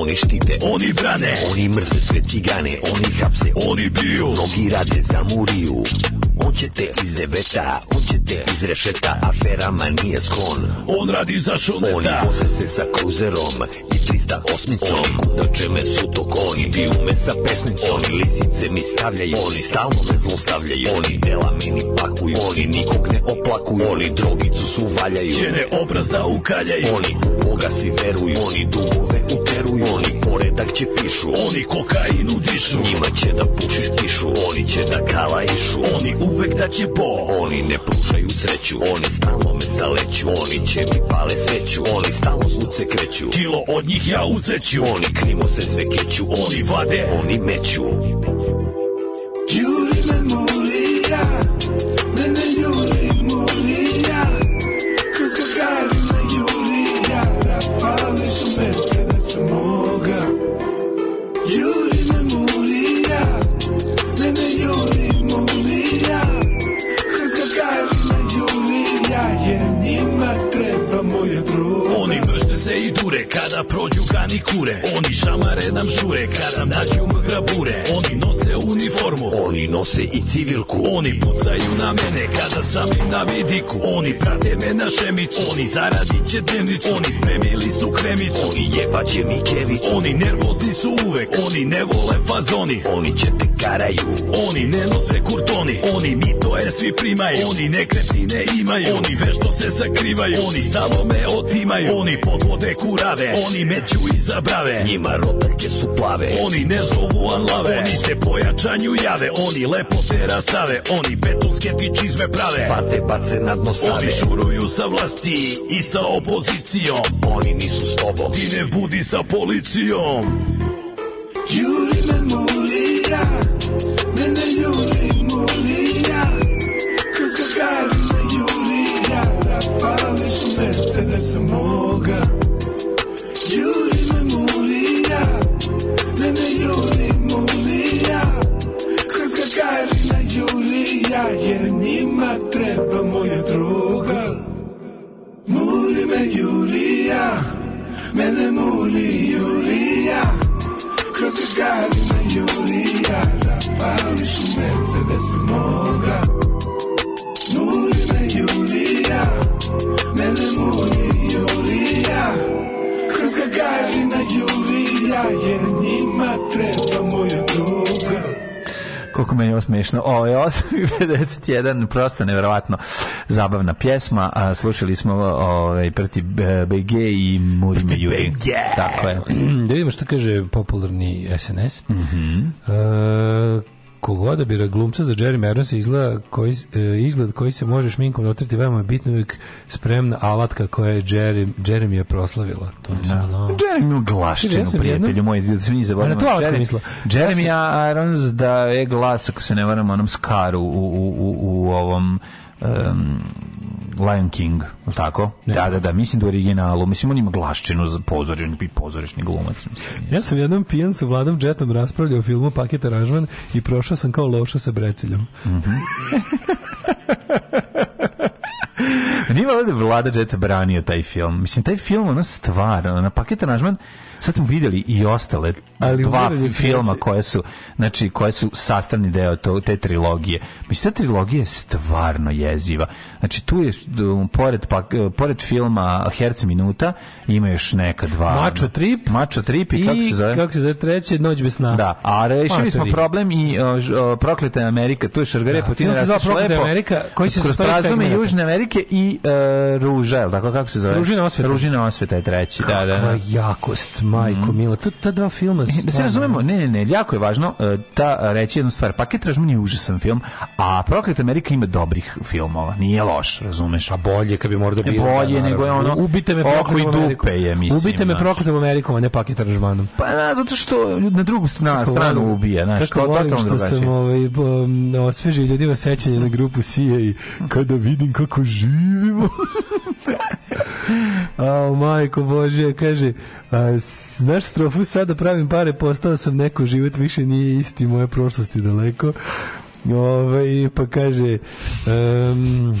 Oni štite, oni brane, oni mrze sve cigane, oni hapse, oni biju, mnogi rade za muriju. On će te iz debeta, on će te iz rešeta, aferama nije sklon. On radi za šuneta. Oni voze se sa kruzerom i 308-icom. Oni kudače me sutok, oni biju me sa pesnicom. Oni lisice mi stavljaju, oni stalno me zlostavljaju. Oni dela meni pakuju, oni nikog ne oplakuju. Oni drogicu su valjaju, žene obraz da ukaljaju. Oni u Boga si veruju, oni dugove utraju veruju Oni poredak će pišu Oni kokainu dišu Njima će da pušiš kišu Oni će da kalajišu Oni uvek da će bo Oni ne pružaju sreću Oni stalno me zaleću Oni će mi pale sveću Oni stalno svuce kreću Kilo od njih ja uzeću Oni krimo se sve keću Oni vade Oni meću žure Oni šamare nam šure Kad nam nađu nose i civilku Oni pucaju na mene kada sam im na vidiku Oni prate me na šemicu Oni zaradit će dnevnicu Oni spremili su kremicu Oni jebaće mi kevicu Oni nervozni su uvek Oni ne vole fazoni Oni će te karaju Oni ne nose kurtoni Oni mi to je er svi primaju Oni ne kretine imaju Oni vešto se sakrivaju Oni stalo me otimaju Oni podvode kurave Oni meću iza brave Njima rotanke su plave Oni ne zovu anlave Oni se pojačanju jave Oni lepo se rastave Oni betonske ti čizme prave Pa te bace na dno save Oni šuruju sa vlasti i sa opozicijom Oni nisu s tobom Ti ne budi sa policijom Juri me molija Mene juri molija Kroz gagarin me jurija Pališ u mete da sam mogao Cari me Jurija Napališ u Mercedes moga Nuri me Jurija Mene muri Jurija Kroz Gagarina Jurija Jer njima treba moja druga koliko meni je ovo smešno. Ovo je 8.51, prosto nevjerovatno zabavna pjesma, a slušali smo ovaj prti BG i Murime Juri. Tako je. da vidimo što kaže popularni SNS. Mhm. Mm -hmm. e, kog odabira glumca za Jeremy Irons izgleda koji, e, izgled koji se može šminkom dotriti veoma je bitno uvijek spremna alatka koja je Jeremy, Jeremy je proslavila. To da. je da. Ono... Jeremy u glaščinu, ja prijatelju moj, da se mi zaboravimo. Ja, Jeremy, Jeremy Irons da je glas, ako se ne varam, onom skaru u, u, u, u ovom um, Lion King, ili tako? Ne. Da, da, da, mislim da u originalu, mislim on ima glaščinu za pozorišni, pozorišni glumac. Mislim, ja sam jednom pijan sa Vladom Jetom raspravljao o filmu Paket aranžman i prošao sam kao loša sa breciljom. Mm -hmm. Nije da Vlada Jet branio taj film. Mislim, taj film, ono stvar, na paket aranžman, Sad smo videli i ostale ali dva filma koje su, znači, koje su sastavni deo to, te trilogije. Mislim, ta trilogija je stvarno jeziva. Znači tu je pored pa, pored filma Herce minuta ima još neka dva. Macho trip, Macho trip i, kako se zove? Kako se zove treće noć bez sna. Da, a rešili smo problem i o, prokleta Amerika, tu je Šargare da, Putina se zove prokleta lepo, Amerika, koji se sastoji iz Južne Amerike i uh, Ruža, el tako kako se zove? Ružina osveta. Ružina osveta je treći, da, da. Kakva da. jakost, majko mm. mila. Tu ta dva filma. Stvarno. E, da se razumemo, ne, ne, ne, jako je važno e, ta reći jednu stvar. Paket Ražman je užasan film, a Prokleta Amerika ima dobrih filmova. Nije loš, razumeš, a pa bolje kad bi morda e, bilo. Bolje da, nego je ono. Ubite me prokletom dupe je, mislim. Ubite me prokletom Amerikom, a ne paket aranžmanom. Pa na, da, zato što ljudi na drugu stranu, stranu ubija, znaš, to totalno što drugačije. sam ovaj, osvežio ljudima sećanje na grupu Sije i kada vidim kako živimo. A, majko Bože, kaže, a, znaš strofu, sada pravim pare, postao sam neko, život više nije isti, moje prošlosti daleko. Ove, ovaj, pa kaže... Um,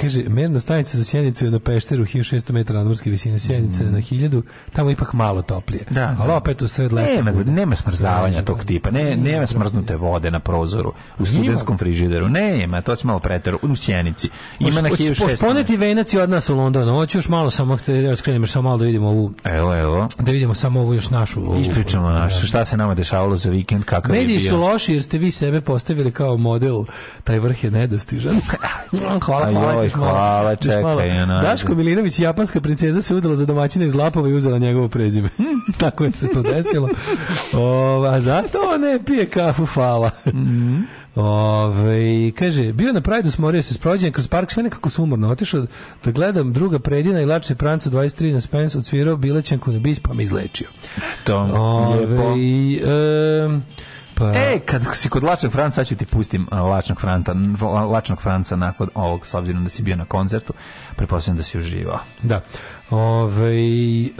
kaže, merna stanica za Sjenicu je na Pešteru, 1600 metara nadmorske visine Sjenice mm. na 1000, tamo ipak malo toplije. Da, Ali da. opet u sred leta. Nema, nema smrzavanja tog tipa, ne, nema smrznute vode na prozoru, u studentskom frižideru, nema, to se malo preteru, u Sjenici. Ima na 1600. Posponeti venac od nas u Londonu, hoću još malo samo, da skrenim, samo malo da vidimo ovu. Evo, evo. Da vidimo samo ovu još našu. Ispričamo da. našu, šta se nama dešavalo za vikend, kakav Mediji je bio. Mediji su loši jer ste vi sebe postavili kao model, taj vrh je nedostižan. Hvala joj, hvala, čekaj. Ona, Daško Milinović, japanska princeza, se udala za domaćina iz Lapova i uzela njegovo prezime. Hm, tako je se to desilo. O, a zato ne pije kafu, fala. Mm -hmm. Ove, kaže, bio na Prajdu, smorio se s prođenjem kroz park, sve nekako sumorno otišao da gledam druga predina i lače prancu 23 na Spence, odsvirao bilećan kunobis, pa me izlečio. To, je lijepo. I, Pa... E, kad si kod Lačnog Franca, sad ću ti pustim Lačnog, Franta, Lačnog Franca nakon ovog, s obzirom da si bio na koncertu, pretpostavljam da si uživao. Da. Ove, e,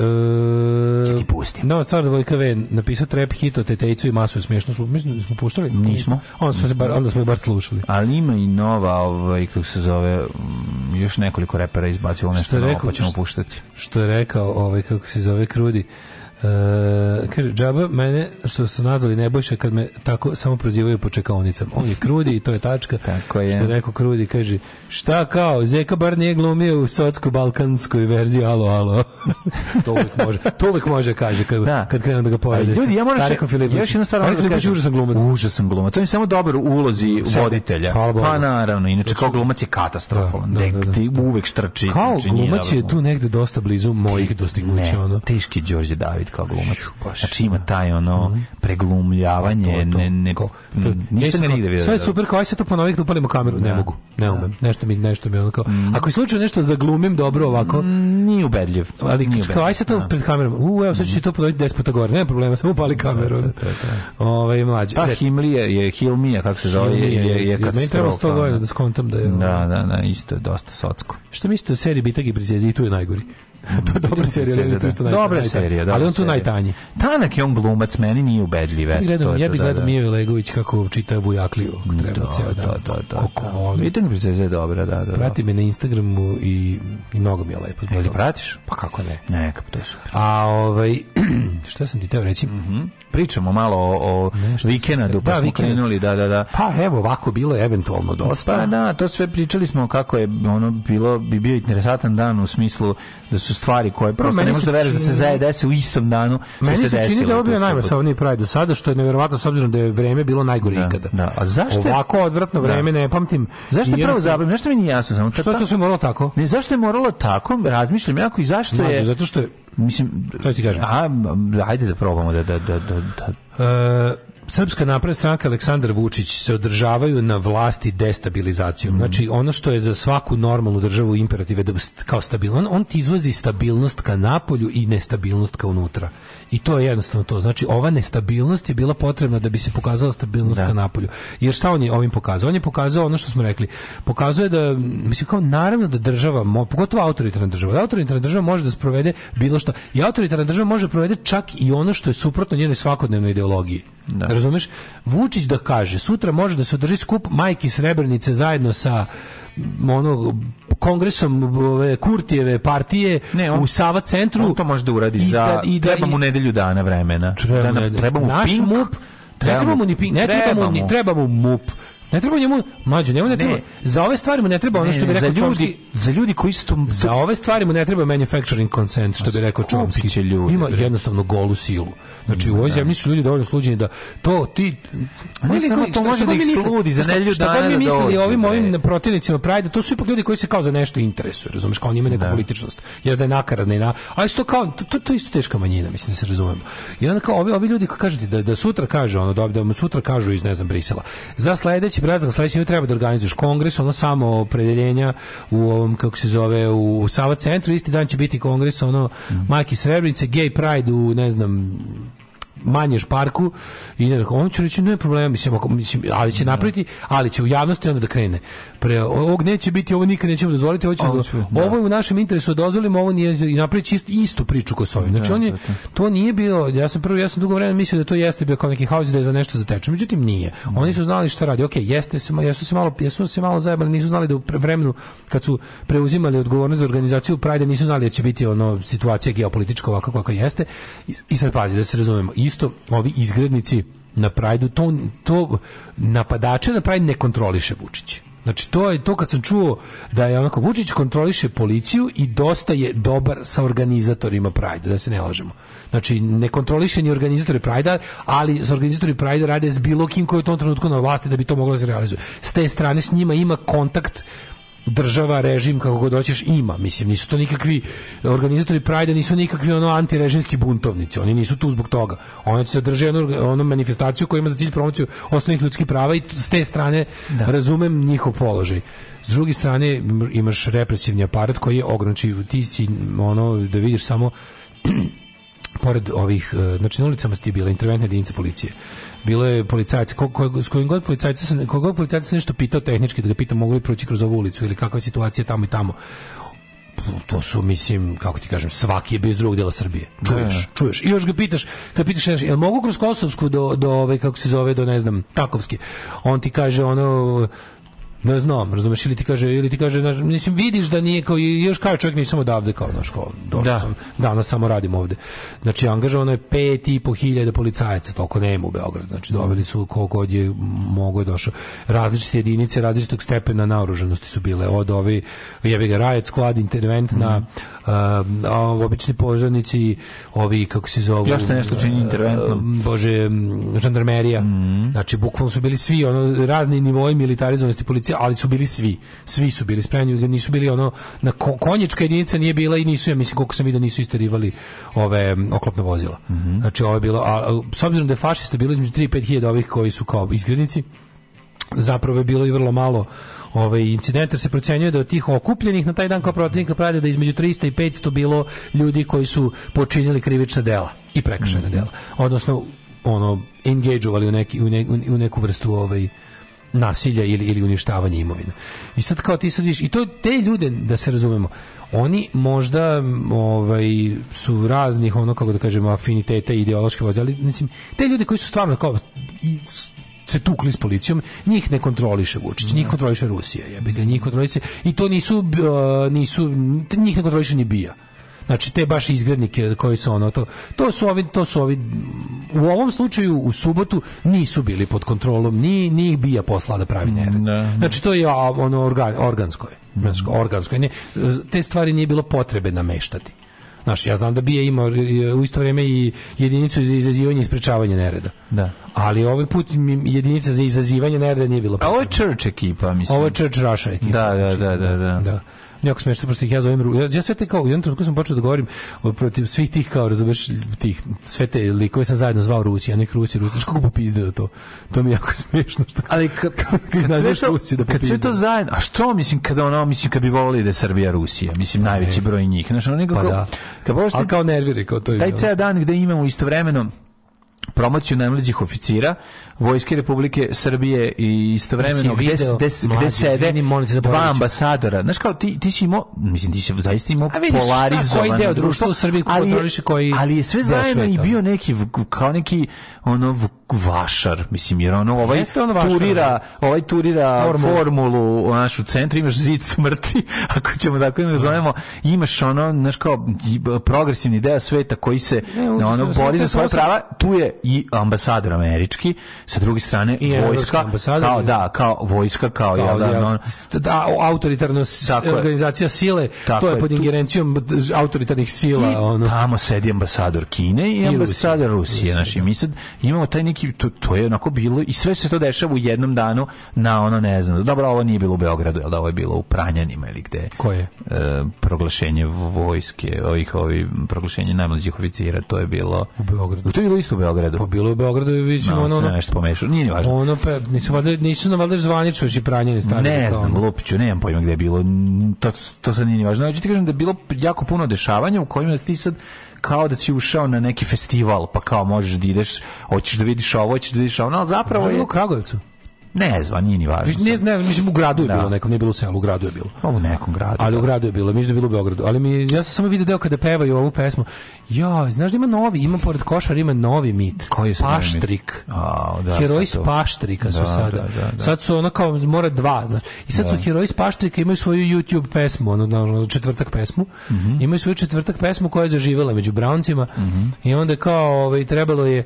Čekaj, pustim. Nova stvar Dvojka V napisao trap hit o Tetejcu i masu smiješno. Smo, mislim da smo puštali? Nismo. Onda smo, bar, onda smo je bar slušali. Ali ima i nova, ovaj, kako se zove, još nekoliko repera izbacilo nešto što novo, pa ćemo puštati. Što je rekao, ovaj, kako se zove, Krudi, E, kaže, džaba mene, što su nazvali Nebojša, kad me tako samo prozivaju po čekavnicama. On je krudi i to je tačka. tako je. Što je rekao krudi, kaže, šta kao, Zeka bar nije glumio u socko-balkanskoj verziji, alo, alo. to uvijek može, to uvijek može, kaže, kad, da. kad krenu da ga povede. Ljudi, ja moram Tarikom Filipović. Još jednu stvar moram da kažem. Užasan glumac. Užasan glumac. To je samo dobar u ulozi Sebe. voditelja. Hvala Bogu. Pa naravno, inače, kao glumac je katastrofalan. Da, da, da, da. Ti uvek štrči. Kao glumac je tu negde dosta blizu mojih dostignuća. Ne, ono. teški Đorđe David kao glumac. Znači ima da. taj ono mhm. preglumljavanje, pa to, to, ne, ne, ništa ne nigde vidio. Sve je super, kao aj se to ponovih da upalimo kameru. Ne da. mogu, ne da. umem. Nešto mi, nešto mi ono kao, mhm. ako je slučajno nešto zaglumim dobro ovako. Mm, nije ubedljiv. Ali kao aj se to pred kamerom. U, evo sad ću ti mhm. to ponoviti 10 puta gore, nema problema, samo upali kameru. Ovaj mlađi. Pa e- Himlije je Hilmija kako se zove, je je kad treba 100 godina da skontam da je. Da, da, da, isto je dosta socsko. Šta mislite o seriji Bitag i Prizezi tu je najgori. to je dobra serija, ali da, to isto da. najtanji. Dobra serija, da. Ali on tu najtanji. Tanak je on glumac, meni nije ubedljiv. Ja gledam, ja bih da, gledao Miju Legović kako čita Vujakliju, kako da, ceo dan. Da, da, da. Kako volim. Vidim da je dobra, da, da. Prati me na Instagramu i, i mnogo mi je lepo. Ili pratiš? Pa kako ne? Ne, kako pa to je super. A ovaj, šta sam ti teo reći? Mm Pričamo malo o, o vikendu, pa da, smo krenuli, da, da, da. Pa evo, ovako bilo je eventualno dosta. Pa da, to sve pričali smo kako je ono bilo, bi bio interesantan dan u smislu da su su stvari koje prosto ne možeš da veruješ da se zaje dese u istom danu. Meni se, se čini da je bio najmasovniji Pride do sada, što je neverovatno s obzirom da je vreme bilo najgore da, ikada. Da. A zašto Ovako odvratno da. vreme da. ne pamtim. Zašto je prvo zabavno? nešto mi nije jasno samo? Što to sve moralo tako? Ne, zašto je moralo tako? Razmišljam jako i zašto je... Zato što je mislim to ti kažem. A, ajde da probamo da da da da. da. E, Srpska napredna stranka Aleksandar Vučić se održavaju na vlasti destabilizacijom. Mm. Znači ono što je za svaku normalnu državu imperativ je da kao stabilan, on ti izvozi stabilnost ka napolju i nestabilnost ka unutra. I to je jednostavno to. Znači, ova nestabilnost je bila potrebna da bi se pokazala stabilnost da. na napolju. Jer šta on je ovim pokazao? On je pokazao ono što smo rekli. Pokazuje da, mislim, kao naravno da država, pogotovo autoritarna država, da autoritarna država može da sprovede bilo što. I autoritarna država može da provede čak i ono što je suprotno njenoj svakodnevnoj ideologiji. Da. Razumeš? Vučić da kaže, sutra može da se održi skup majki Srebrnice zajedno sa onog kongresom ove Kurtijeve partije ne, on, u Sava centru. On to može da uradi za da- i da, treba mu nedelju dana vremena. Treba, da, treba mu naš pink, MUP, ne mu ni pink, ne trebamo ni trebamo MUP. Ne treba njemu mađo, njemu ne, treba. Za ove stvari mu ne treba ono što bi rekao za ljudi, za ljudi koji su to... za ove stvari mu ne treba manufacturing consent što bi pa rekao Chomsky. Će ljudi, Ima jednostavno golu silu. Znači u ovoj da. zemlji su ljudi dovoljno sluđeni da to ti ne, ne samo to može da ih sludi za nelju dana. Šta mi da mislili ovim ovim protivnicima Pride, to su ipak ljudi koji se kao za nešto interesuju, razumeš, kao oni imaju neku da. političnost. Jaz da je nakaradna i na, ali što kao to to isto teška manjina, mislim se razumemo. I onda kao ovi ovi ljudi koji kažete da da sutra kaže ono da sutra kažu iz ne znam Brisela. Za sledeće si brazak sledeće treba da organizuješ kongres, ono samo opredeljenja u ovom kako se zove u Sava centru, isti dan će biti kongres ono mm. Majki Srebrenice, Gay Pride u ne znam manješ parku i ne, on će reći ne problema mislim, ako, mislim ali će napraviti ali će u javnosti onda da krene pre ovog neće biti, ovo nikad nećemo dozvoliti, ovo, ćemo, da. ovo je u našem interesu da dozvolimo, ovo nije i napraviti istu, istu priču kao ko Znači da, on je, da, da. to nije bio, ja sam prvo ja sam dugo vremena mislio da to jeste bio kao neki haos da je za nešto zateče Međutim nije. Oni su znali šta radi. Okej, okay, jeste se, jesu se malo, jesu se malo zajebali, nisu znali da u vremenu kad su preuzimali odgovornost za organizaciju Pride nisu znali da će biti ono situacija geopolitička ovakva kakva jeste. I, i sad pazi da se razumemo. Isto ovi izgrednici na Prideu to, to napadače na Pride ne kontroliše Vučić. Znači to je to kad sam čuo da je onako Vučić kontroliše policiju i dosta je dobar sa organizatorima Prajda, da se ne lažemo. Znači ne kontroliše ni organizatore Prajda, ali sa organizatori Pride rade s bilo kim koji je u tom trenutku na vlasti da bi to moglo da se realizuje. S te strane s njima ima kontakt država, režim, kako god hoćeš, ima. Mislim, nisu to nikakvi organizatori Prajda, nisu nikakvi ono antirežimski buntovnici. Oni nisu tu zbog toga. Oni će se drže onu, onu manifestaciju koja ima za cilj promociju osnovnih ljudskih prava i s te strane da. razumem njihov položaj. S druge strane imaš represivni aparat koji je ograniči ti si, ono, da vidiš samo pored ovih, e, znači na ulicama su ti bile interventne policije bilo je policajac, ko, ko, s kojim god policajca sam, kojim god sam nešto pitao tehnički, da ga pitam mogu li proći kroz ovu ulicu ili kakva je situacija tamo i tamo to su mislim kako ti kažem svaki je bez drugog dela Srbije čuješ ne. Da, da. čuješ i još ga pitaš kad pitaš jel mogu kroz kosovsku do do ove ovaj, kako se zove do ne znam takovski on ti kaže ono Ne znam, razumeš, ili ti kaže, ili ti kaže, znaš, mislim, vidiš da nije kao, još kao čovjek nisam odavde kao, na školu, došao da. sam, danas samo radim ovde. Znači, angažovano je pet i po hiljada policajaca, toliko nema u Beogradu, znači, doveli su koliko god je mogo je došao. Različite jedinice, različitog stepena naoružanosti su bile, od ovi, jebi ga, riot squad, interventna, mm uh, eh, obični požarnici, ovi, kako se zovu... Još te nešto čini eh, interventno. Uh, bože, mm, žandarmerija, mm znači, bukvalno su bili svi, ono, razni nivoi militarizovanosti policije jedinice, ali su bili svi. Svi su bili spremni, da nisu bili ono na konjička jedinica nije bila i nisu ja mislim koliko sam vidio nisu isterivali ove oklopna vozila. Mm -hmm. Znači ovo je bilo a, s obzirom da je fašista bilo između 3 i 5.000 ovih koji su kao izgrednici zapravo je bilo i vrlo malo ove incidente, se procenjuje da od tih okupljenih na taj dan kao protivnika pravde da između 300 i 500 bilo ljudi koji su počinili krivična dela i prekršajna mm -hmm. dela odnosno ono engageovali u neki u, ne, u neku vrstu ovaj nasilja ili ili uništavanja imovine. I sad kao ti sad viš, i to te ljude da se razumemo, oni možda ovaj su raznih ono kako da kažemo afiniteta i ideološke voze, ali mislim te ljude koji su stvarno kao i, se tukli s policijom, njih ne kontroliše Vučić, njih kontroliše Rusija, jebe ga, njih kontroliše i to nisu uh, nisu njih ne kontroliše ni bija Znači te baš izgrednike koji su ono to to su ovi to su ovi u ovom slučaju u subotu nisu bili pod kontrolom ni ni ih bija posla da pravi nered. Da, znači to je ono organ, organsko je. Da. Znači, organsko je. Ne, te stvari nije bilo potrebe nameštati. Znaš, ja znam da bi je imao u isto vrijeme i jedinicu za izazivanje i sprečavanje nereda. Da. Ali ovaj put jedinica za izazivanje nereda nije bilo. Potrebe. A ovo je Church ekipa, mislim. Ovo je Church Raša ekipa. Da da, znači. da, da, da, da, da. da jako smiješno, pošto ih ja zovem, ja, ja sve te kao, u jednom trenutku sam počeo da govorim protiv svih tih, kao, razumeš, tih, sve te likove sam zajedno zvao Rusi, a nek Rusi, Rusi, kako popizde da to, to mi je jako smešno. što, ali kad, kad, da kad sve to, Rusi da popizde. Kad sve to zajedno, a što, mislim, kad ono, mislim, kad bi volili da je Srbija Rusija, mislim, najveći broj njih, znaš, ono nekako, pa da. kad pošto, ali kao nerviri, kao to je. Taj ceo dan gde imamo istovremeno promociju najmlađih oficira, vojske Republike Srbije i istovremeno gde, gde, gde sede dva ambasadora. Znaš kao, ti, ti si imao, mislim, ti si zaista imao polarizovan. deo društva u Srbiji ali, koji... Ali je sve zajedno i bio neki, kao neki, ono, vašar, mislim, jer ono, ovaj on vašar, turira, da. ovaj turira formulu, formulu u našu centru, imaš zid smrti, ako ćemo tako ne da. zovemo, imaš ono, znaš kao, progresivni deo sveta koji se, ne, ono, bori za svoje prava, tu je i ambasador američki, sa druge strane I vojska kao da. da kao vojska kao, kao ja da, no, da autoritarna organizacija sile tako to je pod ingerencijom tu, autoritarnih sila i ono tamo sedi ambasador Kine i, ambasador Rusije, Rusije znači mi imamo taj neki to, to je onako bilo i sve se to dešava u jednom danu na ono ne znam dobro ovo nije bilo u Beogradu al da ovo je bilo u Pranjanima ili gde koje e, proglašenje vojske ovih ovi proglašenje najmlađih oficira to je bilo u Beogradu to je bilo isto u Beogradu pa bilo u Beogradu vidimo no, ono, ono pomešao, nije ni važno. Ono pa nisu valjda nisu na valjda zvanično i pranje ne stavili. Ne znam, lupiću, nemam pojma gde je bilo. To to sad nije ni važno. ti kažem da je bilo jako puno dešavanja u kojima ti sad kao da si ušao na neki festival, pa kao možeš da ideš, hoćeš da vidiš ovo, hoćeš da vidiš ovo, no, zapravo je... U Kragujevcu? Ne znam, nije ni važno. Ne, ne, mislim u gradu je da. bilo, nekom nije bilo u selu, u gradu je bilo. Pa u nekom gradu. Ali u da. gradu je bilo, mislim da je bilo u Beogradu. Ali mi, ja sam samo vidio deo kada pevaju ovu pesmu. Ja, znaš da ima novi, ima pored košar, ima novi mit. Koji su Paštrik. A, da, heroji s Paštrika su da, sada. Da, da, da, sad su ono kao, mora dva. Znaš. I sad su heroji s Paštrika, imaju svoju YouTube pesmu, ono, ono četvrtak pesmu. Mm -hmm. Imaju svoju četvrtak pesmu koja je zaživela među Browncima. Mm -hmm. I onda kao, ovaj, trebalo je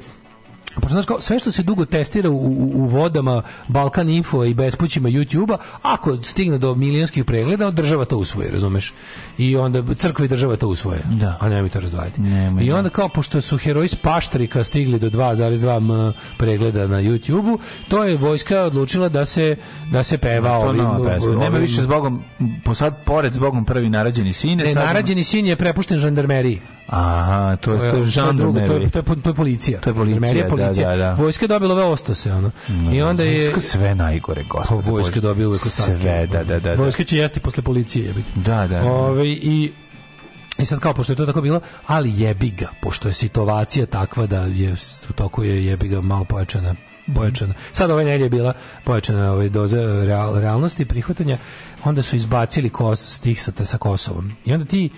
Pa znaš kao, sve što se dugo testira u, u, u vodama Balkan Info i bespućima YouTube-a, ako stigne do milijonskih pregleda, država to usvoje, razumeš? I onda crkva i država to usvoje. Da. A nemoj to razdvajati. I da. onda kao, pošto su heroji s Paštrika stigli do 2,2 m pregleda na YouTube-u, to je vojska odlučila da se, da se peva da, to ovim, ovim... Nema više s Bogom, po sad, pored s Bogom prvi narađeni sin. E ne, sad... narađeni sin je prepušten žandarmeriji. Aha, to, to je to je žandarmerija. To je to je policija. To je policija, da, policija. Da, da, da. Vojska je dobila ove ostose, ono. Da, I onda je vojska sve najgore, gospod. Pa, vojska dobila uvek ostatke. Sve, da, da, da, da. Vojska će jesti posle policije, jebi. Da, da. Ove ovaj, i I sad kao, pošto je to tako bilo, ali jebi ga, pošto je situacija takva da je u toku je jebi ga malo pojačana pojačana. Sad ove nedelje je bila pojačana ovaj doza real, realnosti prihvatanja, onda su izbacili kos stih sa, sa Kosovom. I onda ti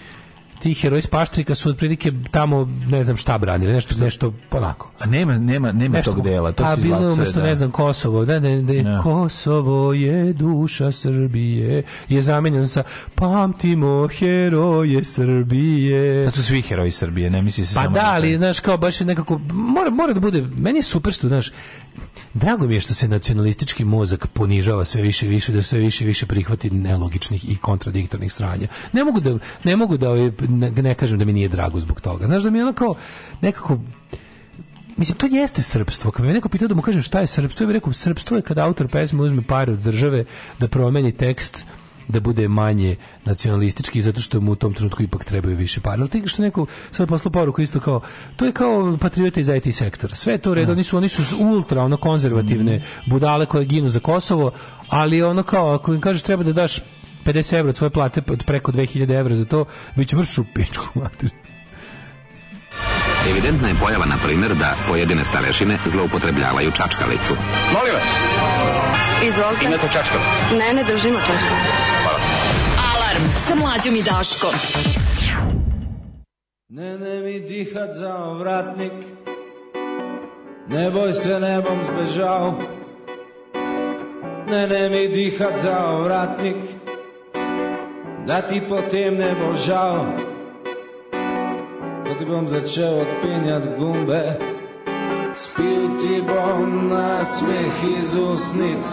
ti heroji s Paštrika su otprilike tamo ne znam šta branili, nešto nešto onako. A nema nema nema nešto, tog dela, to pa se bilo umesto da. ne znam Kosovo, da da ne, da ne. Da. Kosovo je duša Srbije, je zamenjen sa pamtimo heroje Srbije. Da su svi heroji Srbije, ne misli se pa samo. Pa da, ali znaš kao baš nekako mora mora da bude, meni je super što znaš, Drago mi je što se nacionalistički mozak ponižava sve više i više, da sve više i više prihvati nelogičnih i kontradiktornih sranja. Ne mogu da, ne, mogu da, ovaj, ne, ne kažem da mi nije drago zbog toga. Znaš da mi je onako nekako mislim, to jeste srpstvo. Kad me neko pitao da mu kažem šta je srpstvo, ja bih rekao, srpstvo je kada autor pesme uzme pare od države da promeni tekst da bude manje nacionalistički zato što mu u tom trenutku ipak trebaju više para. Ali što neko sad posla poruku isto kao to je kao patriota iz IT sektora. Sve to u redu, da. oni su oni su ultra ono konzervativne mhm. budale koje ginu za Kosovo, ali ono kao ako im kažeš treba da daš 50 evra od svoje plate od preko 2000 evra za to, bit će vršu pičku mater. Evidentna je pojava, na primjer, da pojedine starešine zloupotrebljavaju čačkalicu. Molim vas, Izvolite. Imate čačkavac? Ne, ne držimo čačkavac. Hvala. Alarm sa mlađom i Daškom. Ne, ne mi dihat za vratnik Ne boj se, ne bom zbežal Ne, ne mi dihat za vratnik Da ti potem ne bo žal Ko da ti bom začel odpenjat gumbe spil ti bom na smeh iz usnic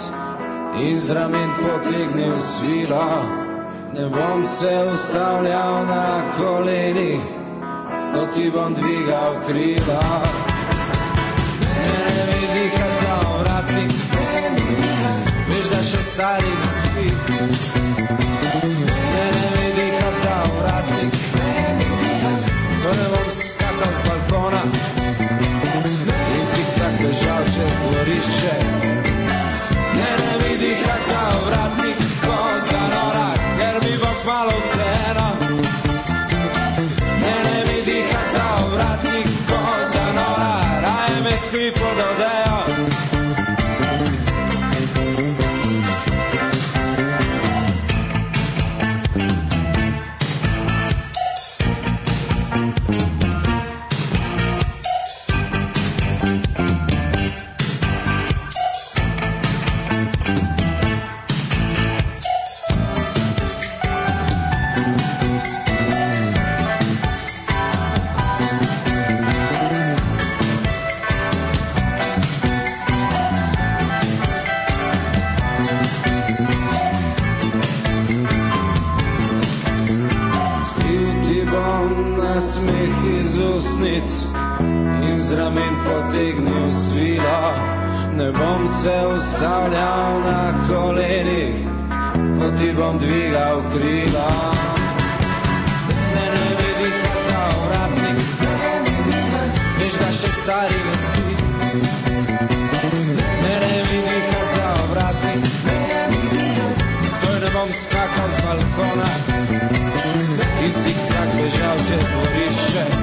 in z ramen potegnil svilo. Ne bom se ustavljal na kolenih, to ti bom dvigal krila. Nebom se ustavljal na kolenih Ko ti bom dvigal krila Mene vidi za vratnik Veš da še stari ne spi Mene vidi za vratnik Svoj ne bom skakal z balkona I zigzag bežal čez dvorišče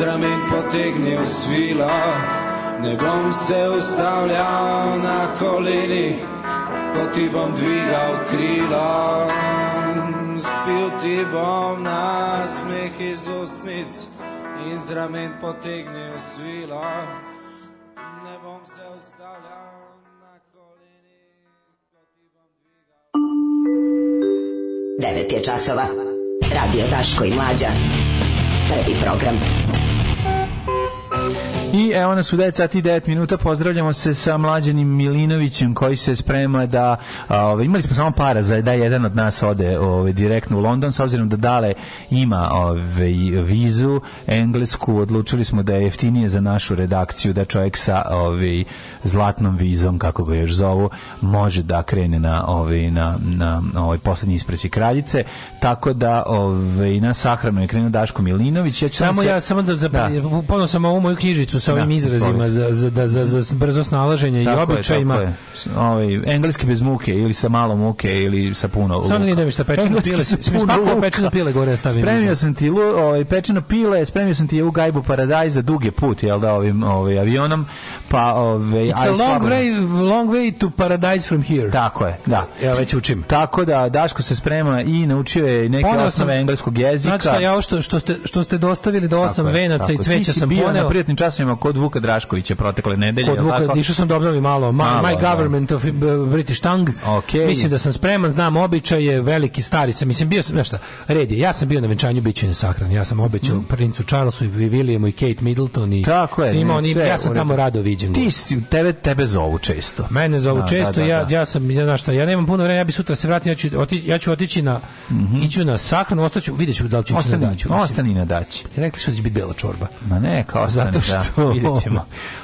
z ramień potygnil svila, ne bom se ustavljal na kolenih, ko ti bom dvigal krila. Spil ti bom na nasmeh iz ustnic in z ramen potegnil svilo, ne bom se ustavljal. Devet je časova. Radio Taško i Mlađa. Prvi program. I evo nas u 9 9 minuta pozdravljamo se sa mlađenim Milinovićem koji se sprema da ove, ovaj, imali smo samo para za da jedan od nas ode ove, ovaj, direktno u London s obzirom da dale ima ove, ovaj, vizu englesku odlučili smo da je jeftinije za našu redakciju da čovjek sa ove, zlatnom vizom kako ga još zovu može da krene na ove, na, na ove, poslednji ispreci kraljice tako da ove, na sahranu je krenuo Daško Milinović ja samo se... ja samo da, da. ponovno sam ovu moju knjižicu sa da, ovim da, izrazima za, za, da, za, za, brzo snalaženje tako i običajima. Je, tako je. Ovaj, engleski bez muke ili sa malo muke ili sa puno luka. Samo da mi šta pečeno pile. Spakovao pečeno pile gore stavim. Spremio sam ti ovaj, pečeno pile, spremio sam ti u gajbu paradajza duge put, jel da, ovim ovaj, avionom, pa ovaj, It's a long way, long way to paradise from here. Tako je, da. Ja već učim. Tako da, Daško se sprema i naučio je neke poneo osnove engleskog jezika. Znači, ja ovo što, što, ste, što ste dostavili do osam venaca i cveća sam poneo. Ti si bio na prijatnim časovima događajima kod Vuka Draškovića protekle nedelje. Kod Vuka, tako? išao sam da obnovim malo. My, malo, da. my government of eh, British tongue. Okay. Mislim da sam spreman, znam običaje, veliki, stari sam. Mislim, bio sam, nešto, red je, ja sam bio na venčanju, bit ću na sahrani. Ja sam obećao mm. princu Charlesu i Williamu i Kate Middleton i tako je, svima onim. Ja sam tamo rado viđen. Ti, si, tebe, tebe zovu često. Mene zovu da, da često, da, da, ja, ja sam, ja, znaš šta, ja nemam puno vremena, ja bi sutra se vratio, ja ću, oti, ja ću otići na, mm -hmm. iću na sahranu, ostaću, vidjet ću da li ću ostani, na daću. Ostani na daći. Rekli su da će biti bela čorba. Ma ne, kao zato da. što Vidjet ćemo.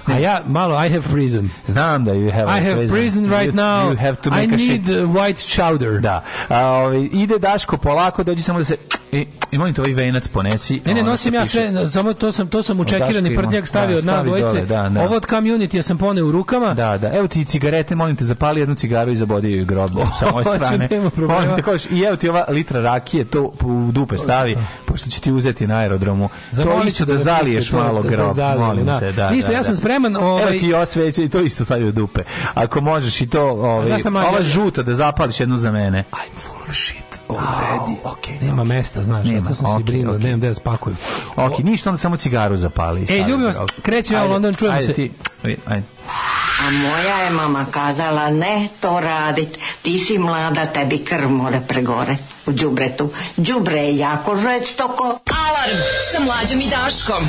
A ja malo, I have prison. Znam da you have I have prison, prison right you, now. You have to make I a need shit. white chowder. Da. A, ovaj, ide Daško polako, dođi samo da se E, i molim te ovaj venac ponesi. Ne, ne, nosim ja sve, samo to sam, to sam u čekirani prtljak stavio da, od nas dvojice. Da, da. Ovo od community ja sam poneo u rukama. Da, da. Evo ti cigarete, molim te, zapali jednu cigaru i zabodi joj grobu sa moje strane. Nema Molim te, koš, i evo ti ova litra rakije, to u dupe stavi, pošto će ti uzeti na aerodromu. Zamoli to isto da, da zaliješ to, malo grob. Da, zalim, molim da. te, da, da. Ništa, ja da. sam spreman. Ovaj... Evo ti osveće i to isto stavi u dupe. Ako možeš i to, ovaj, ova žuta da zapališ jednu za mene. I'm full of shit. Odredi. Oh, okay, Nema okay. mesta, znaš, Nema, to sam okay, se brinuo, okay. nemam gde da spakujem. Ok, ništa, onda samo cigaru zapali. Ej, ljubim vas, krećemo u London, čujemo ajde, se. Ti, ajde. A moja je mama kazala, ne to radit, ti si mlada, tebi krv mora pregore u džubretu. Džubre je jako žestoko. Alarm sa mlađom i daškom.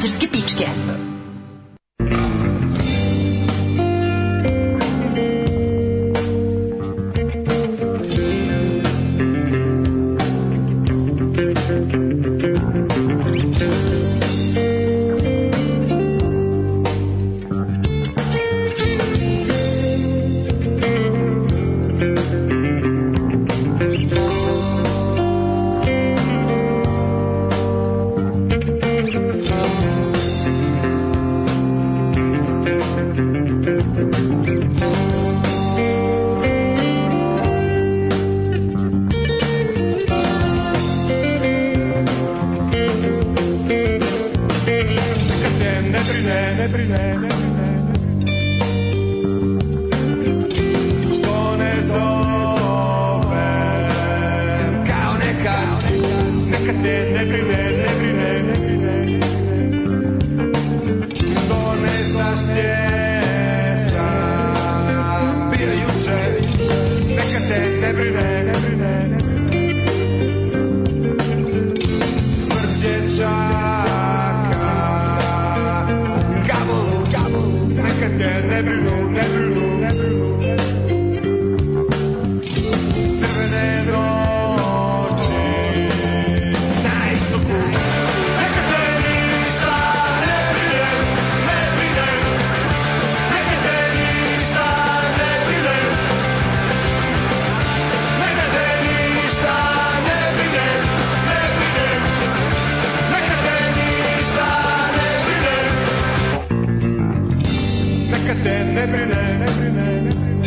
just skip. te ne brine, ne brine, ne brine.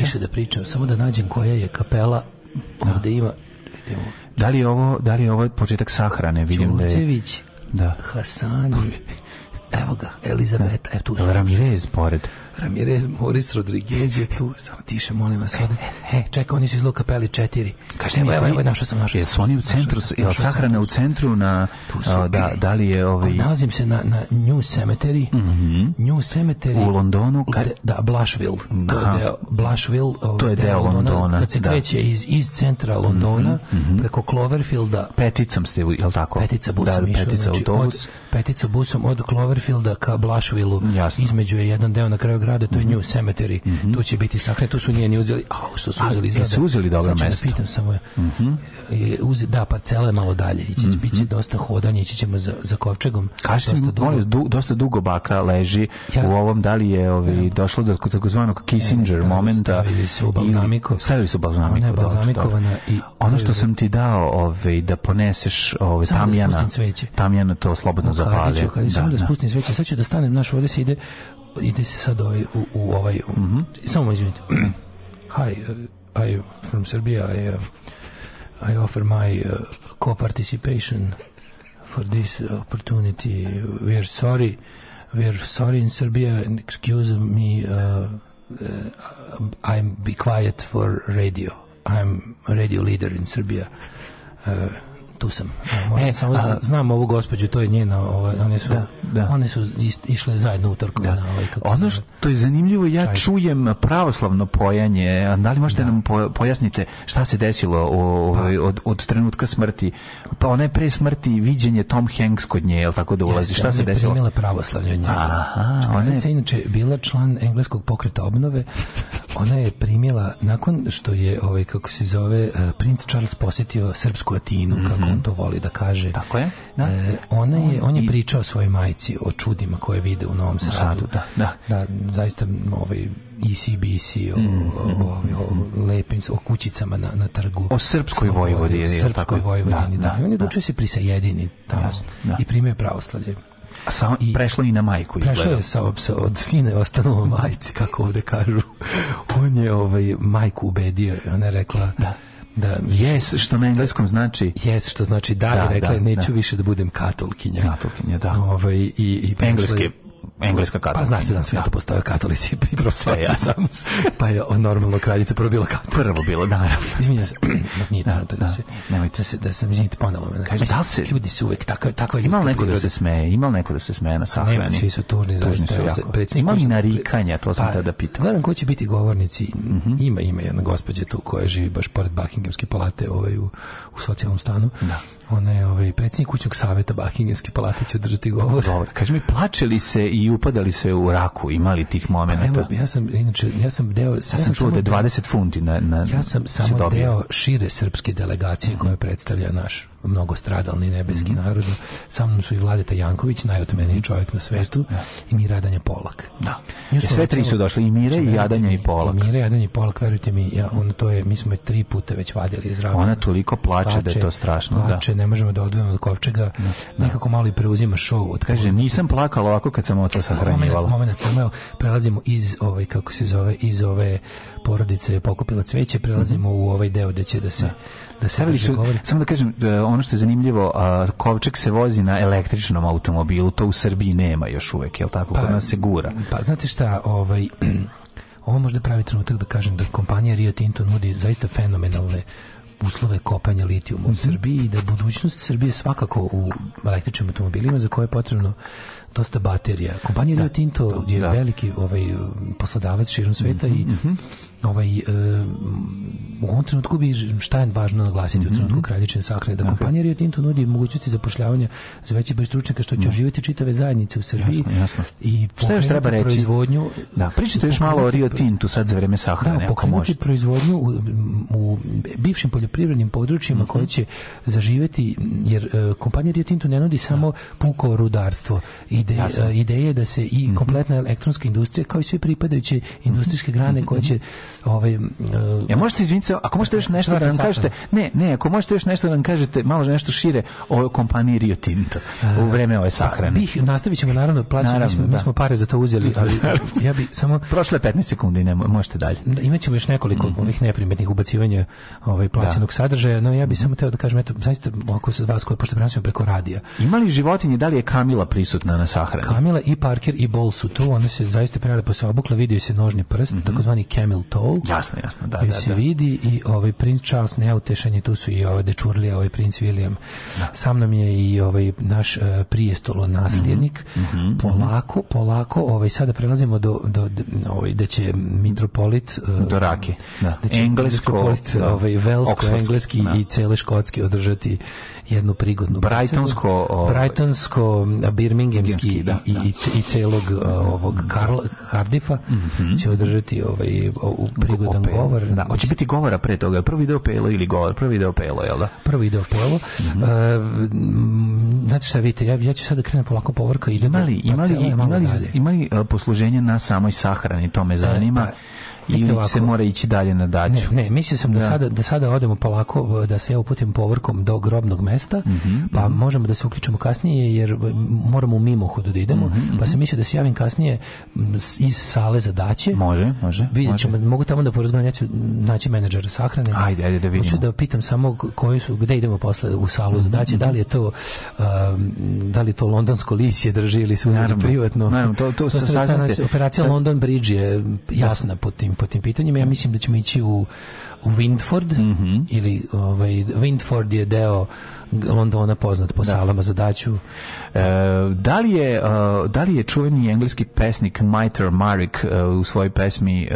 braća. da pričam, samo da nađem koja je kapela da. ovde ima. Da li je ovo, da li je ovo početak sahrane? Vidim Čurcević, da je... da. Hasani, evo ga, Elizabeta, evo tu su. Ramirez pored. Ramirez, Moris, Rodriguez je tu. Samo tiše, molim vas. Ode. E, čekaj, oni su iz Luka Peli 4. Kaži, evo, evo, evo, našao sam, našao sam. Jesu oni u centru, je sahrane u centru na... Tu su, da, da li je ovi... Ovaj- nalazim se na, na New Cemetery. Mm -hmm. New Cemetery. U Londonu. Kad... Da, Blushville. Ovaj, to je deo, Blushville. To je deo Londona. Kad se da. kreće iz, iz centra Londona, mhm, mhm. preko Cloverfielda. Peticom ste, je jel tako? Petica busom da, petica, znači, autobus. Od, petica busom od Cloverfielda ka Blushvilleu. Između je jedan deo na kraju grada Prado, to je mhm. New Cemetery, mm -hmm. tu će biti sakne, tu su njeni uzeli, a što su uzeli izgleda. su uzeli dobro mesto. Sad da pitam samo, mm -hmm. uz, da, parcela je malo dalje, ići, mm -hmm. dosta hodanja, ići ćemo za, za kovčegom. Kaži dosta, mi, dugo. Du, dosta dugo baka leži ja, u ovom, da li je ovi, ovaj, ja, došlo do takozvanog e, Kissinger stavili, momenta. Stavili su u balzamiko. Stavili su balzamiko. Ona je balzamikovana. Dobro, dobro. I, ono što sam ti dao ove, ovaj, da poneseš ove, ovaj, samo da tamjana, da tamjana to slobodno zapalje. Da, samo da, da spustim sveće, sad ću da stanem, naš ovdje se ide ide se sad ovaj, u, u ovaj... U, mm -hmm. Samo izvinite. Hi, uh, I from Serbia, I, uh, I offer my uh, co-participation for this opportunity. We're sorry. We're sorry in Serbia and excuse me. Uh, uh, I'm be quiet for radio. I'm a radio leader in Serbia. Uh, tu sam. Možda e, samo a, znam ovu gospođu, to je njena, ovaj, da, one su da, da. one su išle zajedno utorko. da. na ovaj kako Ono što je zanimljivo, ja čaj. čujem pravoslavno pojanje. a Da li možete da. nam pojasnite šta se desilo ovaj, pa. od, od trenutka smrti? Pa ona je pre smrti viđenje Tom Hanks kod nje, jel tako da ulazi? Jeste, šta se desilo? Ona je primila pravoslavlje od njega. Aha, ona je inače bila član engleskog pokreta obnove. Ona je primila nakon što je ovaj kako se zove eh, princ Charles posjetio srpsku Atinu mm -hmm. kako on to voli da kaže. Tako je. Da. E, ona je, on je pričao svojoj majici o čudima koje vide u Novom Sadu. Sadu da, da. da, zaista ovaj, ECBC, mhm, o, o, mhm, o, mhm. lepim, o kućicama na, na trgu. O srpskoj Vojvodini. Srpskoj Vojvodini, da. da. I on je da. da. se prisajedini tamo da. i prime pravoslavlje. A samo i prešlo i na majku izgleda. Prešlo je sa, sa od sine ostanulo majci kako ovde kažu. On je ovaj majku ubedio i ona je rekla da Da, yes, što na engleskom znači yes, što znači da, da rekla da, neću da. više da budem katolkinja. Katolkinja, da. Ovaj i i engleski engleska pa katolika. Pa znaš se da sveta da. postoje katolici i pravoslavci ja. samo. Pa je normalno kraljica prvo bila katolika. Prvo bila, da, naravno. Da. Izvinjam se. Nije da, da, da, se, nemojte. Da, se, da sam, izvinjte, ponovno. Kaže, da se... Ljudi su uvek takva, takva ljudska Imao neko da se smeje, imao neko da se smeje na pa sahrani. Nema, svi su tužni, zaista. Imao li narikanja, to sam pa, tada pitao. Gledam ko će biti govornici. Mhm. Ima, ima jedna gospođa tu koja živi baš pored Buckinghamske palate ovaj, u, u socijalnom stanu. Da. Ona je ovaj, predsjednik kućnog saveta Buckinghamske palate će održati govor. Dobro, kaže mi, plačeli se i upadali se u raku, imali tih momenata. Pa evo, ja sam inače ja sam deo ja sam, ja čuo da 20 funti na, na Ja sam samo deo šire srpske delegacije mm koja predstavlja naš mnogo stradalni nebeski mm -hmm. narod. Sa mnom su i Vladeta Janković, najotmeniji mhm. čovjek na svetu, da. i Miradanja Polak. Da. Ja, sve tri su došli, znači, i Mire, i Jadanja, i Polak. I Mire, Jadanja, i Polak, verujte mi, ja, on to je, mi smo je tri puta već vadili iz raka. Ona toliko plače Spače, da je to strašno. Da. Plače, da. ne možemo da odvojimo od kovčega, da. da. nekako malo i preuzima show. Od Kaže, nisam plakala ovako kad sam oca sahranjivala. Moment, moment, samo prelazimo iz, ove, ovaj, kako se zove, iz ove porodica je pokupila cveće, prelazimo mm -hmm. u ovaj deo gde će da se da, da se Stavili da su, Samo da kažem, e, ono što je zanimljivo, a, Kovček se vozi na električnom automobilu, to u Srbiji nema još uvek, je li tako? Pa, Kod se gura. Pa znate šta, ovaj ovo možda pravi trenutak da kažem da kompanija Rio Tinto nudi zaista fenomenalne uslove kopanja litijuma mm -hmm. u mhm. Srbiji i da budućnost Srbije svakako u električnim automobilima za koje je potrebno dosta baterija. Kompanija da, Rio Tinto je da. veliki ovaj poslodavac širom sveta mm -hmm. i mhm, mhm ovaj, e, u ovom trenutku bi šta je važno naglasiti mm -hmm. u mhm. trenutku kraljične sahrane da kompanija Rio Tinto nudi mogućnosti zapošljavanja za veće broj stručnjaka što će da. oživjeti čitave zajednice u Srbiji jasno, jasno. i šta još treba reći proizvodnju da pričate još malo o Rio Tinto sad za vreme sahrane da, ako proizvodnju u, u, bivšim poljoprivrednim područjima mm -hmm. koje će zaživjeti jer e, kompanija Rio Tinto ne nudi da. samo no. puko rudarstvo ide e, ideje da se i mhm. kompletna elektronska industrija kao i sve pripadajuće industrijske grane koje mhm. će ovaj e, Ja možete izvinite, ako možete još nešto da, da nam kažete. Ne, ne, ako možete još nešto da nam kažete, malo nešto šire o kompaniji Rio Tinto e, u vreme ove pa sahrane. Bih nastavićemo naravno plaćamo mi, mi da. smo pare za to uzeli, ali ja bih samo prošle 15 sekundi ne možete dalje. Da, Imaćemo još nekoliko mm -hmm. ovih neprimetnih ubacivanja ovaj plaćenog da. sadržaja, no ja bih mhm. samo teo da kažem eto zaista ako se vas koji pošto prenosimo preko radija. Imali životinje, da li je Kamila prisutna na sahrani? Kamila i Parker i Bol su tu, one se zaista prelepo pa se obukle, vidio se nožni prst, mm -hmm. takozvani camel toe Soul. Jasno, jasno, da, da, se da. vidi i ovaj princ Charles neutešan je tu su i ovaj dečurlija, ovaj princ William. Da. Sam nam je i ovaj naš uh, e, prijestolo nasljednik. Mm -hmm, mhm. polako, polako, ovaj sada prelazimo do, do, do ovaj da će mitropolit uh, do Rake, da. da će englesko, da, ovaj velsko, engleski da. i cele škotski održati jednu prigodnu Brightonsko, o, Brightonsko birminghamski da, i, da. I, i, celog ovog Karl Hardiffa mm -hmm. će održati ovaj u prigodan Opel. govor. Da, hoće biti govora pre toga, prvi deo pelo ili govor, prvi deo pelo, jel da? Prvi deo pelo. Mm -hmm. E, znate šta vidite, ja, ja ću sad da krenem polako povrka idem pa imali, imali, imali, imali, imali posluženje na samoj sahrani, to me e, zanima. Da, i ovako, se mora ići dalje na daću. Ne, ne mislio sam da. da, sada, da sada odemo polako, da se ja uputim povrkom do grobnog mesta, mm -hmm, pa mm -hmm. možemo da se uključimo kasnije, jer moramo u mimohodu da idemo, mm -hmm, pa sam mhm. mislio da se javim kasnije iz sale za daće. Može, može. Vidjet ćemo, može. mogu tamo da porazgledam, ja ću naći menadžera sahrane. Ajde, ajde da vidimo. Hoću da pitam samo koji su, gde idemo posle u salu za daće, mhm. da li je to um, da li to londonsko lice drži ili su naravno, privatno. Naravno, to, to, to, to sa, Operacija Sad... London Bridge je da. jasna po tim po tim pitanjima. Ja mislim da ćemo ići u Windford mm -hmm. ili ovaj Windford je deo Londona poznat po da. salama za daću. E, da li je e, da li je čuveni engleski pesnik Mitre Marek e, u svojoj pesmi e,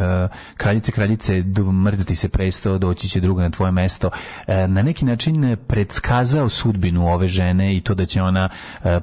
Kraljice kraljice mrdati se presto doći će druga na tvoje mesto na neki način predskazao sudbinu ove žene i to da će ona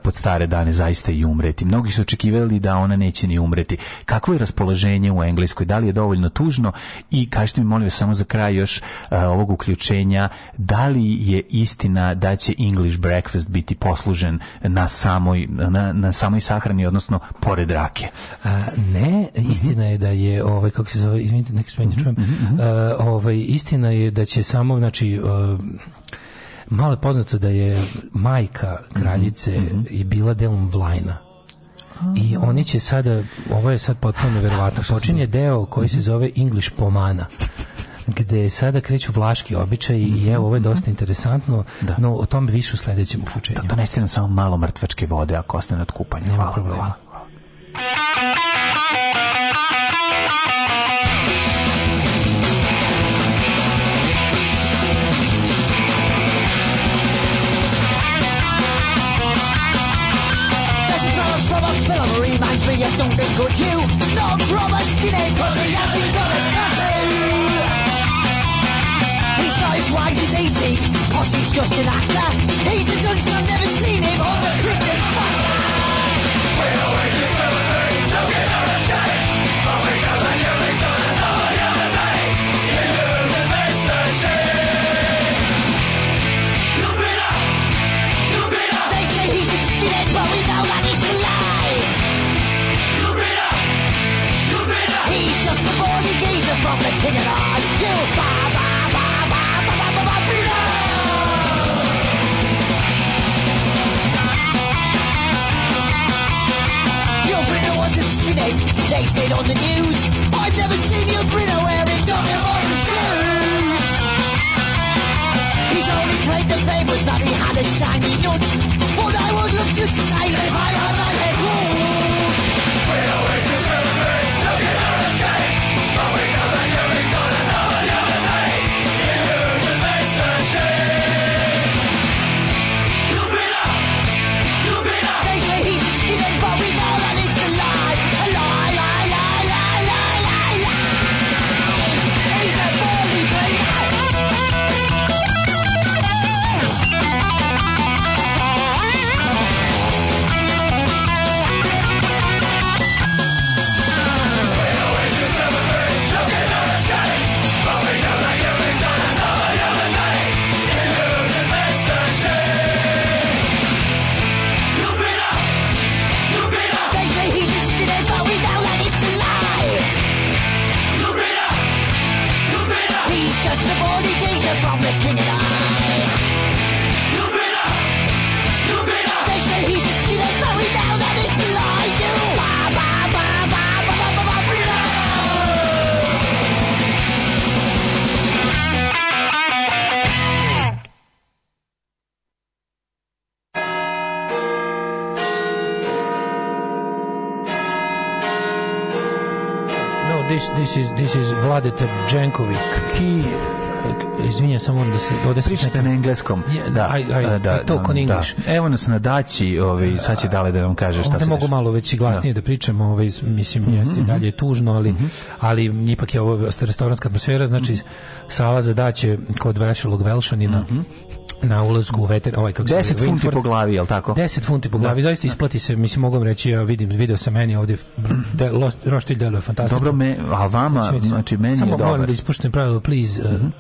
pod stare dane zaista i umreti. Mnogi su očekivali da ona neće ni umreti. Kakvo je raspoloženje u Engleskoj? Da li je dovoljno tužno? I kažite mi molim samo za kraj još e, ovog uključenja, da li je istina da će English breakfast biti poslužen na samoj, na, na samoj sahrani, odnosno pored rake? A, ne, istina je da je, ovaj, kako se zove, izvinite, neki se mhm, čujem, mhm, mhm. a, ovaj, istina je da će samo, znači, a, e, malo je poznato da je majka kraljice mm -hmm. je bila delom Vlajna. I oni će sada, ovo je sad potpuno neverovatno, da, počinje deo koji se zove English Pomana gde sada kreću vlaški običaj mm -hmm. i mhm, evo, ovo je mhm. dosta interesantno, da. no o tom više u sledećem uključenju. Da, donesite nam samo malo mrtvačke vode ako ostane od kupanja. Nema hvala, problema. Hvala. Reminds me of something good you No promise, skinny pussy hasn't got a Macy's. Posse's just an actor. He's a dunce, I've never seen him on the cricket factor. We always do get But we know that gonna know He loses Mr. it They say he's a but we know that it's a lie. He's just a boy from the on the news. I've never seen your grinner wearing Dr. Martin shoes. His only claimed the fame was that he had a shiny nut. But I would look just the same if I had Vladeta Dženković, ki izvinja samo da se ovde pričate na engleskom. Da, aj, aj, da, pa da, talk on Da. Evo nas na daći, ovaj sad će dale da nam kaže šta se. Ne mogu malo veći glasnije da, da pričam, ovaj mislim mm -hmm. jeste dalje mhm. tužno, ali mm -hmm. ali ipak je ovo restoranska atmosfera, znači mhm. sala za daće kod Vešalog Velšanina. Mm -hmm na ulazku u veter, ovaj kako 10 funti Windford. po glavi, al tako? 10 funti po glavi, da. zaista isplati se, mislim mogu vam reći, ja vidim, video sam meni ovde de, da, lost, roštilj deluje fantastično. Dobro me, a vama, znači, meni Samo je dobro. Samo moram da ispuštem pravilo, please, uh, mm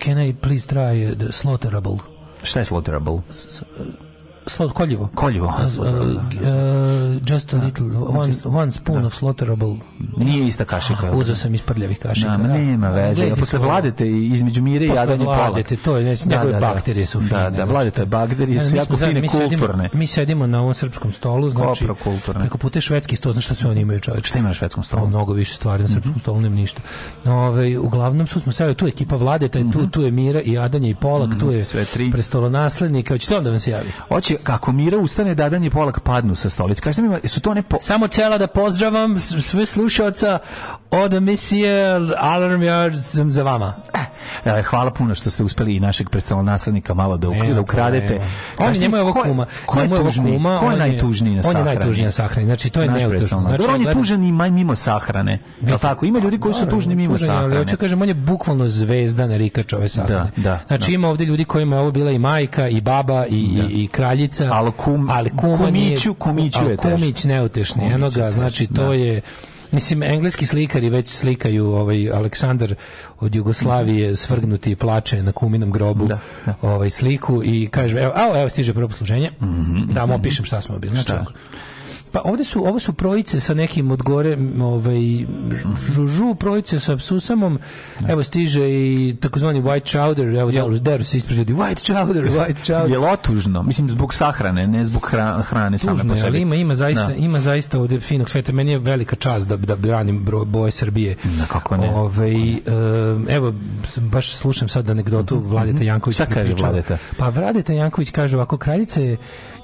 -hmm. can I please try the slaughterable? Šta je slaughterable? S, s, Koljivo. Koljivo. Da, da, da. E, just a little, one, one spoon da. of slaughterable. Nije ista kašika. Ah, uzeo sam iz prljavih kašika. Da, nema veze. ja, Posle vladete između mire i jadanje pola. vladete, to je, njegove bakterije su fine. Da, da, vladete bakterije su jako fine, kulturne. Mi sedimo na ovom srpskom stolu, znači, preko puta je švedski sto, znači šta sve oni imaju čovek Šta ima na švedskom stolu? Mnogo više stvari, na srpskom mhm. stolu nema ništa. Ove, ovaj, uglavnom su smo seli, tu je ekipa vladeta, tu, mhm. tu je mira i jadanje i polak, tu mhm, je prestolonaslednik. Hoćete onda vam se javi? Hoće, Znači, kako Mira ustane, Dadan je polak padnu sa stolice. Kažete mi, su to ne po... Samo cela da pozdravam sve slušalca od emisije Alarm Yard sam za vama. Eh, hvala puno što ste uspeli i našeg predstavnog naslednika malo da, da ukradete. Nema. On Kažete, njemu je ovo kuma. Ko je, tužni, kuma, ko je najtužniji na sahrani? On je najtužniji na sahrani, znači to je neutužno. Znači, on je tužan i mimo sahrane. Jel tako? Ima ljudi koji su tužni mimo sahrane. Ja ću kažem, on je bukvalno zvezda rikač ove sahrane. Da, da, znači da. ima ovde ljudi kojima je ovo bila i majka, i baba, i, da. i, i kraljica. Ali kum, ali kumiću, kumiću je teško. Kumić neutešni, kumić eno ga, znači to da. je mislim engleski slikari već slikaju ovaj Aleksandar od Jugoslavije da. svrgnuti i plače na kuminom grobu da, da. ovaj sliku i kaže evo evo stiže prvo posluženje mm -hmm, da mu opišem šta smo bili znači Pa ovde su, ovo su projice sa nekim od gore, ovaj, žužu, projice sa susamom, da. evo stiže i takozvani white chowder, evo Jel... deru se ispredi white chowder, white chowder. je lotužno Mislim, zbog sahrane, ne zbog hra, hrane Tužno, same po sebi. Ali ima, ima zaista, da. ima zaista ovde finog sveta. Meni je velika čast da, da branim bro, boje Srbije. Da, kako ne. ovaj eh, evo, baš slušam sad anegdotu mhm, Vladeta mhm. Jankovića. Šta kaže Vladeta? Pa Vladeta Janković kaže ovako, kraljica je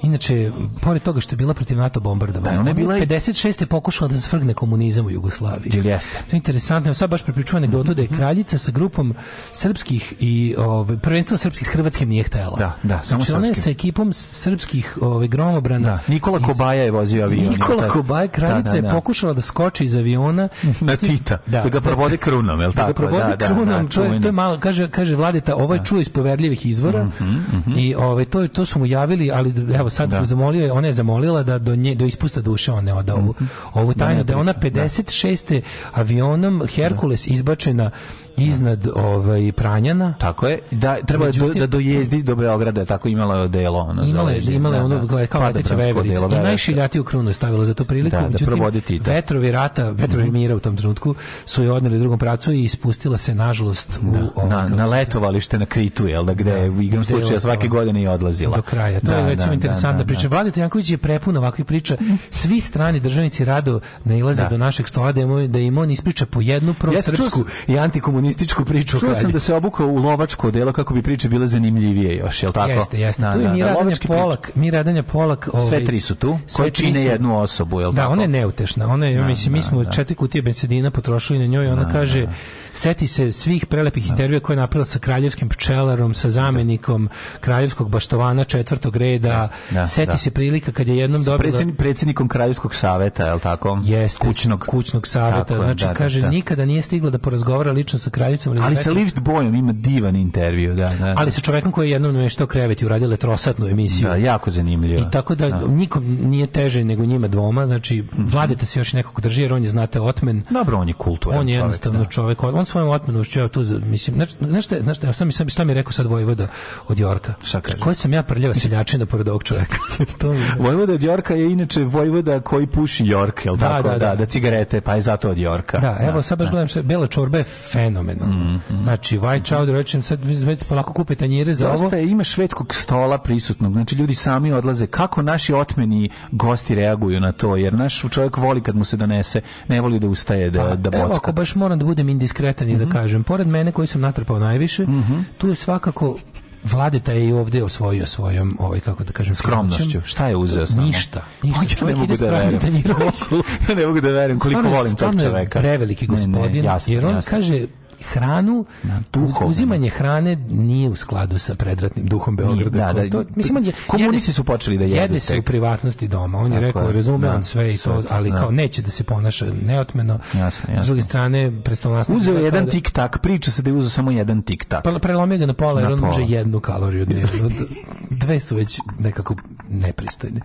Inače, pored toga što je bila protiv NATO bombardovanja, da, ona je bila 56 je pokušala da svrgne komunizam u Jugoslaviji. Ili jeste. To je interesantno. Sad baš prepričujem anegdotu mm -hmm. da je kraljica sa grupom srpskih i ovaj prvenstvo srpskih s hrvatskim nije htjela. Da, da, samo znači, ona je sa ekipom srpskih ovaj gromobrana. Da, Nikola iz... Kobaja je vozio avion. Nikola Kobaja da, kraljica da, da, da. je pokušala da skoči iz aviona na Tita, da, da ga da. provode krunom, je l' tako? Da ga provode da, krunom, to je, to je malo kaže kaže Vladeta, ovaj čuje iz poverljivih izvora mm -hmm, mm -hmm. i ovaj to je to su mu javili, ali evo sad da. zamolio, ona je zamolila da do nje do ispusta duše on ne oda ovu, mhm. ovu tajnu da, je ona 56. Da. avionom Herkules da. izbačena iznad da. ovaj Pranjana. Tako je, da treba Međutim, do, da dojezdi do Beograda, tako imala delo ona. Imala je, imala je da, ono da, da, kao pa leteća veverica. I najšiljatiju krunu je stavila za tu priliku. Da, da Međutim, proboditi, da. vetrovi rata, vetrovi mhm. mira u tom trenutku su je odneli u drugom pracu i ispustila se nažalost da, ovaj, na, na letovalište na Kritu, jel da, gde da, igram slučaja svake godine i odlazila. Do kraja. To da, je recimo da, sam da, da pričam. Da. Vlada Janković je prepun ovakvih priča. Svi strani državnici rado nailaze da. do našeg stola da im, da im on ispriča po jednu prosrpsku i antikomunističku priču. Čuo sam da se obukao u lovačko delo kako bi priče bile zanimljivije još, je tako? Jeste, jeste. tu je Miradanja Polak, Miradanja Polak. Ovaj, sve tri su tu, koje koji čine jednu osobu, je Da, ona je neutešna. Ona je, mislim, mi smo četiri kutije bensedina potrošili na njoj, ona kaže seti se svih prelepih intervjua koje je napravila sa kraljevskim pčelarom, sa zamenikom kraljevskog baštovana četvrtog reda, Da, Seti da. se prilika kad je jednom dobila... Predsjednik, predsjednikom Kraljevskog saveta, je li tako? Jeste, kućnog, kućnog saveta. Tako, znači, da, da, kaže, da, nikada nije stigla da porazgovara lično sa kraljicom. Ali, ali sa Lift Bojom ima divan intervju, da, da. Ali sa čovekom koji je jednom nameštao krevet i uradio letrosatnu emisiju. Da, jako zanimljivo. I tako da, da, nikom nije teže nego njima dvoma, znači, vladete se još nekako drži, jer on je, znate, otmen. Dobro, on je kulturan On je jednostavno da. čovjek, čovek, on svojom otmenu ja tu, mislim, znaš šta, šta, šta, šta mi rekao sad Vojvoda od Jorka? Šta kaže? Koja sam ja prljava seljačina pored ovog čovjek. to je. Vojvoda od Jorka je inače vojvoda koji puši Jork, jel da, tako? Da, da, da, da, cigarete, pa je zato od Jorka. Da, evo da, sad baš da. gledam, bela čorba je fenomenalna. Mm, mm, znači, white chowder, rečem, sad već polako kupe tanjire za Dosta ovo. Je, ima švedskog stola prisutnog, znači ljudi sami odlaze. Kako naši otmeni gosti reaguju na to, jer naš čovjek voli kad mu se donese, ne voli da ustaje da, A, pa, da bocka. Evo, ako baš moram da budem indiskretan i mm -hmm. da mhm. kažem, pored mene koji sam natrpao najviše, mm -hmm. tu je svakako Vladeta je i ovde osvojio svojom, ovaj, kako da kažem, skromnošću. Šta je uzeo samo? Ništa. ništa. Ja ne mogu da verujem. Da ja ne mogu da verujem koliko stvarno, volim tog čoveka. Preveliki gospodin, ne, ne, jasno, jer on jasno. kaže hranu, Duhovno. uzimanje hrane nije u skladu sa predratnim duhom Beograda. Da, da, to, mislim, on je, komunisti su počeli da jedu. Jede se u privatnosti doma. On je Tako rekao, razume da, on sve i to, ali da. kao neće da se ponaša neotmeno. sa druge strane, predstavljanstvo... Uzeo je jedan da, tik-tak, priča se da je uzeo samo jedan tik-tak. Pa prelomio ga na pola, jer on može jednu kaloriju dnevno. Dve su već nekako nepristojne.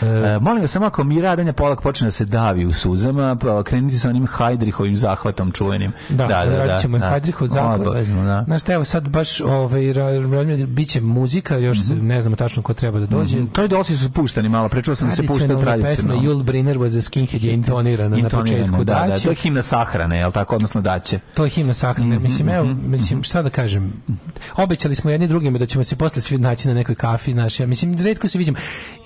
Uh, e, molim vas, samo ako mi radanja polak počne da se davi u suzama, pa krenite sa onim Hajdrihovim zahvatom čuvenim. Da, da, da, da mu je da. Hadriho zakon. Da Obavezno, da. Znaš, evo sad baš ovaj, biće muzika, još mm -hmm. ne znamo tačno ko treba da dođe. Mm -hmm. To je dosi su pušteni malo, pričao sam da se pušta tradicionalno. Pesma Jul Briner was a skinhead je intonirana, intonirana na početku da, da daće. Da, to je himna sahrane, je li tako, odnosno daće. To je himna sahrane, mm -hmm, mislim, evo, mhm, mislim, mhm. šta da kažem, obećali smo jedni drugima da ćemo se posle svi naći na nekoj kafi, naš, ja mislim, retko se viđemo.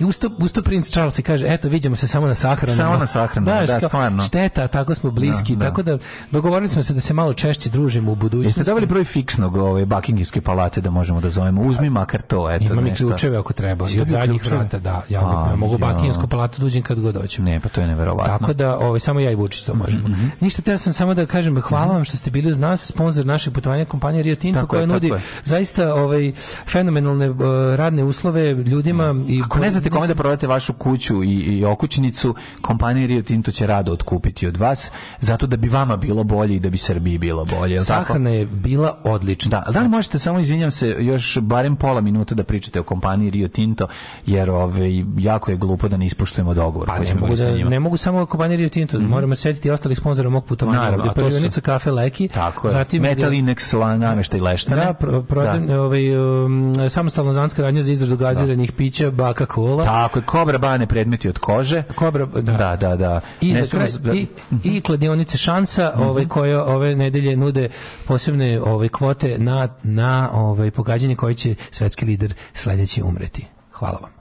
I usto, usto princ Charles kaže, eto, viđemo se samo na sahrani. Samo na sahranu, da, stvarno. Šteta, tako smo bliski, da, tako da dogovorili smo se da se malo češće družimo u budućnosti. Jeste dobili broj fiksnog ove Buckinghamske palate da možemo da zovemo. Uzmi makar to, eto Imam nešto. Imam ključeve ako treba. I od zadnjih vrata, da. Ja A, ja mogu Buckinghamsku palatu da uđem kad god hoćem. Ne, pa to je neverovatno. Tako da, ovaj samo ja i Vučić to možemo. Mm -hmm. Ništa, ja sam samo da kažem hvala vam što ste bili uz nas, sponzor našeg putovanja kompanije Rio Tinto tako koja je, nudi je. zaista ovaj fenomenalne uh, radne uslove ljudima mm. i ako ne znate kome da prodate vašu kuću i, i okućnicu, kompanija Rio Tinto će rado otkupiti od vas zato da bi vama bilo bolje i da bi Srbiji bilo bolje bolje, je Sahrana tako? je bila odlična. Da, ali da li možete samo izvinjavam se još barem pola minuta da pričate o kompaniji Rio Tinto jer ove ovaj, jako je glupo da ne ispoštujemo dogovor. Pa ne mogu, da, ne mogu samo o kompaniji Rio Tinto, mm -hmm. moramo setiti i ostalih sponzora mog putovanja. Naravno, ovdje su... kafe Leki, tako je. zatim Metalinex nameštaj leštane. Da, pro, prodan, da. Ovaj, um, samostalno zanska radnja za izradu gaziranih da. pića, baka kola. Tako je, kobra bane predmeti od kože. Kobra, da. Da, da, da. I, za kraj, i, i mhm. kladionice šansa, mm -hmm. ove koje ove nedelje nude utvrde posebne ove ovaj, kvote na na ovaj pogađanje koji će svetski lider sledeći umreti. Hvala vam.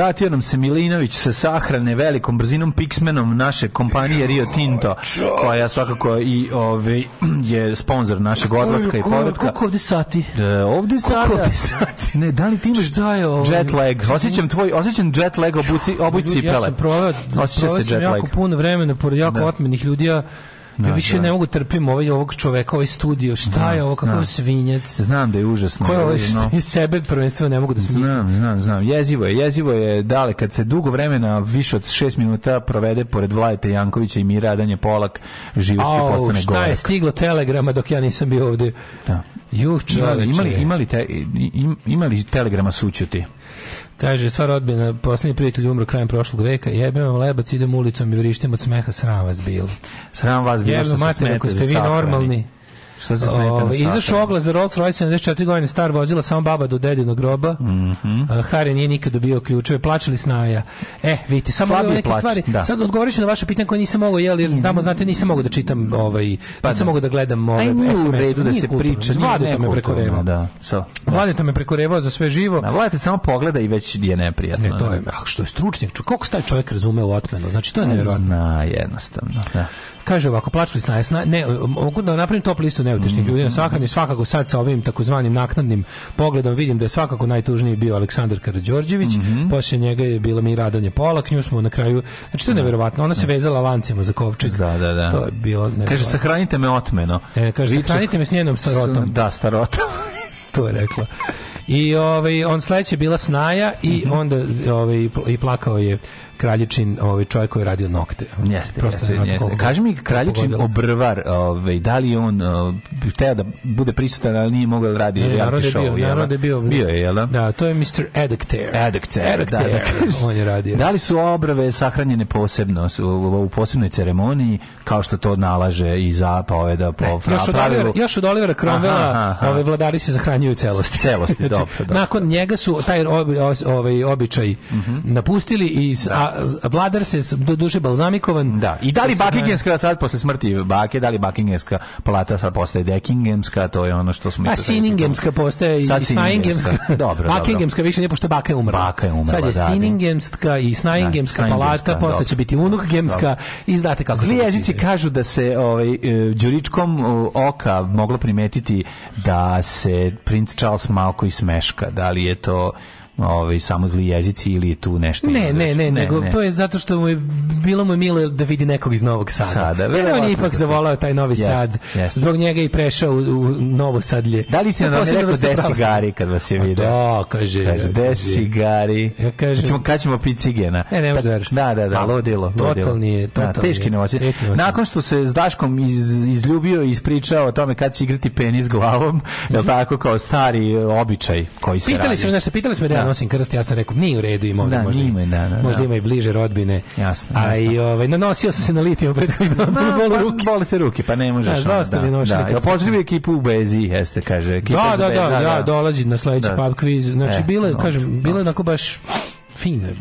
Vratio nam se Milinović sa sahrane velikom brzinom piksmenom naše kompanije Rio Tinto, koja svakako i ove, je sponsor našeg odlaska i povratka. Koliko ovde sati? E, ovde sati. Ovde sati? Ne, da li ti imaš Šta je ovo? jet lag? Osjećam tvoj, osjećam jet lag obuci, obuj cipele. Ja sam proveo, Osjeća proveo se sam jet jako lag. puno vremena pored jako da. otmenih ljudi, ja No, ja da, više da. ne mogu trpim ovaj ovog čoveka, ovaj studio. Šta znam, je ovo kakav svinjac? Znam da je užasno. Ko je ovaj no. sebe prvenstveno ne mogu da smislim. Znam, znam, znam. Jezivo je, jezivo je dale kad se dugo vremena više od 6 minuta provede pored Vlajete Jankovića i Mira Danje Polak, život oh, postane gorak. Šta je stiglo telegrama dok ja nisam bio ovde? Da. Juh, imali, imali, imali, te, im, imali telegrama sućuti? Kaže, sva rodbina, posljednji prijatelj umro krajem prošlog veka, jebem vam lebac, idem ulicom i vrištim od smeha, sram vas bilo. Sram vas bilo što se smete. Jebno, ste vi sahrani. normalni. Šta se smeta? Izašao oglas za Rolls Royce 74 godine star vozila samo baba do dedinog groba. Mm -hmm. Harry nije nikad dobio ključeve, plačali snaja. E, vidite, samo Slabije neke plač, stvari. Da. Sad odgovorit ću na vaše pitanje koje nisam mogao, jel, jer mhm. tamo, znate, nisam mogao da čitam, ovaj, pa, nisam da. mogao da gledam ove ovaj, nije u redu da se priča. Vladeta me prekorevao. Da, so, da. Vladeta me prekorevao za sve živo. Da, Vladeta samo pogleda i već je neprijatno. Ne, to da. je, ah, što je stručnjak, koliko taj čovjek razume u otmenu, znači to je nevjerojatno. Zna, jednostavno, da. Kaže ovako, plačali sna, ne, mogu da napravim top listu neutešnih mm ljudi na svakom svakako sad sa ovim takozvanim naknadnim pogledom vidim da je svakako najtužniji bio Aleksandar Karađorđević, mm -hmm. poslije njega je bila mi Radanje Polak, nju smo na kraju, znači to je da. neverovatno, ona se da. vezala lancima za kovčeg. Da, da, da. To je bilo Kaže, sahranite me otmeno. E, kaže, Viček... sahranite me s njenom starotom. Da, starotom. to je rekla. I ovaj, on sledeće bila Snaja i mm onda ovaj, i plakao je kraljičin ovaj čovjek koji je radio nokte. Jeste, Prosto jeste, jeste. Kogu, Kaži mi kraljičin obrvar, ovaj da li on uh, hteo da bude prisutan, ali nije mogao da radi ne, narod je bio, narod je bio, bio je, jel? Da, Da, to je Mr. Edicter. Edicter, da, da, on je radio. Da li su obrave sahranjene posebno su, u, u posebnoj ceremoniji kao što to nalaže i zapoveda ovaj, po ne, još, od Olivera, još od Olivera Cromwella ove ovaj, vladari se zahranjuju celosti. Celosti, znači, dobro, dobro. Nakon njega su taj obi, ovaj običaj mm -hmm. napustili i da Bla, Bladar se do duše balzamikovan. Da. I da li da Buckinghamska sad posle smrti bake, da li Buckinghamska palata sad postaje Deckinghamska, to je ono što smo... A Sininghamska postaje i Snainghamska. Dobro, Buckinghamska više nije, pošto baka je umrla. Baka je umrla, Sad je da, da. i da, Snainghamska palata, posle će biti Unuhgemska i znate kako... Zli jezici kažu da se ovaj, e, Đuričkom e, oka moglo primetiti da se princ Charles malko i smeška. Da li je to ovaj samo zli jezici ili je tu nešto ne ne, ne ne nego ne. to je zato što mu je bilo mu je milo da vidi nekog iz Novog Sada, Sada ne, on je ipak zavolao taj Novi jest, Sad jest. zbog njega i prešao u, u Novo Sadlje da li ste na rekao da ste sigari kad vas je pa video da kaže de sigari ja kažem ćemo kaćemo picigena piti e, ne ne možeš da da, da da da pa, lodilo totalni je da, totalni teški nemoći nakon što se s Daškom iz, izljubio i ispričao o tome kad će igrati penis glavom je tako kao stari običaj koji se pitali smo me nešto pitali smo da nosim krst, ja sam rekao, nije u redu ima ovdje, da, možda, nime, da, da, možda ima i bliže rodbine. Jasno, A jasno. i ovaj, nanosio sam se na litijom pred kojim da, bolu ruke. Bole te ruke, pa ne možeš. Da, da, da, da, da pozdrivi ekipu u Bezi, jeste, kaže. Ekipa da, da, da, da, dolazi na sledeći da. pub quiz. Znači, e, bilo je, kažem, bilo je onako baš fine.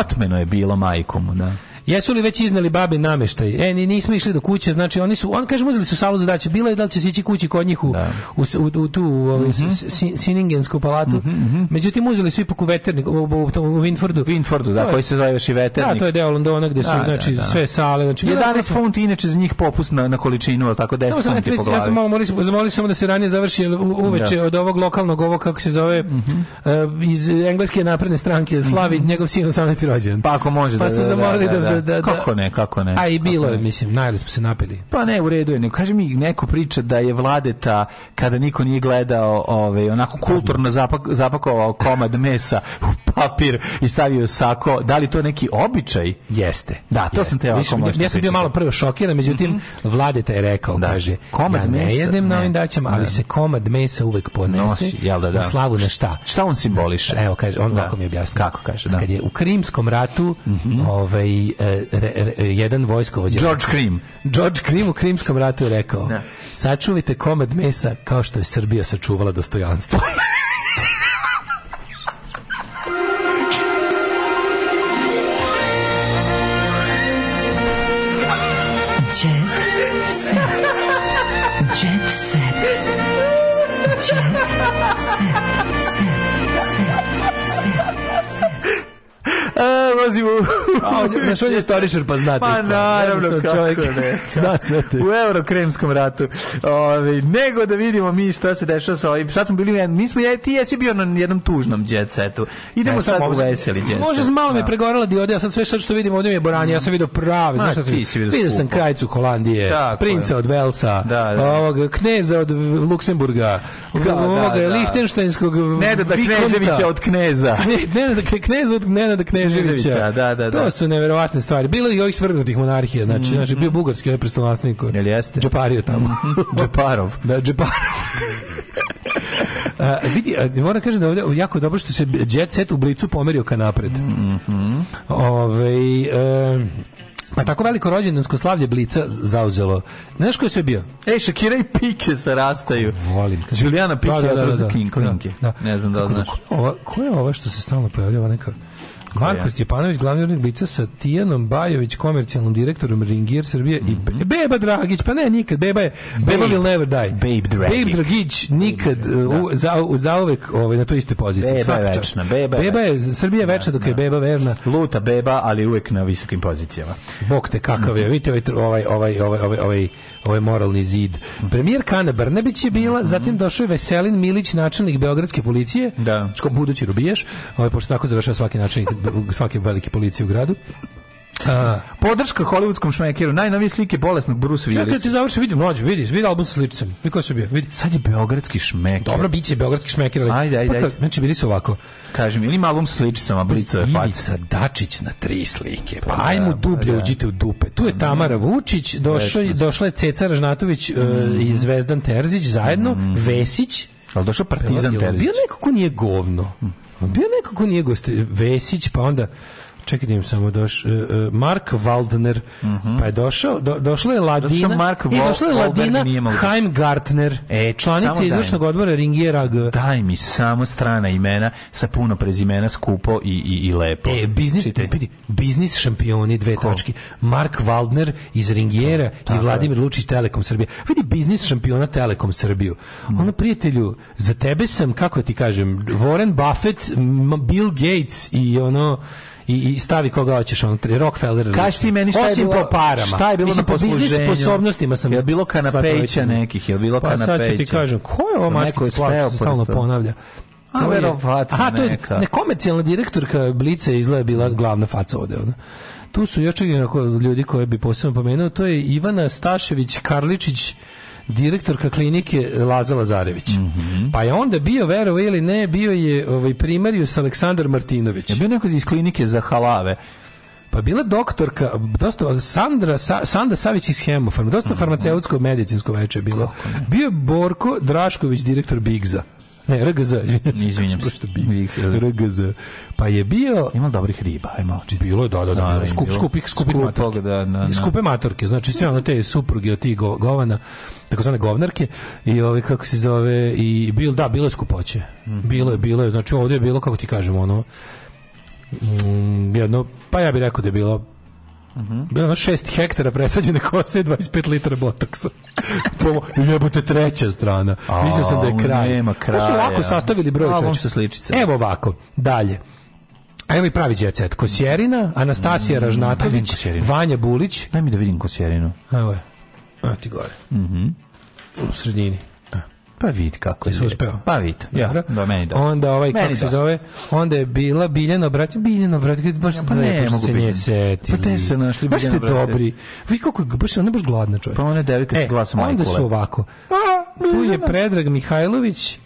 Otmeno je bilo majkomu, da. Jesu li već iznali babe nameštaj? E, ni, nismo išli do kuće, znači oni su, on kaže, uzeli su salu zadaće, bilo je da li će se ići kući kod njih u, da. u, u, u, tu u, ovaj, mm -hmm. sin, Siningensku palatu. Mm -hmm. Međutim, uzeli su ipak u veternik, u, u, u Winfordu. Winfordu, da, je, koji se zove još i veternik. Da, to je deo Londona gde su, da, da znači, da, sve sale. Znači, 11 funti, inače, za njih popust na, na količinu, ali tako 10 funti po glavi. Ja sam malo molio, samo da se ranije završi uveče da. od ovog lokalnog, ovo kako se zove, mm -hmm. uh, iz engleske napredne stranke, slavi mhm. njegov sin 18. rođen. Pa ako može pa da, su da- da- zamorili da, da, da Da, da, da, Kako ne, kako ne. A i bilo je, mislim, najli smo se napili. Pa ne, u redu je. Ne, kaže mi, neko priča da je vladeta, kada niko nije gledao, ove, ovaj, onako kulturno zapak, zapakovao komad mesa u papir i stavio sako, da li to neki običaj? Jeste. Da, to jeste. sam te ja sam pričati. bio malo prvo šokiran, međutim mm -hmm. Vladeta je rekao, da. kaže, komad ja ne mesa, jedem na ovim daćama, ali se komad mesa uvek ponese Nosi, jel da, da. u slavu na šta. Šta on simboliše? Evo, kaže, on da. mi objasnio. Kako kaže, da. Kad je u Krimskom ratu mm -hmm. ovaj, re, re, re, jedan vojskovođa... George Krim. George Krim u Krimskom ratu je rekao, da. sačuvite komad mesa kao što je Srbija sačuvala dostojanstvo. vozimo... A, znaš, je istoričar, pa znate Pa naravno, kako čovjek ne. Zna sve te. U eurokremskom ratu. Ove, nego da vidimo mi šta se dešava sa ovim. Sad smo bili, mi smo, ja, ti jesi bio na jednom tužnom jet setu. Idemo ne, sad u veseli jet set. Može, malo me da. pregorela diode, ja sad sve što vidimo ovdje mi je Boranje, ja sam vidio prave. znaš šta sam vidio? Vidio sam krajcu Holandije, Tako princa je. od Velsa, da, da, da. ovog kneza od Luksemburga, da, da ovoga da, da. Lihtenštajnskog Ne da, da Kneževića od kneza. Ne, ne da kneza od ne da kneza. Živkovića. Da, da, da. To su neverovatne stvari. Bilo je i ovih svrgnutih monarhija, znači, mm -hmm. znači bio bugarski ovaj prestolonasnik. Jel jeste? Džepario tamo. Džeparov. da, Džeparov. A, vidi, moram kažem da ovdje jako dobro što se jet set u blicu pomerio ka napred. Mm -hmm. Ove, e, pa tako veliko rođendansko slavlje Blica zauzelo. Znaš ko je sve bio? Ej, Shakira i Pike se rastaju. Volim. Juliana Pike da, da, da, da, da. Ne znam da ko, znaš. Ko, ko, je ova što se stalno pojavljava neka... Marko je. Stjepanović, glavni urednik Blica sa Tijanom Bajović, komercijalnim direktorom Ringier Srbije mm -hmm. i mhm. Beba Dragić, pa ne, nikad, Beba je, Babe, Beba will never die. Babe Dragić. Babe Dragić nikad, da. u, za, uvek, ovaj, na toj istoj poziciji. Beba Svaka je večna, Beba, beba je, večna. Srbija je večna da, dok je da. Beba verna. Luta Beba, ali uvek na visokim pozicijama. Bog te kakav je, mhm. vidite ovaj, ovaj, ovaj, ovaj, ovaj, ovaj, ovaj moralni zid. Premijer Kana Brnebić je bila, mm -hmm. zatim došao je Veselin Milić, načelnik Beogradske policije, da. Ško, budući rubijaš, ovaj, pošto tako završava svaki načelnik svake velike policije u gradu. Uh, podrška hollywoodskom šmekeru, najnovije slike bolesnog Bruce Willis. Čekaj, ti završi, vidi mlađu, vidi, vidi album sa sličicom. Niko se bio, vidi. Sad je beogradski šmeker. Dobro, bit će beogradski šmeker. Ali... Ajde, ajde, pa ajde. Znači, bili su ovako. Kažem, ili ima album sa sličicama, pa, Blico je faca. Ivica Dačić na tri slike. Pa, pa ajmo da, dublje, pa da. uđite u dupe. Tu je Tamara da. Vučić, došla, došla je Ceca Ražnatović mm uh, i Zvezdan Terzić zajedno, mm Vesić, ali došao Partizan Terzić. Bio neko ko nije govno. Mhm. Pa bio nekako nije gost Vesić, pa onda čekaj da im samo doš, uh, Mark Waldner, uh mhm. -huh. pa je došao, do, došla je Ladina, došao Mark i došla je Ladina Heimgartner, e, članica izvršnog odbora Ringiera G. Daj mi samo strana imena sa puno prezimena skupo i, i, i lepo. E, biznis, biti, biznis šampioni dve Ko? točki. Mark Waldner iz Ringiera to, i Vladimir Lučić Telekom Srbije. Vidi, biznis šampiona Telekom Srbiju. Mm. Ono, prijatelju, za tebe sam, kako ti kažem, Warren Buffett, Bill Gates i ono, i, i stavi koga hoćeš on Rockefeller. Kaži ti meni šta je Osim bilo, po parama. Šta je bilo Mislim, na posluženju? Po sposobnostima sam. Je bilo kanapeića nekih, je bilo pa, kanapeića. Pa sad ću ti kažem, ko je ova mačka koja stalno ponavlja? A verovatno Aha, to je nekomercijalna direktorka Blice izgleda bila glavna faca ovde. Ona. Tu su još ljudi koje bi posebno pomenuo, to je Ivana Stašević Karličić, direktorka klinike Laza Lazarević. Mm -hmm. Pa je onda bio, vero ili ne, bio je ovaj, primarius Aleksandar Martinović. Je bio neko iz klinike za halave. Pa bila doktorka, dosta Sandra Sa, Sanda Savić iz Hemofarma, dosta mhm. farmaceutsko medicinsko veče je bilo. Bio je Borko Drašković, direktor Bigza. Ne, RGZ, izvinjam se. Što Pa je bio ima dobrih riba, ajmo. malo. Bilo je da da da, da, da skup skupih skupih matorki. Da, da, da. Skupe matorke, znači sve ono te supruge od tih govana, takozvane govnarke i ove kako se zove i bilo da, bilo je skupoće. Mhm. Bilo je, bilo je, znači ovdje je bilo kako ti kažemo ono mm, jedno, pa ja bih rekao da je bilo Mm -hmm. Bilo je 6 hektara presađene kose 25 litara botoksa. po Jebote treća strana. A, Mislio sam da je kraj. Nema kraja. To su lako sastavili broj čovječa. Evo ovako, dalje. A evo i pravi djecet. Kosjerina, Anastasija mm, pa Ražnatović, Vanja Bulić. Daj mi da vidim Kosjerinu. Evo je. Evo ti gore. Mm -hmm. U sredini. Pa vidi kako je. uspeo. Pa vidi. Ja, do da, da, meni da. Onda ovaj meni kako se da. zove, onda je bila Biljana Brać, Biljana Brać, baš ja, pa ne, ne mogu se nje setiti. Pa te se našli Baš ste dobri. Vi kako baš ne baš gladna čovjek. Pa ona devika e, sa glasom Onda su ovako. Pa, tu je Predrag Mihajlović,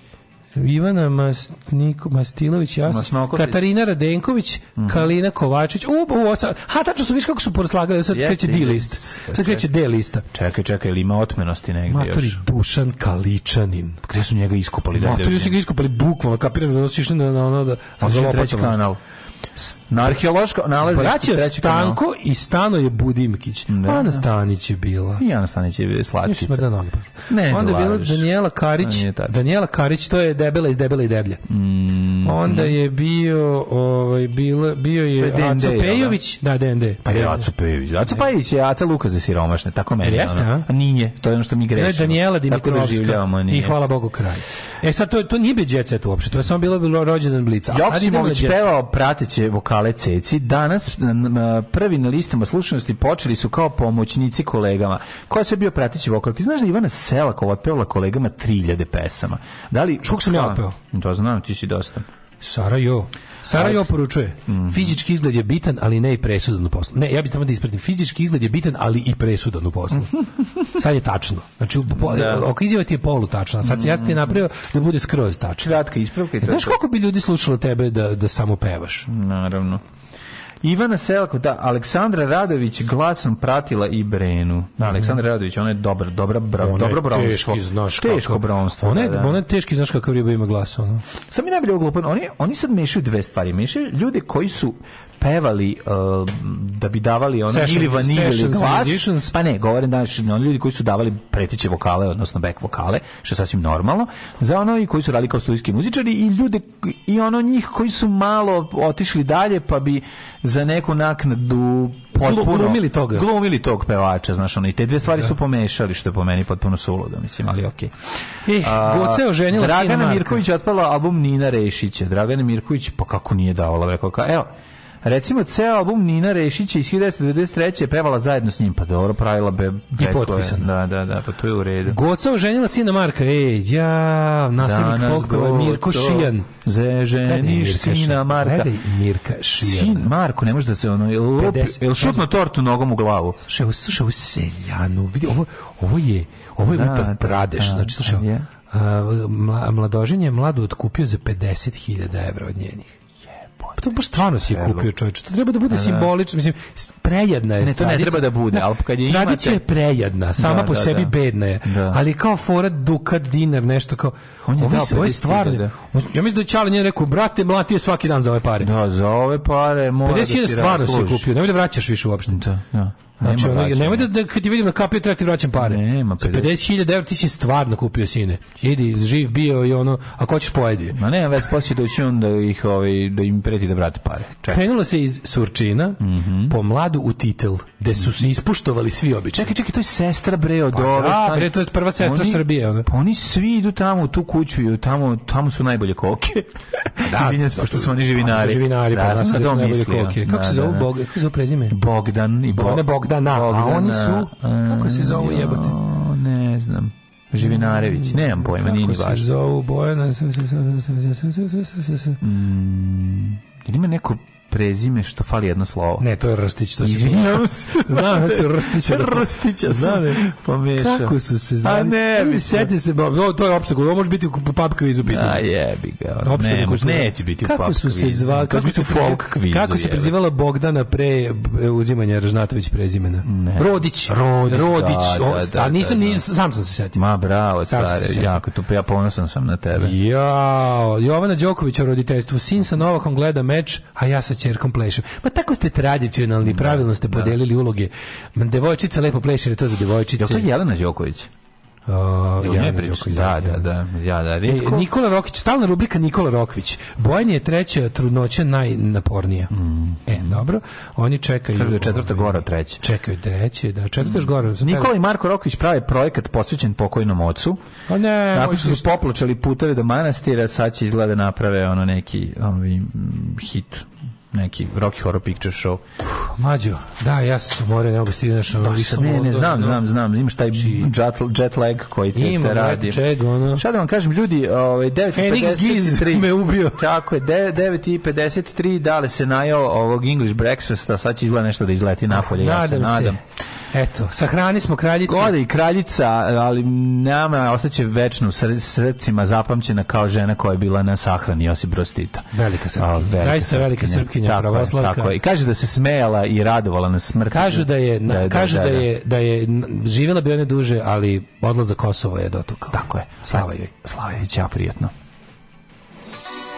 Ivana Masniko, Mastilović, jasno, Katarina Radenković, mm -hmm. Kalina Kovačić. U, u ha, tačno su, viš kako su poraslagali, sad yes, kreće D-list. Sad kreće D-lista. Čekaj, čekaj, ili ima otmenosti negdje Matori, još? Dušan Kaličanin. Pa gde su njega iskopali? Matori su ga iskopali bukvalno, kapiram da su išli na, na, da- na, na, na, na, na, na, na, na, na, na, na, na, na, na, na, na, na, na arheološko nalazište Braća Stanko kanal. i je Budimkić. Ne, da, pa Ana da. Stanić je bila. I Ana Stanić je bila slačica. Još Ne, Onda je bila Daniela Karić. Daniela Karić, to je debela iz debela i deblja. Mm. Onda je bio, ovaj, bila, bio je pa Aco da? Pejović. Da, DND. Pa je Aco Pejović. Aco Pejović je Aca Luka za siromašne, tako meni. Jeste, a? Nije, to je ono što mi grešimo. Daniela Dimitrovska. I hvala Bogu kraj. E sad, to, to nije bio jet set uopšte, to je samo bilo, bilo rođendan Blica. Joksimović pevao prateće vokale Ceci. Danas prvi na listama slušanosti počeli su kao pomoćnici kolegama. Ko je sve bio prateći vokal? Ti znaš da Ivana Selakova pevala kolegama 3000 pesama. Da li... Šuk sam ja pevao? To da, znam, ti si dosta. Sarajevo. Sarajevo poručuje. Mm Fizički izgled je bitan, ali ne i presudan u poslu. Ne, ja bih samo da ispratim. Fizički izgled je bitan, ali i presudan u poslu. Mhm. sad je tačno. Znači, po, da. ti je polu tačna. Sad mm ja ti je mhm. napravio da bude skroz tačno. Kratka ispravka. Znaš koliko bi ljudi slušalo tebe da, da samo pevaš? Naravno. Ivana Selko, da, Aleksandra Radović glasom pratila i Brenu. Da, mhm. Aleksandra Radović, ona je dobra, dobra, bra, ona dobro bravo, Teški, znaš teško kako. bronstvo. Ona je, da, da. ona je teški, znaš kakav riba ima glas. Ona. Sam mi najbolje oglupan, oni, oni sad mešaju dve stvari. Mešaju ljude koji su pevali uh, da bi davali ono session, ili vanili glas. Pa ne, govorim da oni ljudi koji su davali pretiće vokale, odnosno back vokale, što je sasvim normalno, za ono i koji su radili kao studijski muzičari i ljude i ono njih koji su malo otišli dalje pa bi za neku naknadu potpuno glumili toga. Glumili tog pevača, znaš, ono i te dve stvari da. su pomešali što je po meni potpuno suludo, mislim, ali okej. Okay. E, I Goce oženila Dragana Mirković otpala album Nina Rešića. Dragana Mirković pa kako nije davala, rekao kao, evo, Recimo, ceo album Nina Rešića iz 1993. je pevala zajedno s njim, pa dobro, pravila be... I potpisano. Da, da, da, pa to je u redu. Goca oženila sina Marka, ej, ja, nasljednik Folkova, Mirko Šijan. Ze, ženiš sina Marka. Mirka Šijan. Sin Marko, ne može da se ono, jel šutno tortu nogom u glavu? Slušaj, ovo, slušaj, ovo seljanu, vidi, ovo, ovo je, ovo je da, Utar da, da, Pradeš, znači, slušaj, mladoženje je mladu otkupio za 50.000 evra od njenih. Pa to baš stvarno si je kupio čovječe. To treba da bude da, da. simbolično. Mislim, prejedna je. Ne, to tradicija. ne treba da bude. Ali kad je tradicija imate... je prejedna. Da, sama da, po da, sebi da. bedna je. Ali kao forat, dukat, dinar, nešto kao... On je dao je stvarno. Ja mislim da je Čale njen rekao, brate, mlatio svaki dan za ove pare. Da, za ove pare mora 50 da ti stvarno si kupio. Ne da vraćaš više uopšte. Da, da. Nema znači, ono, nemoj da, da kad ti vidim na da kapiju treba ti vraćam pare. Nema 50. 50.000 evra ti si stvarno kupio sine. Idi, živ bio i ono, ako hoćeš pojedi. Ma ne, već poslije doći on da, ih, ovaj, da im preti da vrate pare. Čekaj. Krenulo se iz Surčina mm -hmm. po mladu u titel, gde su se ispuštovali svi običaji. Čekaj, čekaj, to je sestra bre od pa, da, ove. Da, bre, to je prva sestra oni, Srbije. Ona. Pa oni svi idu tamo u tu kuću i tamo, tamo su najbolje koke. Pa da, Izvinjam se, pošto su oni živinari. Oni živinari, da, pa nas da, da, da, da, da, da, da, da, da, da, da, da, da, da, Bogdana, Bogdana a oni su, kako se zove jebote? Ne znam. Živinarević, nemam pojma, kako nije ni važno. Kako se zovu Bojana? Mm, ima neko prezime što fali jedno slovo. Ne, to je Rstić, to se. Izvinjavam Znam da će Rstić. Da Rstića sam da pomešao. Kako su se zvali? A ne, vi seti se, o, to je opseg, ovo može biti u pub kvizu pitanje. A jebi ga. Opseg ne, neće biti u pub Kako su se zvali? Kako su folk kvizu? Kako se prezivala Bogdana pre e, uzimanja Ražnatović prezimena? Ne. Rodić. Rodić. Rodić. Da, a nisam ni sam sam se setio. Ma bravo, stare, jako to ja ponosan sam na tebe. Ja, Jovana Đoković o roditeljstvu, sin sa Novakom gleda meč, a ja sa ćerkom plešu. Ma tako ste tradicionalni, da. pravilno ste da. podelili uloge. Devojčica lepo pleše, to za devojčice. Je to Jelena Đoković? Uh, ja da, da, da, da, ja da, rijetko. E, Nikola Rokvić, stalna rubrika Nikola Rokvić. Bojan je treća trudnoća najnapornija. Mm. E, dobro. Oni čekaju. Kažu da četvrta gora treća. Čekaju treće, da, četvrta još gora. Nikola i Marko Rokvić prave projekat posvećen pokojnom ocu. A pa ne, Tako su popločali puteve do manastira, sad će izgleda naprave ono neki ovaj, hit neki Rocky Horror Picture Show. mađo, da, ja sam morao nego stigne što ne, ne, ne, znam, znam, znam, imaš taj znači, jet, jet lag koji te, Ima, te radi. Čeg, ono. Šta da vam kažem, ljudi, ovaj, 9.53. me ubio. Tako je, 9.53, dale se najao ovog English breakfasta, sad će izgleda nešto da izleti napolje, nadam ja se, nadam. Se. Eto, sahrani smo kraljicu. Goda i kraljica, ali nama ostaće večno u srcima zapamćena kao žena koja je bila na sahrani Josip Broz Tita. Velika srpkinja. Zaista velika srpkinja, tako pravoslavka. Je, tako je. I kaže da se smejala i radovala na smrti. Kažu da je, da na, da, da, kažu da, da, je, da je živjela bi one duže, ali odlazak Kosovo je dotukao. Tako je. Slava joj. Slava joj, ja, prijetno.